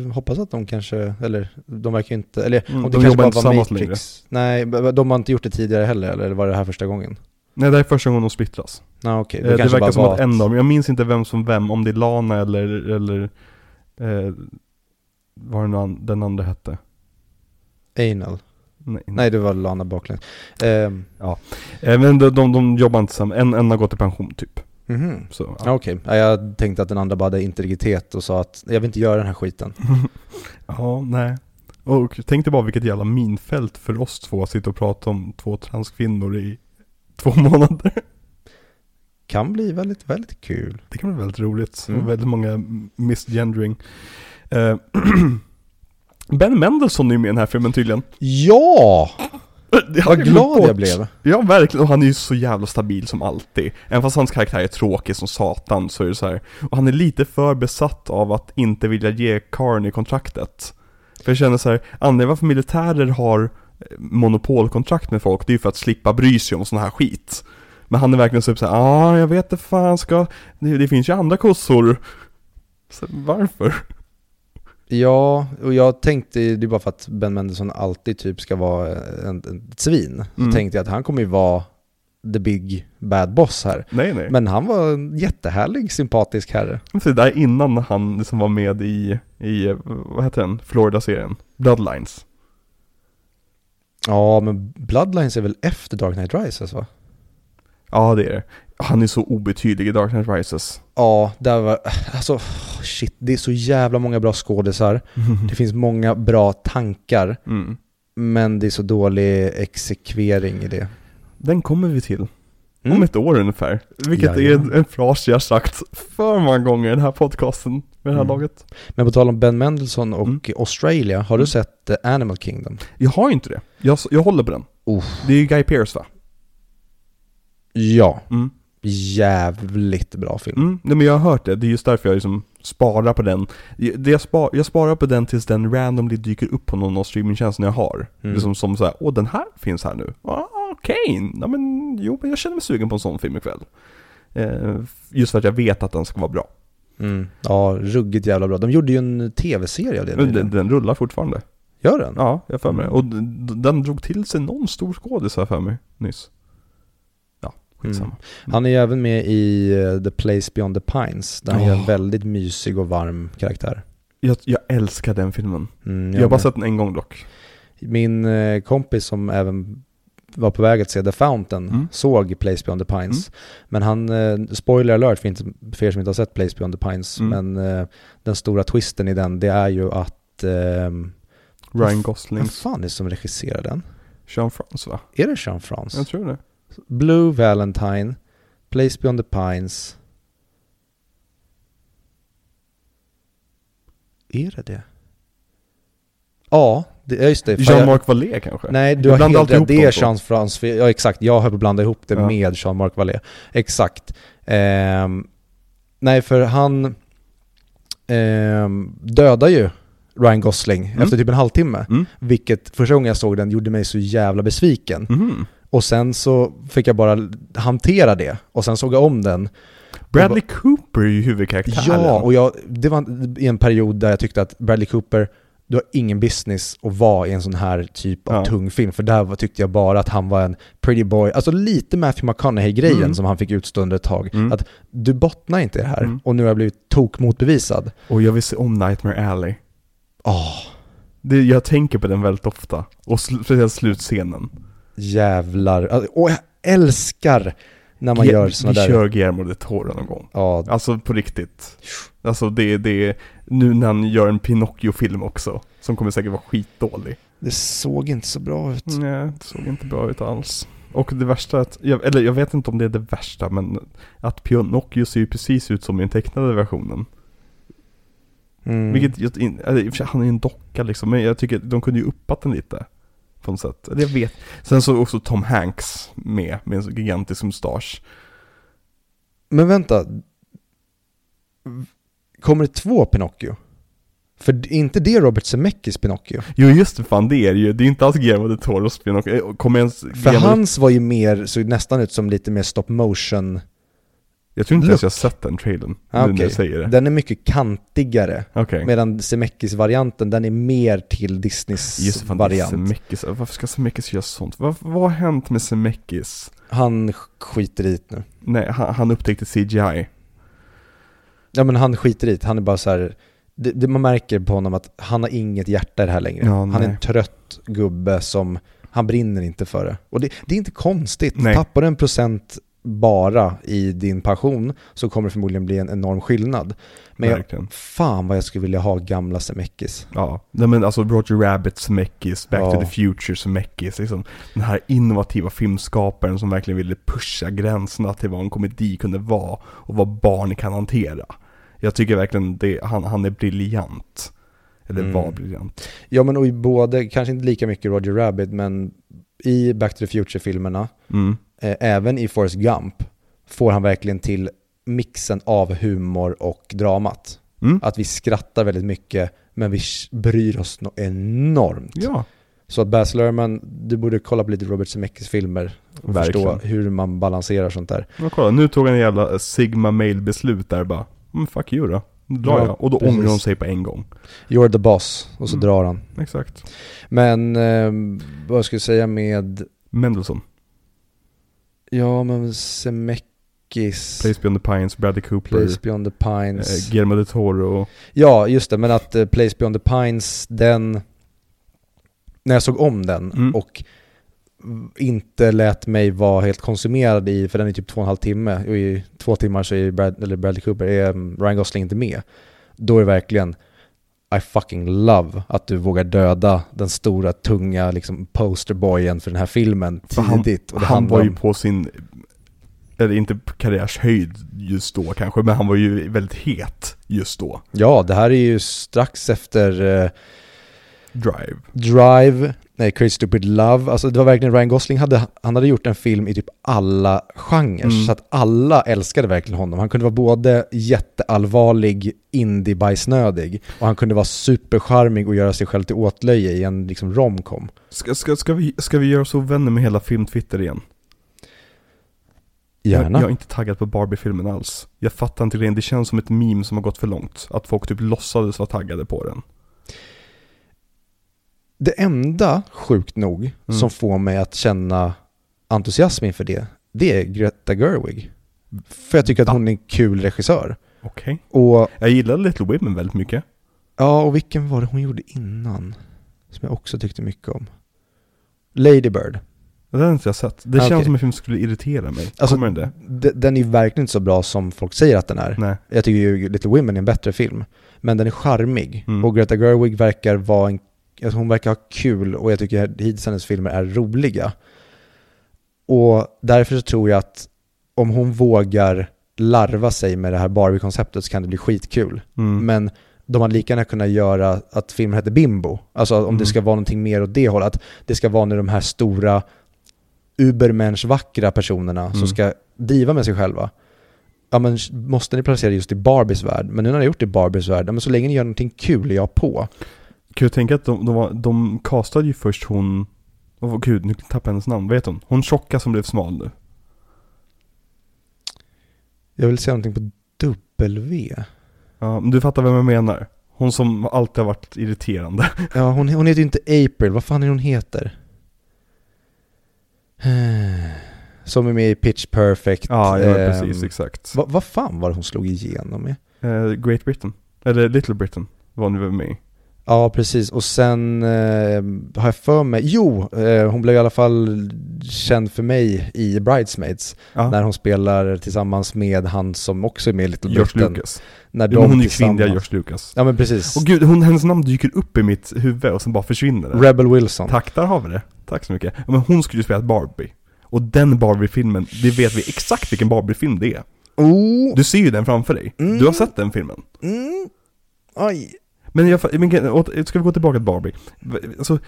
eh, hoppas att de kanske, eller de verkar ju inte, eller Mm, om det de kanske bara var Matrix. Nej, b- b- de har inte gjort det tidigare heller, eller var det här första gången? Nej, det här är första gången de splittras. Nej, okej. Eh, det kanske verkar som att en av dem, jag minns inte vem som vem, om det är Lana eller, eller eh, vad den, den andra hette. Anal. Nej, Nej, det var Lana Backlund. Ehm, Eh, men de, de, de jobbar inte tillsammans, en, en har gått i pension typ. mhm. Så, Ja, Okej, ja, jag tänkte att den andra bara hade integritet och sa att jag vill inte göra den här skiten. Ja, nej. Och tänk dig bara vilket jävla minfält för oss två att sitta och prata om två transkvinnor i två månader. Kan bli väldigt, väldigt kul. Det kan bli väldigt roligt. Mm. Och väldigt många misgendering. Eh, ben Mendelsohn är ju med i den här filmen tydligen. Ja! Hade Vad glad bort. jag blev. Ja, verkligen. Och han är ju så jävla stabil som alltid. Även fast hans karaktär är tråkig som satan så är det så här. Och han är lite för besatt av att inte vilja ge Carney kontraktet. För jag känner så här, anledningen varför militärer har eh, monopolkontrakt med folk, det är ju för att slippa bry sig om sån här skit. Men han är verkligen typ såhär, ja ah, jag vet inte fan ska, det, det finns ju andra kossor. Så, varför? Ja, och jag tänkte, det är bara för att Ben Mendelsohn alltid typ ska vara en, en, ett svin. Så Mm. tänkte jag att han kommer ju vara the big bad boss här. Nej nej. Men han var en jättehärlig, sympatisk herre. Så det där är innan han liksom var med i, i, vad heter den, Florida-serien? Bloodlines. Ja, men Bloodlines är väl efter Dark Knight Rises va? Ja det är det. Han är så obetydlig i Dark Knight Rises. Ja, där var, alltså shit, det är så jävla många bra skådisar. Det finns många bra tankar, Mm. men det är så dålig exekvering i det. Den kommer vi till. Om Mm. ett år ungefär. Vilket är Jajamän. en, en fras jag sagt för många gånger i den här podcasten. Med det här Mm. laget. Men på tal om Ben Mendelsohn och Mm. Australia, har du Mm. sett eh, Animal Kingdom? Jag har inte det. Jag, jag håller på den. Uff. Det är ju Guy Pearce va? Ja, Mm. jävligt bra film. Mm. Nej men jag har hört det. Det är just därför jag liksom sparar på den. Det jag, spar, jag sparar på den tills den randomly dyker upp på någon av streamingtjänsterna jag har. Mm. Liksom som såhär, åh den här finns här nu. Ah, Okej, ja, men jo men jag känner mig sugen på en sån film ikväll. Eh, just för att jag vet att den ska vara bra. Mm. Ja, ruggigt jävla bra. De gjorde ju en tv-serie av det Men den, den rullar fortfarande. Gör den? Ja, jag för mig. Mm. Och den drog till sig någon stor skådis här för mig nyss. Skitsamma. Han är ju även med i eh, The Place Beyond the Pines, där han gör en väldigt mysig och varm karaktär. Jag, jag älskar den filmen. Mm, Jag har bara sett den en gång dock. Min eh, kompis som även var på väg att se The Fountain Mm. såg Place Beyond the Pines. Men han, eh, spoiler alert för, inte, för er som inte har sett Place Beyond the Pines, Mm. men eh, den stora twisten i den, det är ju att, ehm, Ryan vem Gosling, fan är det som regisserar den? Jean France va? Är det Jean France? Jag tror det. Blue Valentine, Place Beyond the Pines. Är det det? Ja, det, ja, just det. Jean-Marc Vallée kanske? Nej, du Jag har helt rätt. Det de är två. Jean France, ja exakt. Jag höll på att blanda ihop det Ja. med Jean-Marc Vallée. Exakt. Ehm, nej, för han ehm, dödar ju Ryan Gosling Mm. efter typ en halvtimme. Mm. Vilket första gången jag såg den gjorde mig så jävla besviken. Mhm. Och sen så fick jag bara hantera det. Och sen såg jag om den. Bradley Cooper är ju huvudkaraktären. Ja, och jag, det var i en period där jag tyckte att Bradley Cooper, du har ingen business att vara i en sån här typ av Ja. tung film. För där var, tyckte jag bara att han var en pretty boy, alltså lite Matthew McConaughey-grejen Mm. som han fick utstå under ett tag. Mm. Att du bottnar inte i det här Mm. och nu har jag blivit tok motbevisad. Och jag vill se om Nightmare Alley. Åh, Det, jag tänker på den väldigt ofta. Och speciellt slutscenen. Jävlar. Alltså, Och jag älskar när man Ge- gör såna vi där... kör Guillermo del Toro någon gång. Ja, Alltså på riktigt. Alltså det, det, nu när han gör en Pinocchio-film också. Som kommer säkert vara skitdålig. det såg inte så bra ut. Nej, det såg inte bra ut alls. Och det värsta är att, jag, eller jag vet inte om det är det värsta, men att Pinocchio ser ju precis ut som i den tecknade versionen. Mm. Vilket, jag, sig, han är ju en docka liksom, men jag tycker de kunde ju uppat den lite. På något sätt. Jag vet. Sen så är också Tom Hanks med, med en gigantisk mustasch. Men vänta. Kommer det två Pinocchio? För är inte det Robert Zemeckis Pinocchio? Jo just det, fan det är det ju. Det är inte alls Guillermo del Toros Pinocchio. Eh, Kommer ens För hans var ju mer, såg nästan ut som lite mer stop motion. Jag tror inte ens Look. jag har sett den trailern. Ah, nu när okej. du säger det. Den är mycket kantigare. Okej. Medan Zemeckis-varianten, den är mer till Disneys Just fan variant. Zemeckis. Varför ska Zemeckis göra sånt? Vad, vad har hänt med Zemeckis? Han skiter i det nu. Nej, han, han upptäckte CGI. Ja men han skiter i det, han är bara så här. Det, det, man märker på honom att han har inget hjärta i det här längre. Ja, han är en trött gubbe som, han brinner inte för det. Och det, det är inte konstigt. Nej. Tappar du en procent bara i din passion så kommer det förmodligen bli en enorm skillnad. Men jag, fan vad jag skulle vilja ha gamla Zemeckis. Ja, nej men alltså Roger Rabbit, Zemeckis, Back Ja. to the Future, Zemeckis, liksom den här innovativa filmskaparen som verkligen ville pusha gränserna till vad en komedi kunde vara och vad barn kan hantera. Jag tycker verkligen det, han, han är briljant. Eller Mm. var briljant. Ja men och i både, kanske inte lika mycket Roger Rabbit, men i Back to the Future-filmerna, Mm. Eh, även i Forrest Gump, får han verkligen till mixen av humor och dramat. Mm. Att vi skrattar väldigt mycket, men vi bryr oss no- enormt. Ja, Så att Baz Luhrmann, du borde kolla på lite Robert Zemeckis filmer och Verkligen. förstå hur man balanserar sånt där. men kolla nu tog han en jävla Sigma mail-beslut där bara. Mm, fuck you då. Drar Ja, jag. Och då precis. ångrar hon sig på en gång. You're the boss, och så Mm. drar han. Exakt. Men ehm, vad ska jag säga med, Mendelssohn. Ja men Zemeckis, Place Beyond the Pines, Bradley Cooper. Place Beyond the Pines. Eh, Guillermo del Toro. Ja, just det, men att eh, Place Beyond the Pines, den, när jag såg om den Mm. och inte lät mig vara helt konsumerad i, för den är typ två och en halv timme, och i två timmar så är Brad, eller Bradley Cooper, är mm, Ryan Gosling inte med. Då är det verkligen I fucking love att du vågar döda den stora, tunga liksom, posterboyen för den här filmen han- tidigt. Han handlar var ju på sin, eller inte karriärshöjd just då kanske, men han var ju väldigt het just då. Ja, det här är ju strax efter eh, Drive. Drive, nej, Crazy Stupid Love, alltså det var verkligen Ryan Gosling hade, han hade gjort en film i typ alla genrer, Mm. så att alla älskade verkligen honom. Han kunde vara både jätteallvarlig, indie-bajsnödig, och han kunde vara supercharmig och göra sig själv till åtlöje i en liksom romcom. Ska, ska, ska, vi, ska vi göra oss ovänner med hela filmtwitter igen? Gärna. Jag, jag är inte taggad på Barbie-filmen alls. Jag fattar inte det, det känns som ett meme som har gått för långt. Att folk typ låtsades vara taggade på den. Det enda, sjukt nog, Mm. som får mig att känna entusiasm inför det det är Greta Gerwig. För jag tycker att hon är en kul regissör. Okej. Och, Jag gillar Little Women väldigt mycket. ja, och vilken var det hon gjorde innan? Som jag också tyckte mycket om. Lady Bird. Den har inte jag sett. Det Ah, känns okej. som en film som skulle irritera mig. Alltså, Kommer den det? Den är verkligen inte så bra som folk säger att den är. Nej. Jag tycker ju Little Women är en bättre film. Men den är charmig. Mm. Och Greta Gerwig verkar vara en, alltså hon verkar ha kul och jag tycker hittills hennes filmer är roliga. Och därför så tror jag att om hon vågar larva sig med det här Barbie-konceptet så kan det bli skitkul. Mm. Men de hade lika gärna kunnat göra att filmen hette Bimbo. Alltså om Mm. det ska vara någonting mer åt det hållet. Att det ska vara när de här stora ubermensch-vackra personerna som Mm. ska diva med sig själva. Ja men måste ni placera just i Barbies värld? Men nu när ni har gjort det i Barbies värld, ja, men så länge ni gör någonting kul är jag på. Kan du tänka att de, de, var, de castade ju först hon... Åh gud, nu tappade jag hennes namn. Vad heter hon? Hon tjocka som blev smal nu. Jag vill säga någonting på W. Ja, men du fattar vem jag menar. Hon som alltid har varit irriterande. Ja, hon, hon heter ju inte April. Vad fan är hon heter? Som är med i Pitch Perfect. Ja, ja ehm, precis, exakt. Vad vad fan var det hon slog igenom med? Eh, Great Britain. Eller Little Britain var hon väl med i. Ja, precis. Och sen eh, har jag för mig, jo, eh, hon blev i alla fall känd för mig i Bridesmaids. Ja, När hon spelar tillsammans med han som också är med i Little George Britain. Lucas. När Jo, men hon är ju kvinnliga George Lucas. Ja men precis. Och gud, hon, hennes namn dyker upp i mitt huvud och sen bara försvinner det. Rebel Wilson. Tack, där har vi det. Tack så mycket. Men hon skulle ju spela Barbie. Och den Barbie-filmen, det vet vi exakt vilken Barbie-film det är. Oh! Du ser ju den framför dig. Mm. Du har sett den filmen. Mm. Oj. Men jag, men, ska vi gå tillbaka till Barbie? Alltså,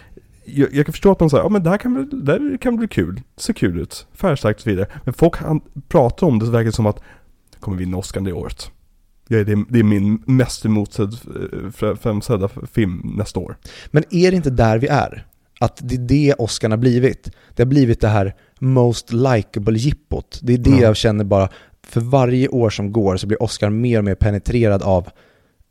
jag, jag kan förstå att de säger, ja men det här kan väl, det här kan bli kul, det ser kul ut, färgstarkt och så vidare. Men folk han, pratar om det så verkar det som att, kommer vinna Oscar det året. Ja, det, är, det är min mest emotsedd, eh, film nästa år. Men är det inte där vi är? Att det är det Oscar har blivit. Det har blivit det här most likable jippot. Det är det Ja. jag känner bara, för varje år som går så blir Oscar mer och mer penetrerad av,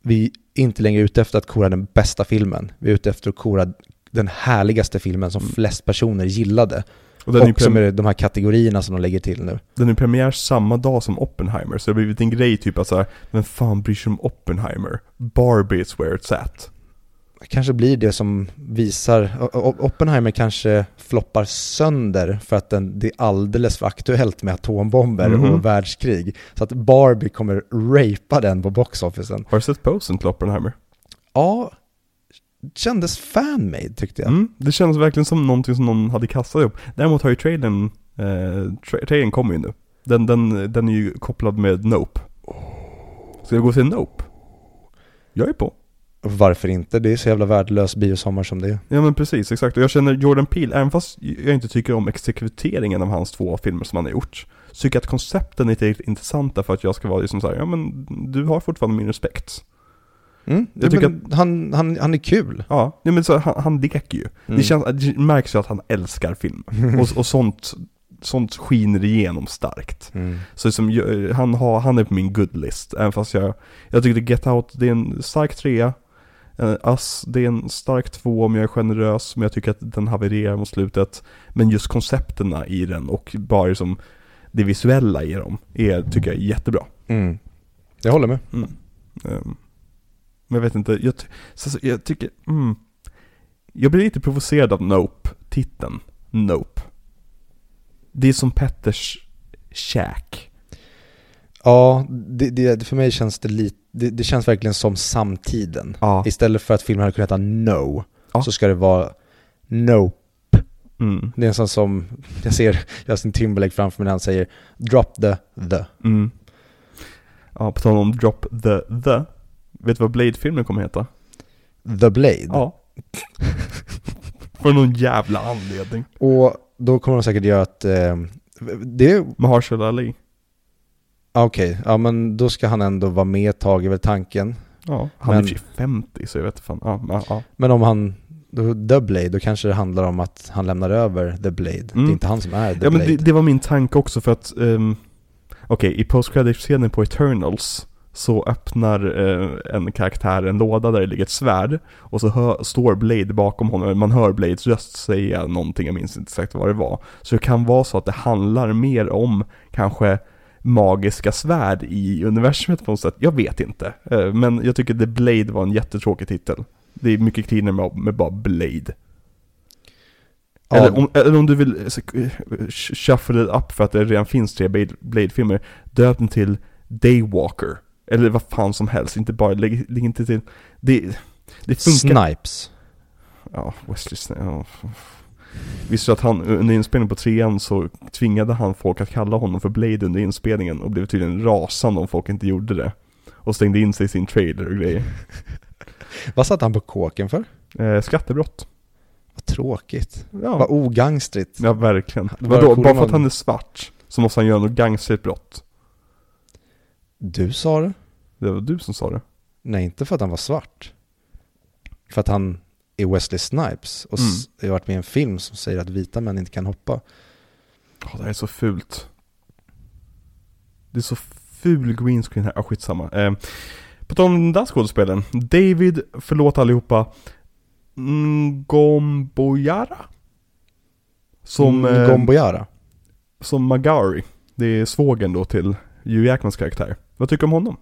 vi är inte längre ute efter att kora den bästa filmen. Vi är ute efter att kora den härligaste filmen som flest personer gillade. Och den är, Och som är de här kategorierna som de lägger till nu. den är premiär samma dag som Oppenheimer, så det har blivit en grej typ att såhär, vem fan bryr sig om Oppenheimer? Barbie is where it's at. Kanske blir det som visar, Oppenheimer kanske floppar sönder för att den, det är alldeles för aktuellt med atombomber Mhm. och världskrig. Så att Barbie kommer rapa den på boxofficen. Har du sett posen till Oppenheimer? Ja, kändes fanmade tyckte jag. Mm, det känns verkligen som någonting som någon hade kastat ihop. Däremot har ju trailern, eh, tra- trailern kommer ju nu. Den, den, den är ju kopplad med Nope. Ska vi gå och se Nope? Jag är på. Varför inte? Det är så jävla värdelös biosommar som det är. Ja men precis, exakt. Och jag känner Jordan Peele, även fast jag inte tycker om exekuteringen av hans två filmer som han har gjort, så tycker jag att koncepten är tillräckligt intressanta för att jag ska vara liksom såhär, ja men du har fortfarande min respekt. Mm, Jag tycker men han, han, han är kul. Ja, nej, men så, han, han leker ju. Mm. Det, känns, det märks ju att han älskar film. och, och sånt, sånt skiner igenom starkt. Mm. Så som, jag- han, har, han är på min good list, även fast jag, jag tyckte Get Out, det är en stark trea. Uh, Us, det är en stark två om jag är generös, men jag tycker att den havererar mot slutet. Men just koncepterna i den och bara som det visuella i dem, är, tycker jag är jättebra. Mm. Jag håller med. Mm. Ehm, men jag vet inte, jag, ty- så, jag tycker, mm, jag blir lite provocerad av Nope, titeln Nope. Det är som Petters käk. Ja, det, det, för mig känns det lite, det, det känns verkligen som samtiden. Ja. Istället för att filmen hade kunnat heta No, Ja. så ska det vara No. Mm. Det är en sån som, jag ser Justin Timberlake framför mig när han säger Drop the the. Mm. Ja, på tal om Drop the the. Vet du vad Blade-filmen kommer heta? The Blade. Ja. För någon jävla anledning. Och då kommer de säkert göra att, eh, det är, Mahershala Ali. Okej, ja men då ska han ändå vara med ett tag är väl tanken. Ja, han Men- är i och för sig 50 så jag vet fan. Ja, ja, ja. Men om han, då, The Blade, då kanske det handlar om att han lämnar över The Blade. Det Mm. är inte han som är The Ja men Blade. det, det var min tanke också för att, um, okej i post credit scenen på Eternals så öppnar eh, en karaktär en låda där det ligger ett svärd och så hör, står Blade bakom honom, man hör Blades röst säga någonting, jag minns inte exakt vad det var. Så det kan vara så att det handlar mer om kanske magiska svärd i universumet på något sätt. Jag vet inte. Eh, men jag tycker The Blade var en jättetråkig titel. Det är mycket cleanare med, med bara Blade. Ja. Eller, om, eller om du vill eh, shuffle it up för att det redan finns tre Blade- Blade-filmer, döp den till Daywalker. Eller vad fan som helst, inte bara, lägg, lägg inte till, det, det funkar. Snipes. Ja, Wesley Snipes, ja. Visste du att han under inspelningen på trean så tvingade han folk att kalla honom för Blade under inspelningen och blev tydligen rasande om folk inte gjorde det. Och stängde in sig i sin trailer och grejer. Vad satt han på kåken för? Eh, skattebrott. Vad tråkigt. Ja, Vad ogangstrigt. ja verkligen. Vadå, bara för att han är svart så måste han göra något gangsterligt brott. Du sa det? Det var du som sa det. Nej, inte för att han var svart. För att han är Wesley Snipes och Mm. har varit med i en film som säger att vita män inte kan hoppa. Ja, det här är så fult. Det är så ful green screen här, ah, skitsamma. Eh, på tal om den där skådespelaren. David, förlåt allihopa, Ngomboyara? Som, eh, som Magari. Det är svågen då till Hugh Jackmans karaktär. Vad tycker du om honom?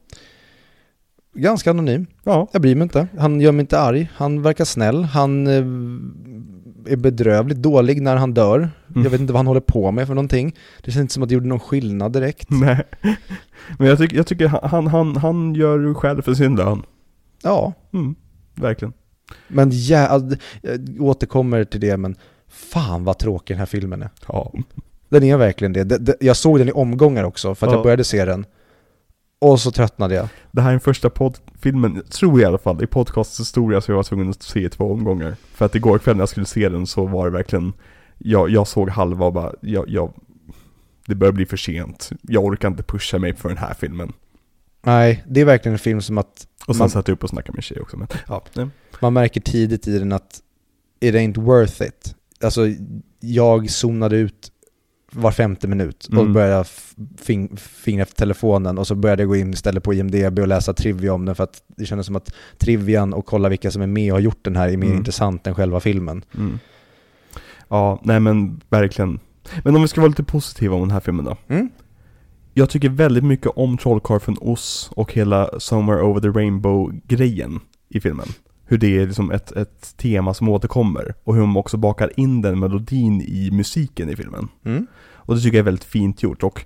Ganska anonym. Ja, Jag bryr mig inte. Han gör mig inte arg. Han verkar snäll. Han eh, är bedrövligt dålig när han dör. Mm. Jag vet inte vad han håller på med för någonting. Det känns inte som att det gjorde någon skillnad direkt. nej. Men jag tycker, jag tycker han, han, han gör själv för sin lön. Ja, Mm, verkligen. men ja, jag återkommer till det, men fan vad tråkig den här filmen är. Ja. Den är verkligen det. Jag såg den i omgångar också, för att Ja. jag började se den. Och så tröttnade jag. Det här är den första poddfilmen, tror jag i alla fall, i podcastens historia så jag var tvungen att se i två omgångar. För att igår kväll när jag skulle se den så var det verkligen, jag, jag såg halva och bara, jag, jag, det börjar bli för sent. Jag orkar inte pusha mig för den här filmen. Nej, det är verkligen en film som att Och sen Man- satt jag upp och snackade med tjej också. Men, ja, nej. man märker tidigt i den att it ain't worth it. Alltså, jag zonade ut var femte minut och Mm. började fing, fingra efter telefonen och så började jag gå in istället på IMDB och läsa trivia om den för att det kändes som att trivian och kolla vilka som är med och har gjort den här är mer Mm. intressant än själva filmen. Mm. Ja, nej men verkligen. Men om vi ska vara lite positiva om den här filmen då. Mm? Jag tycker väldigt mycket om Trollkarl från Oz och hela Somewhere Over the Rainbow-grejen i filmen. Hur det är liksom ett, ett tema som återkommer och hur de också bakar in den melodin i musiken i filmen. Mm? Och det tycker jag är väldigt fint gjort och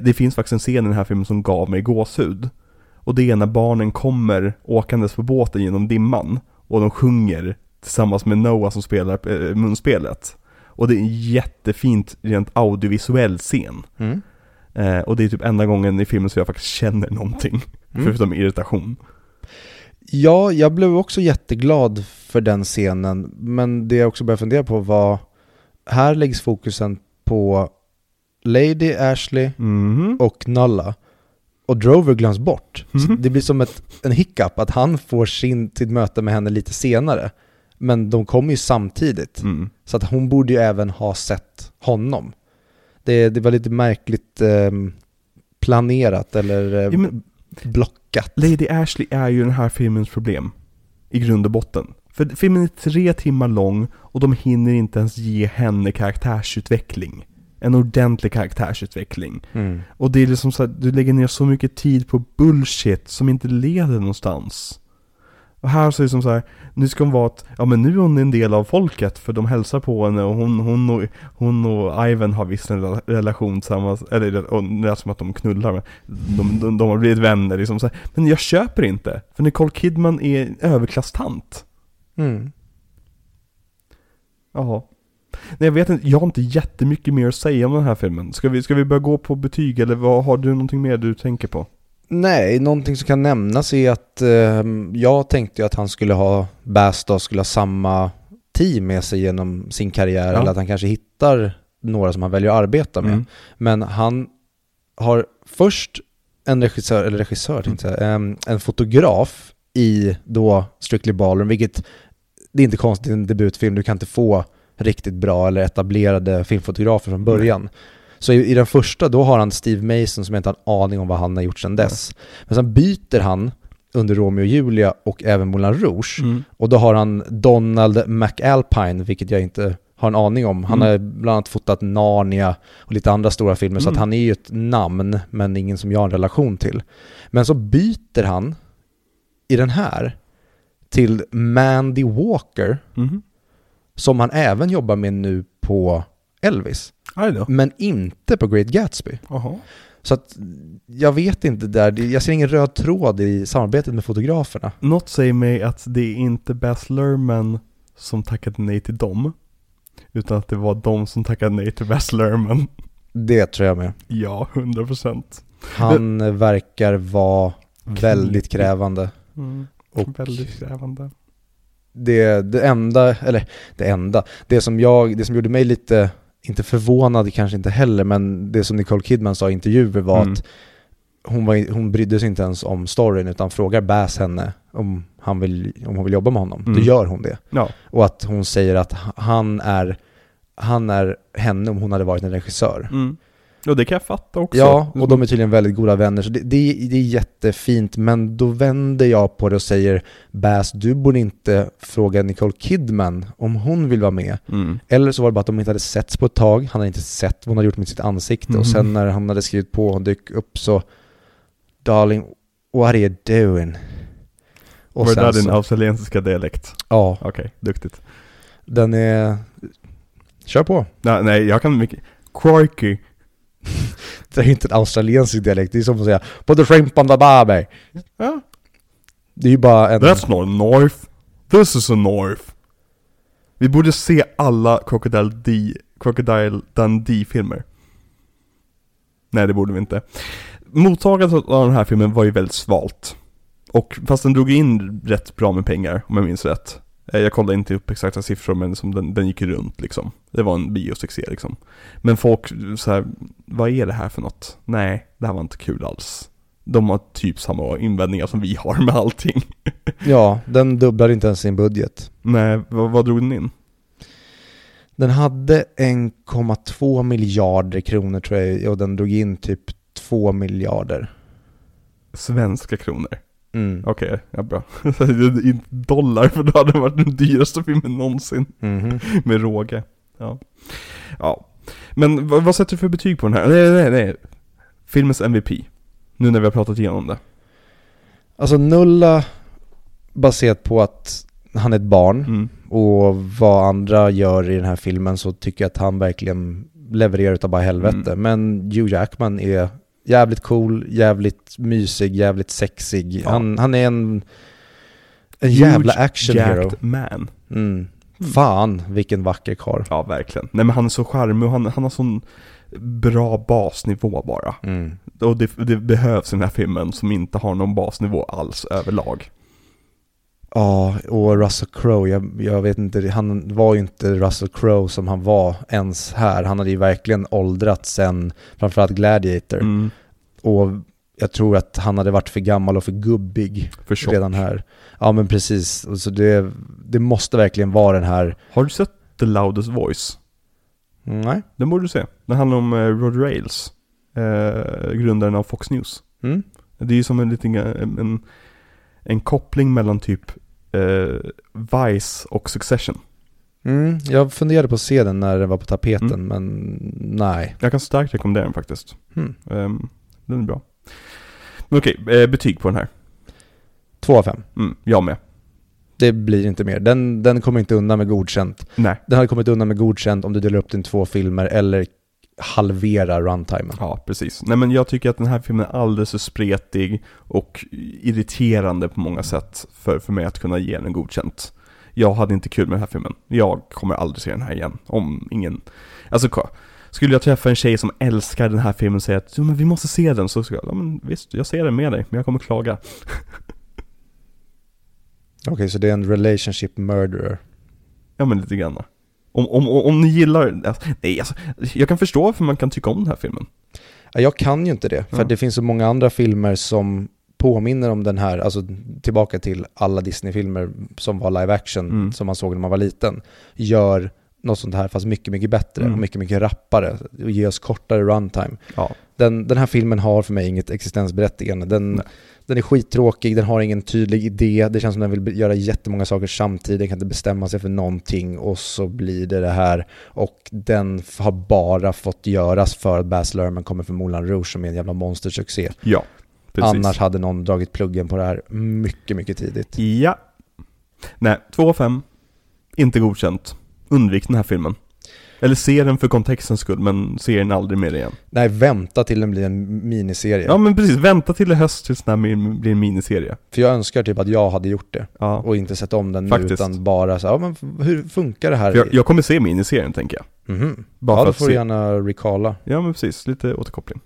det finns faktiskt en scen i den här filmen som gav mig gåshud. Och det är när barnen kommer åkandes på båten genom dimman och de sjunger tillsammans med Noah som spelar eh, munspelet. Och det är en jättefint rent audiovisuell scen. Mm? Eh, och det är typ enda gången i filmen som jag faktiskt känner någonting. Mm. Förutom irritation. Ja, jag blev också jätteglad för den scenen, men det jag också började fundera på var, här läggs fokusen på Lady Ashley Mhm. och Nulla. Och Drover glöms bort. Mhm. det blir som ett, en hiccup att han får sin, sitt möte med henne lite senare. Men de kommer ju samtidigt. Mm. Så att hon borde ju även ha sett honom. Det, det var lite märkligt ehm, planerat eller eh, Ja, men- blockat. Lady Ashley är ju den här filmens problem. I grund och botten. För filmen är tre timmar lång och de hinner inte ens ge henne karaktärsutveckling. En ordentlig karaktärsutveckling. Mm. Och det är liksom så att du lägger ner så mycket tid på bullshit som inte leder någonstans. Och här så är det som så här, nu ska hon vara att, ja men nu är hon en del av folket för de hälsar på henne och hon, hon, och, hon och Ivan har visst en rela- relation tillsammans, eller och det är som att de knullar men de, de, de har blivit vänner liksom så här. Men jag köper inte, för Nicole Kidman är överklasstant. Mm. Jaha. Nej jag vet inte, jag har inte jättemycket mer att säga om den här filmen. Ska vi, ska vi börja gå på betyg eller vad, har du någonting mer du tänker på? Nej, någonting som kan nämnas är att ehm, jag tänkte att han skulle ha, Bass skulle ha samma team med sig genom sin karriär, Ja. eller att han kanske hittar några som han väljer att arbeta med. Mm. Men han har först en regissör, eller regissör tänkte jag, säga, ehm, en fotograf i då Strictly Ballroom, vilket det är inte konstigt i en debutfilm, du kan inte få riktigt bra eller etablerade filmfotografer från början. Så i, i den första, då har han Steve Mason som jag inte har en aning om vad han har gjort sedan dess. Men sen byter han under Romeo och Julia och även Moulin Rouge. Mm. Och då har han Donald McAlpine, vilket jag inte har en aning om. Han Mm. har bland annat fotat Narnia och lite andra stora filmer, så att Mm. han är ju ett namn, men ingen som jag har en relation till. Men så byter han i den här till Mandy Walker, Mhm. som han även jobbar med nu på Elvis. Men inte på Great Gatsby. Jaha. Så att jag vet inte där, jag ser ingen röd tråd i samarbetet med fotograferna. Något säger mig att det är inte Baz Luhrmann som tackade nej till dem. Utan att det var de som tackade nej till Baz Luhrmann. Det tror jag med. Ja, 100 procent. Han verkar vara väldigt krävande. Mm. Och Väldigt krävande. det, det enda, eller det enda, det som jag, det som gjorde mig lite, inte förvånad kanske inte heller, men det som Nicole Kidman sa i intervjuer var Mm. att hon, var, hon brydde sig inte ens om storyn utan frågar Bass henne om, han vill, om hon vill jobba med honom. Då Mm. gör hon det. Ja. Och att hon säger att han är, han är henne om hon hade varit en regissör. Mm. Och det kan jag fatta också. Ja, och de är tydligen väldigt goda vänner, så det, det, det är jättefint, men då vänder jag på det och säger Bass, du borde inte fråga Nicole Kidman om hon vill vara med. Mm. Eller så var det bara att de inte hade setts på ett tag, han hade inte sett vad hon hade gjort med sitt ansikte Mm. och sen när han hade skrivit på och dök upp så Darling, what are you doing? Och Var det där din australiensiska dialekt? ja, Okej, duktigt. den är... Kör på. Nej, nej, jag kan mycket. Crikey. Det är ju inte en australiensisk dialekt, det är som att säga 'Put the shrimp on the barbie' Ja. Det är ju bara en... That's not north. This is a north. Vi borde se alla Crocodile, D, Crocodile Dundee-filmer. Nej, det borde vi inte. Mottagandet av den här filmen var ju väldigt svalt. Och fast den drog in rätt bra med pengar, om jag minns rätt. Eh, Jag kollade inte upp exakta siffror, men som den, den gick runt liksom. Det var en biosuccé liksom. Men folk så här, vad är det här för något? Nej, det här var inte kul alls. De har typ samma invändningar som vi har med allting. Ja, den dubblar inte ens sin budget. Nej, vad, vad drog den in? Den hade 1,2 miljarder kronor tror jag och den drog in typ 2 miljarder. Svenska kronor. Mm. Okej, ja bra. Inte dollar, för då hade det varit den dyraste filmen någonsin. Mhm. Med råge. Ja. Ja. Men vad, vad sätter du för betyg på den här? Nej, nej, nej. Filmens MVP. Nu när vi har pratat igenom det. Alltså Nulla, baserat på att han är ett barn Mm. och vad andra gör i den här filmen så tycker jag att han verkligen levererar utav bara helvete. Mm. Men Hugh Jackman är jävligt cool, jävligt mysig, jävligt sexig. Ja. Han, han är en, en jävla action hero. Man. Mm. Fan vilken vacker karl. Ja, verkligen. Nej men han är så charmig och han, han har sån bra basnivå bara. Mm. Och det, det behövs i den här filmen som inte har någon basnivå alls överlag. Ja, och Russell Crowe, jag, jag vet inte, han var ju inte Russell Crowe som han var ens här. Han hade ju verkligen åldrats sen, framförallt Gladiator. Mm. Och jag tror att han hade varit för gammal och för gubbig För redan här. Ja men precis, så det, det måste verkligen vara den här, Har du sett The Loudest Voice? nej? Den borde du se. Den handlar om eh, Rod Rails. Eh, grundaren av Fox News. Mm? Det är ju som en liten, en, en, en koppling mellan typ eh, Vice och Succession. Mm, jag funderade på att se den när den var på tapeten, Mm. men nej. Jag kan starkt rekommendera den faktiskt. Hmm. Ehm, den är bra. Men okej, eh, betyg på den här. Två av fem. Mm, jag med. Det blir inte mer. Den, den kommer inte undan med godkänt. Nej. Den hade kommit undan med godkänt om du delar upp den i två filmer eller halvera runtimen. Ja, precis. Nej men jag tycker att den här filmen är alldeles för spretig och irriterande på många sätt för, för mig att kunna ge den godkänt. Jag hade inte kul med den här filmen. Jag kommer aldrig se den här igen. Om ingen... Alltså, skulle jag träffa en tjej som älskar den här filmen och säga att men vi måste se den, så skulle jag, ja men visst, jag ser den med dig, men jag kommer klaga. Okej, så det är en relationship murderer. Ja men lite grann. Om, om, om, ni gillar, alltså, nej alltså, jag kan förstå varför man kan tycka om den här filmen. Ja, Jag kan ju inte det, för Ja. det finns så många andra filmer som påminner om den här, alltså tillbaka till alla Disney-filmer som var live action, Mm. som man såg när man var liten, gör något sånt här fast mycket, mycket bättre Mm. och mycket, mycket rappare och ge oss kortare runtime. Ja. Den, den här filmen har för mig inget existensberättigande. Den, Nej. Den är skittråkig, den har ingen tydlig idé, det känns som den vill göra jättemånga saker samtidigt, den kan inte bestämma sig för någonting och så blir det det här. Och den har bara fått göras för att Baz Luhrmann kommer från Moulin Rouge som är en jävla monstersuccé. Ja, precis. Annars hade någon dragit pluggen på det här mycket, mycket tidigt. Ja. Nej, 2 av 5. Inte godkänt. Undvik den här filmen. Eller se den för kontextens skull, men se den aldrig mer igen. Nej, vänta till den blir en miniserie. Ja men precis, vänta till i höst tills den här blir en miniserie. För jag önskar typ att jag hade gjort det Ja. och inte sett om den nu Faktiskt. utan bara så här, ja, men hur funkar det här? För jag, jag kommer se miniserien tänker jag. Mhm. Bara ja, då får du gärna recalla. Ja men precis, lite återkoppling.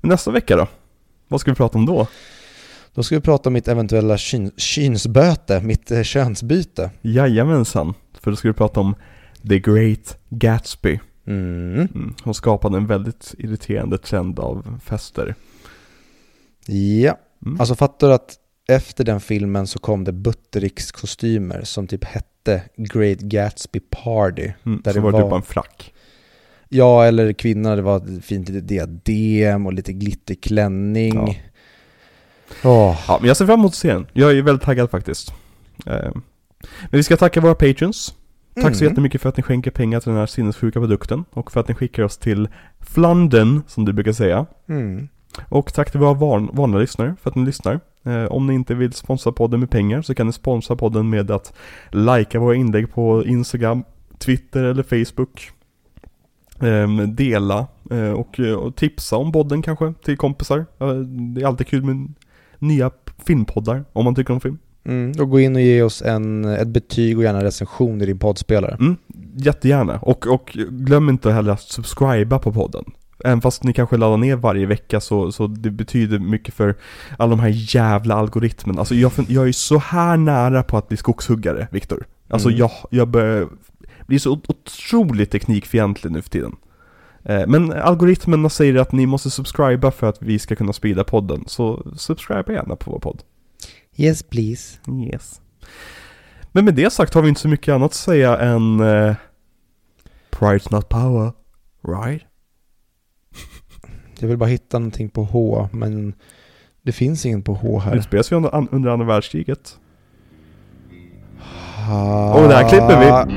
Men nästa vecka då? Vad ska vi prata om då? Då ska vi prata om mitt eventuella kyn, kynsböte, mitt eh, könsbyte. Jajamensan, för då ska vi prata om The Great Gatsby. Mm. Mm. Hon skapade en väldigt irriterande trend av fester. Ja, Mm. alltså fattar du att efter den filmen så kom det Buttericks-kostymer som typ hette Great Gatsby Party. mm. där Så det var det typ en frack. Ja, eller kvinna, det var ett fint litet diadem och lite glitterklänning. Ja. Åh, Ja, men jag ser fram emot att se den. Jag är väldigt taggad faktiskt. Eh, Men vi ska tacka våra patrons. Tack så Mm. jättemycket för att ni skänker pengar till den här sinnessjuka produkten och för att ni skickar oss till Flandern, som du brukar säga. Mm. Och tack till våra van, vanliga lyssnare för att ni lyssnar. Eh, om ni inte vill sponsra podden med pengar så kan ni sponsra podden med att likea våra inlägg på Instagram, Twitter eller Facebook. Ehm, dela eh, och, eh, och tipsa om podden kanske till kompisar. Eh, det är alltid kul med nya filmpoddar om man tycker om film. Mm. Och gå in och ge oss en, ett betyg och gärna en recension i din poddspelare. Mm, jättegärna. Och, och glöm inte heller att subscriba på podden. Även fast ni kanske laddar ner varje vecka så, så det betyder mycket för alla de här jävla algoritmerna. Alltså jag, jag är så här nära på att bli skogshuggare, Viktor. Alltså Mm. jag, jag börjar bli så ot- otroligt teknikfientlig nu för tiden. Eh, Men algoritmerna säger att ni måste subscriba för att vi ska kunna sprida podden. Så subscriba gärna på vår podd. Yes please. Yes. Men med det sagt har vi inte så mycket annat att säga än uh, Pride's not power, right? Jag vill bara hitta någonting på H, men det finns ingen på H Det här. spelas ju under, under andra världskriget. Ha- Och där klipper vi.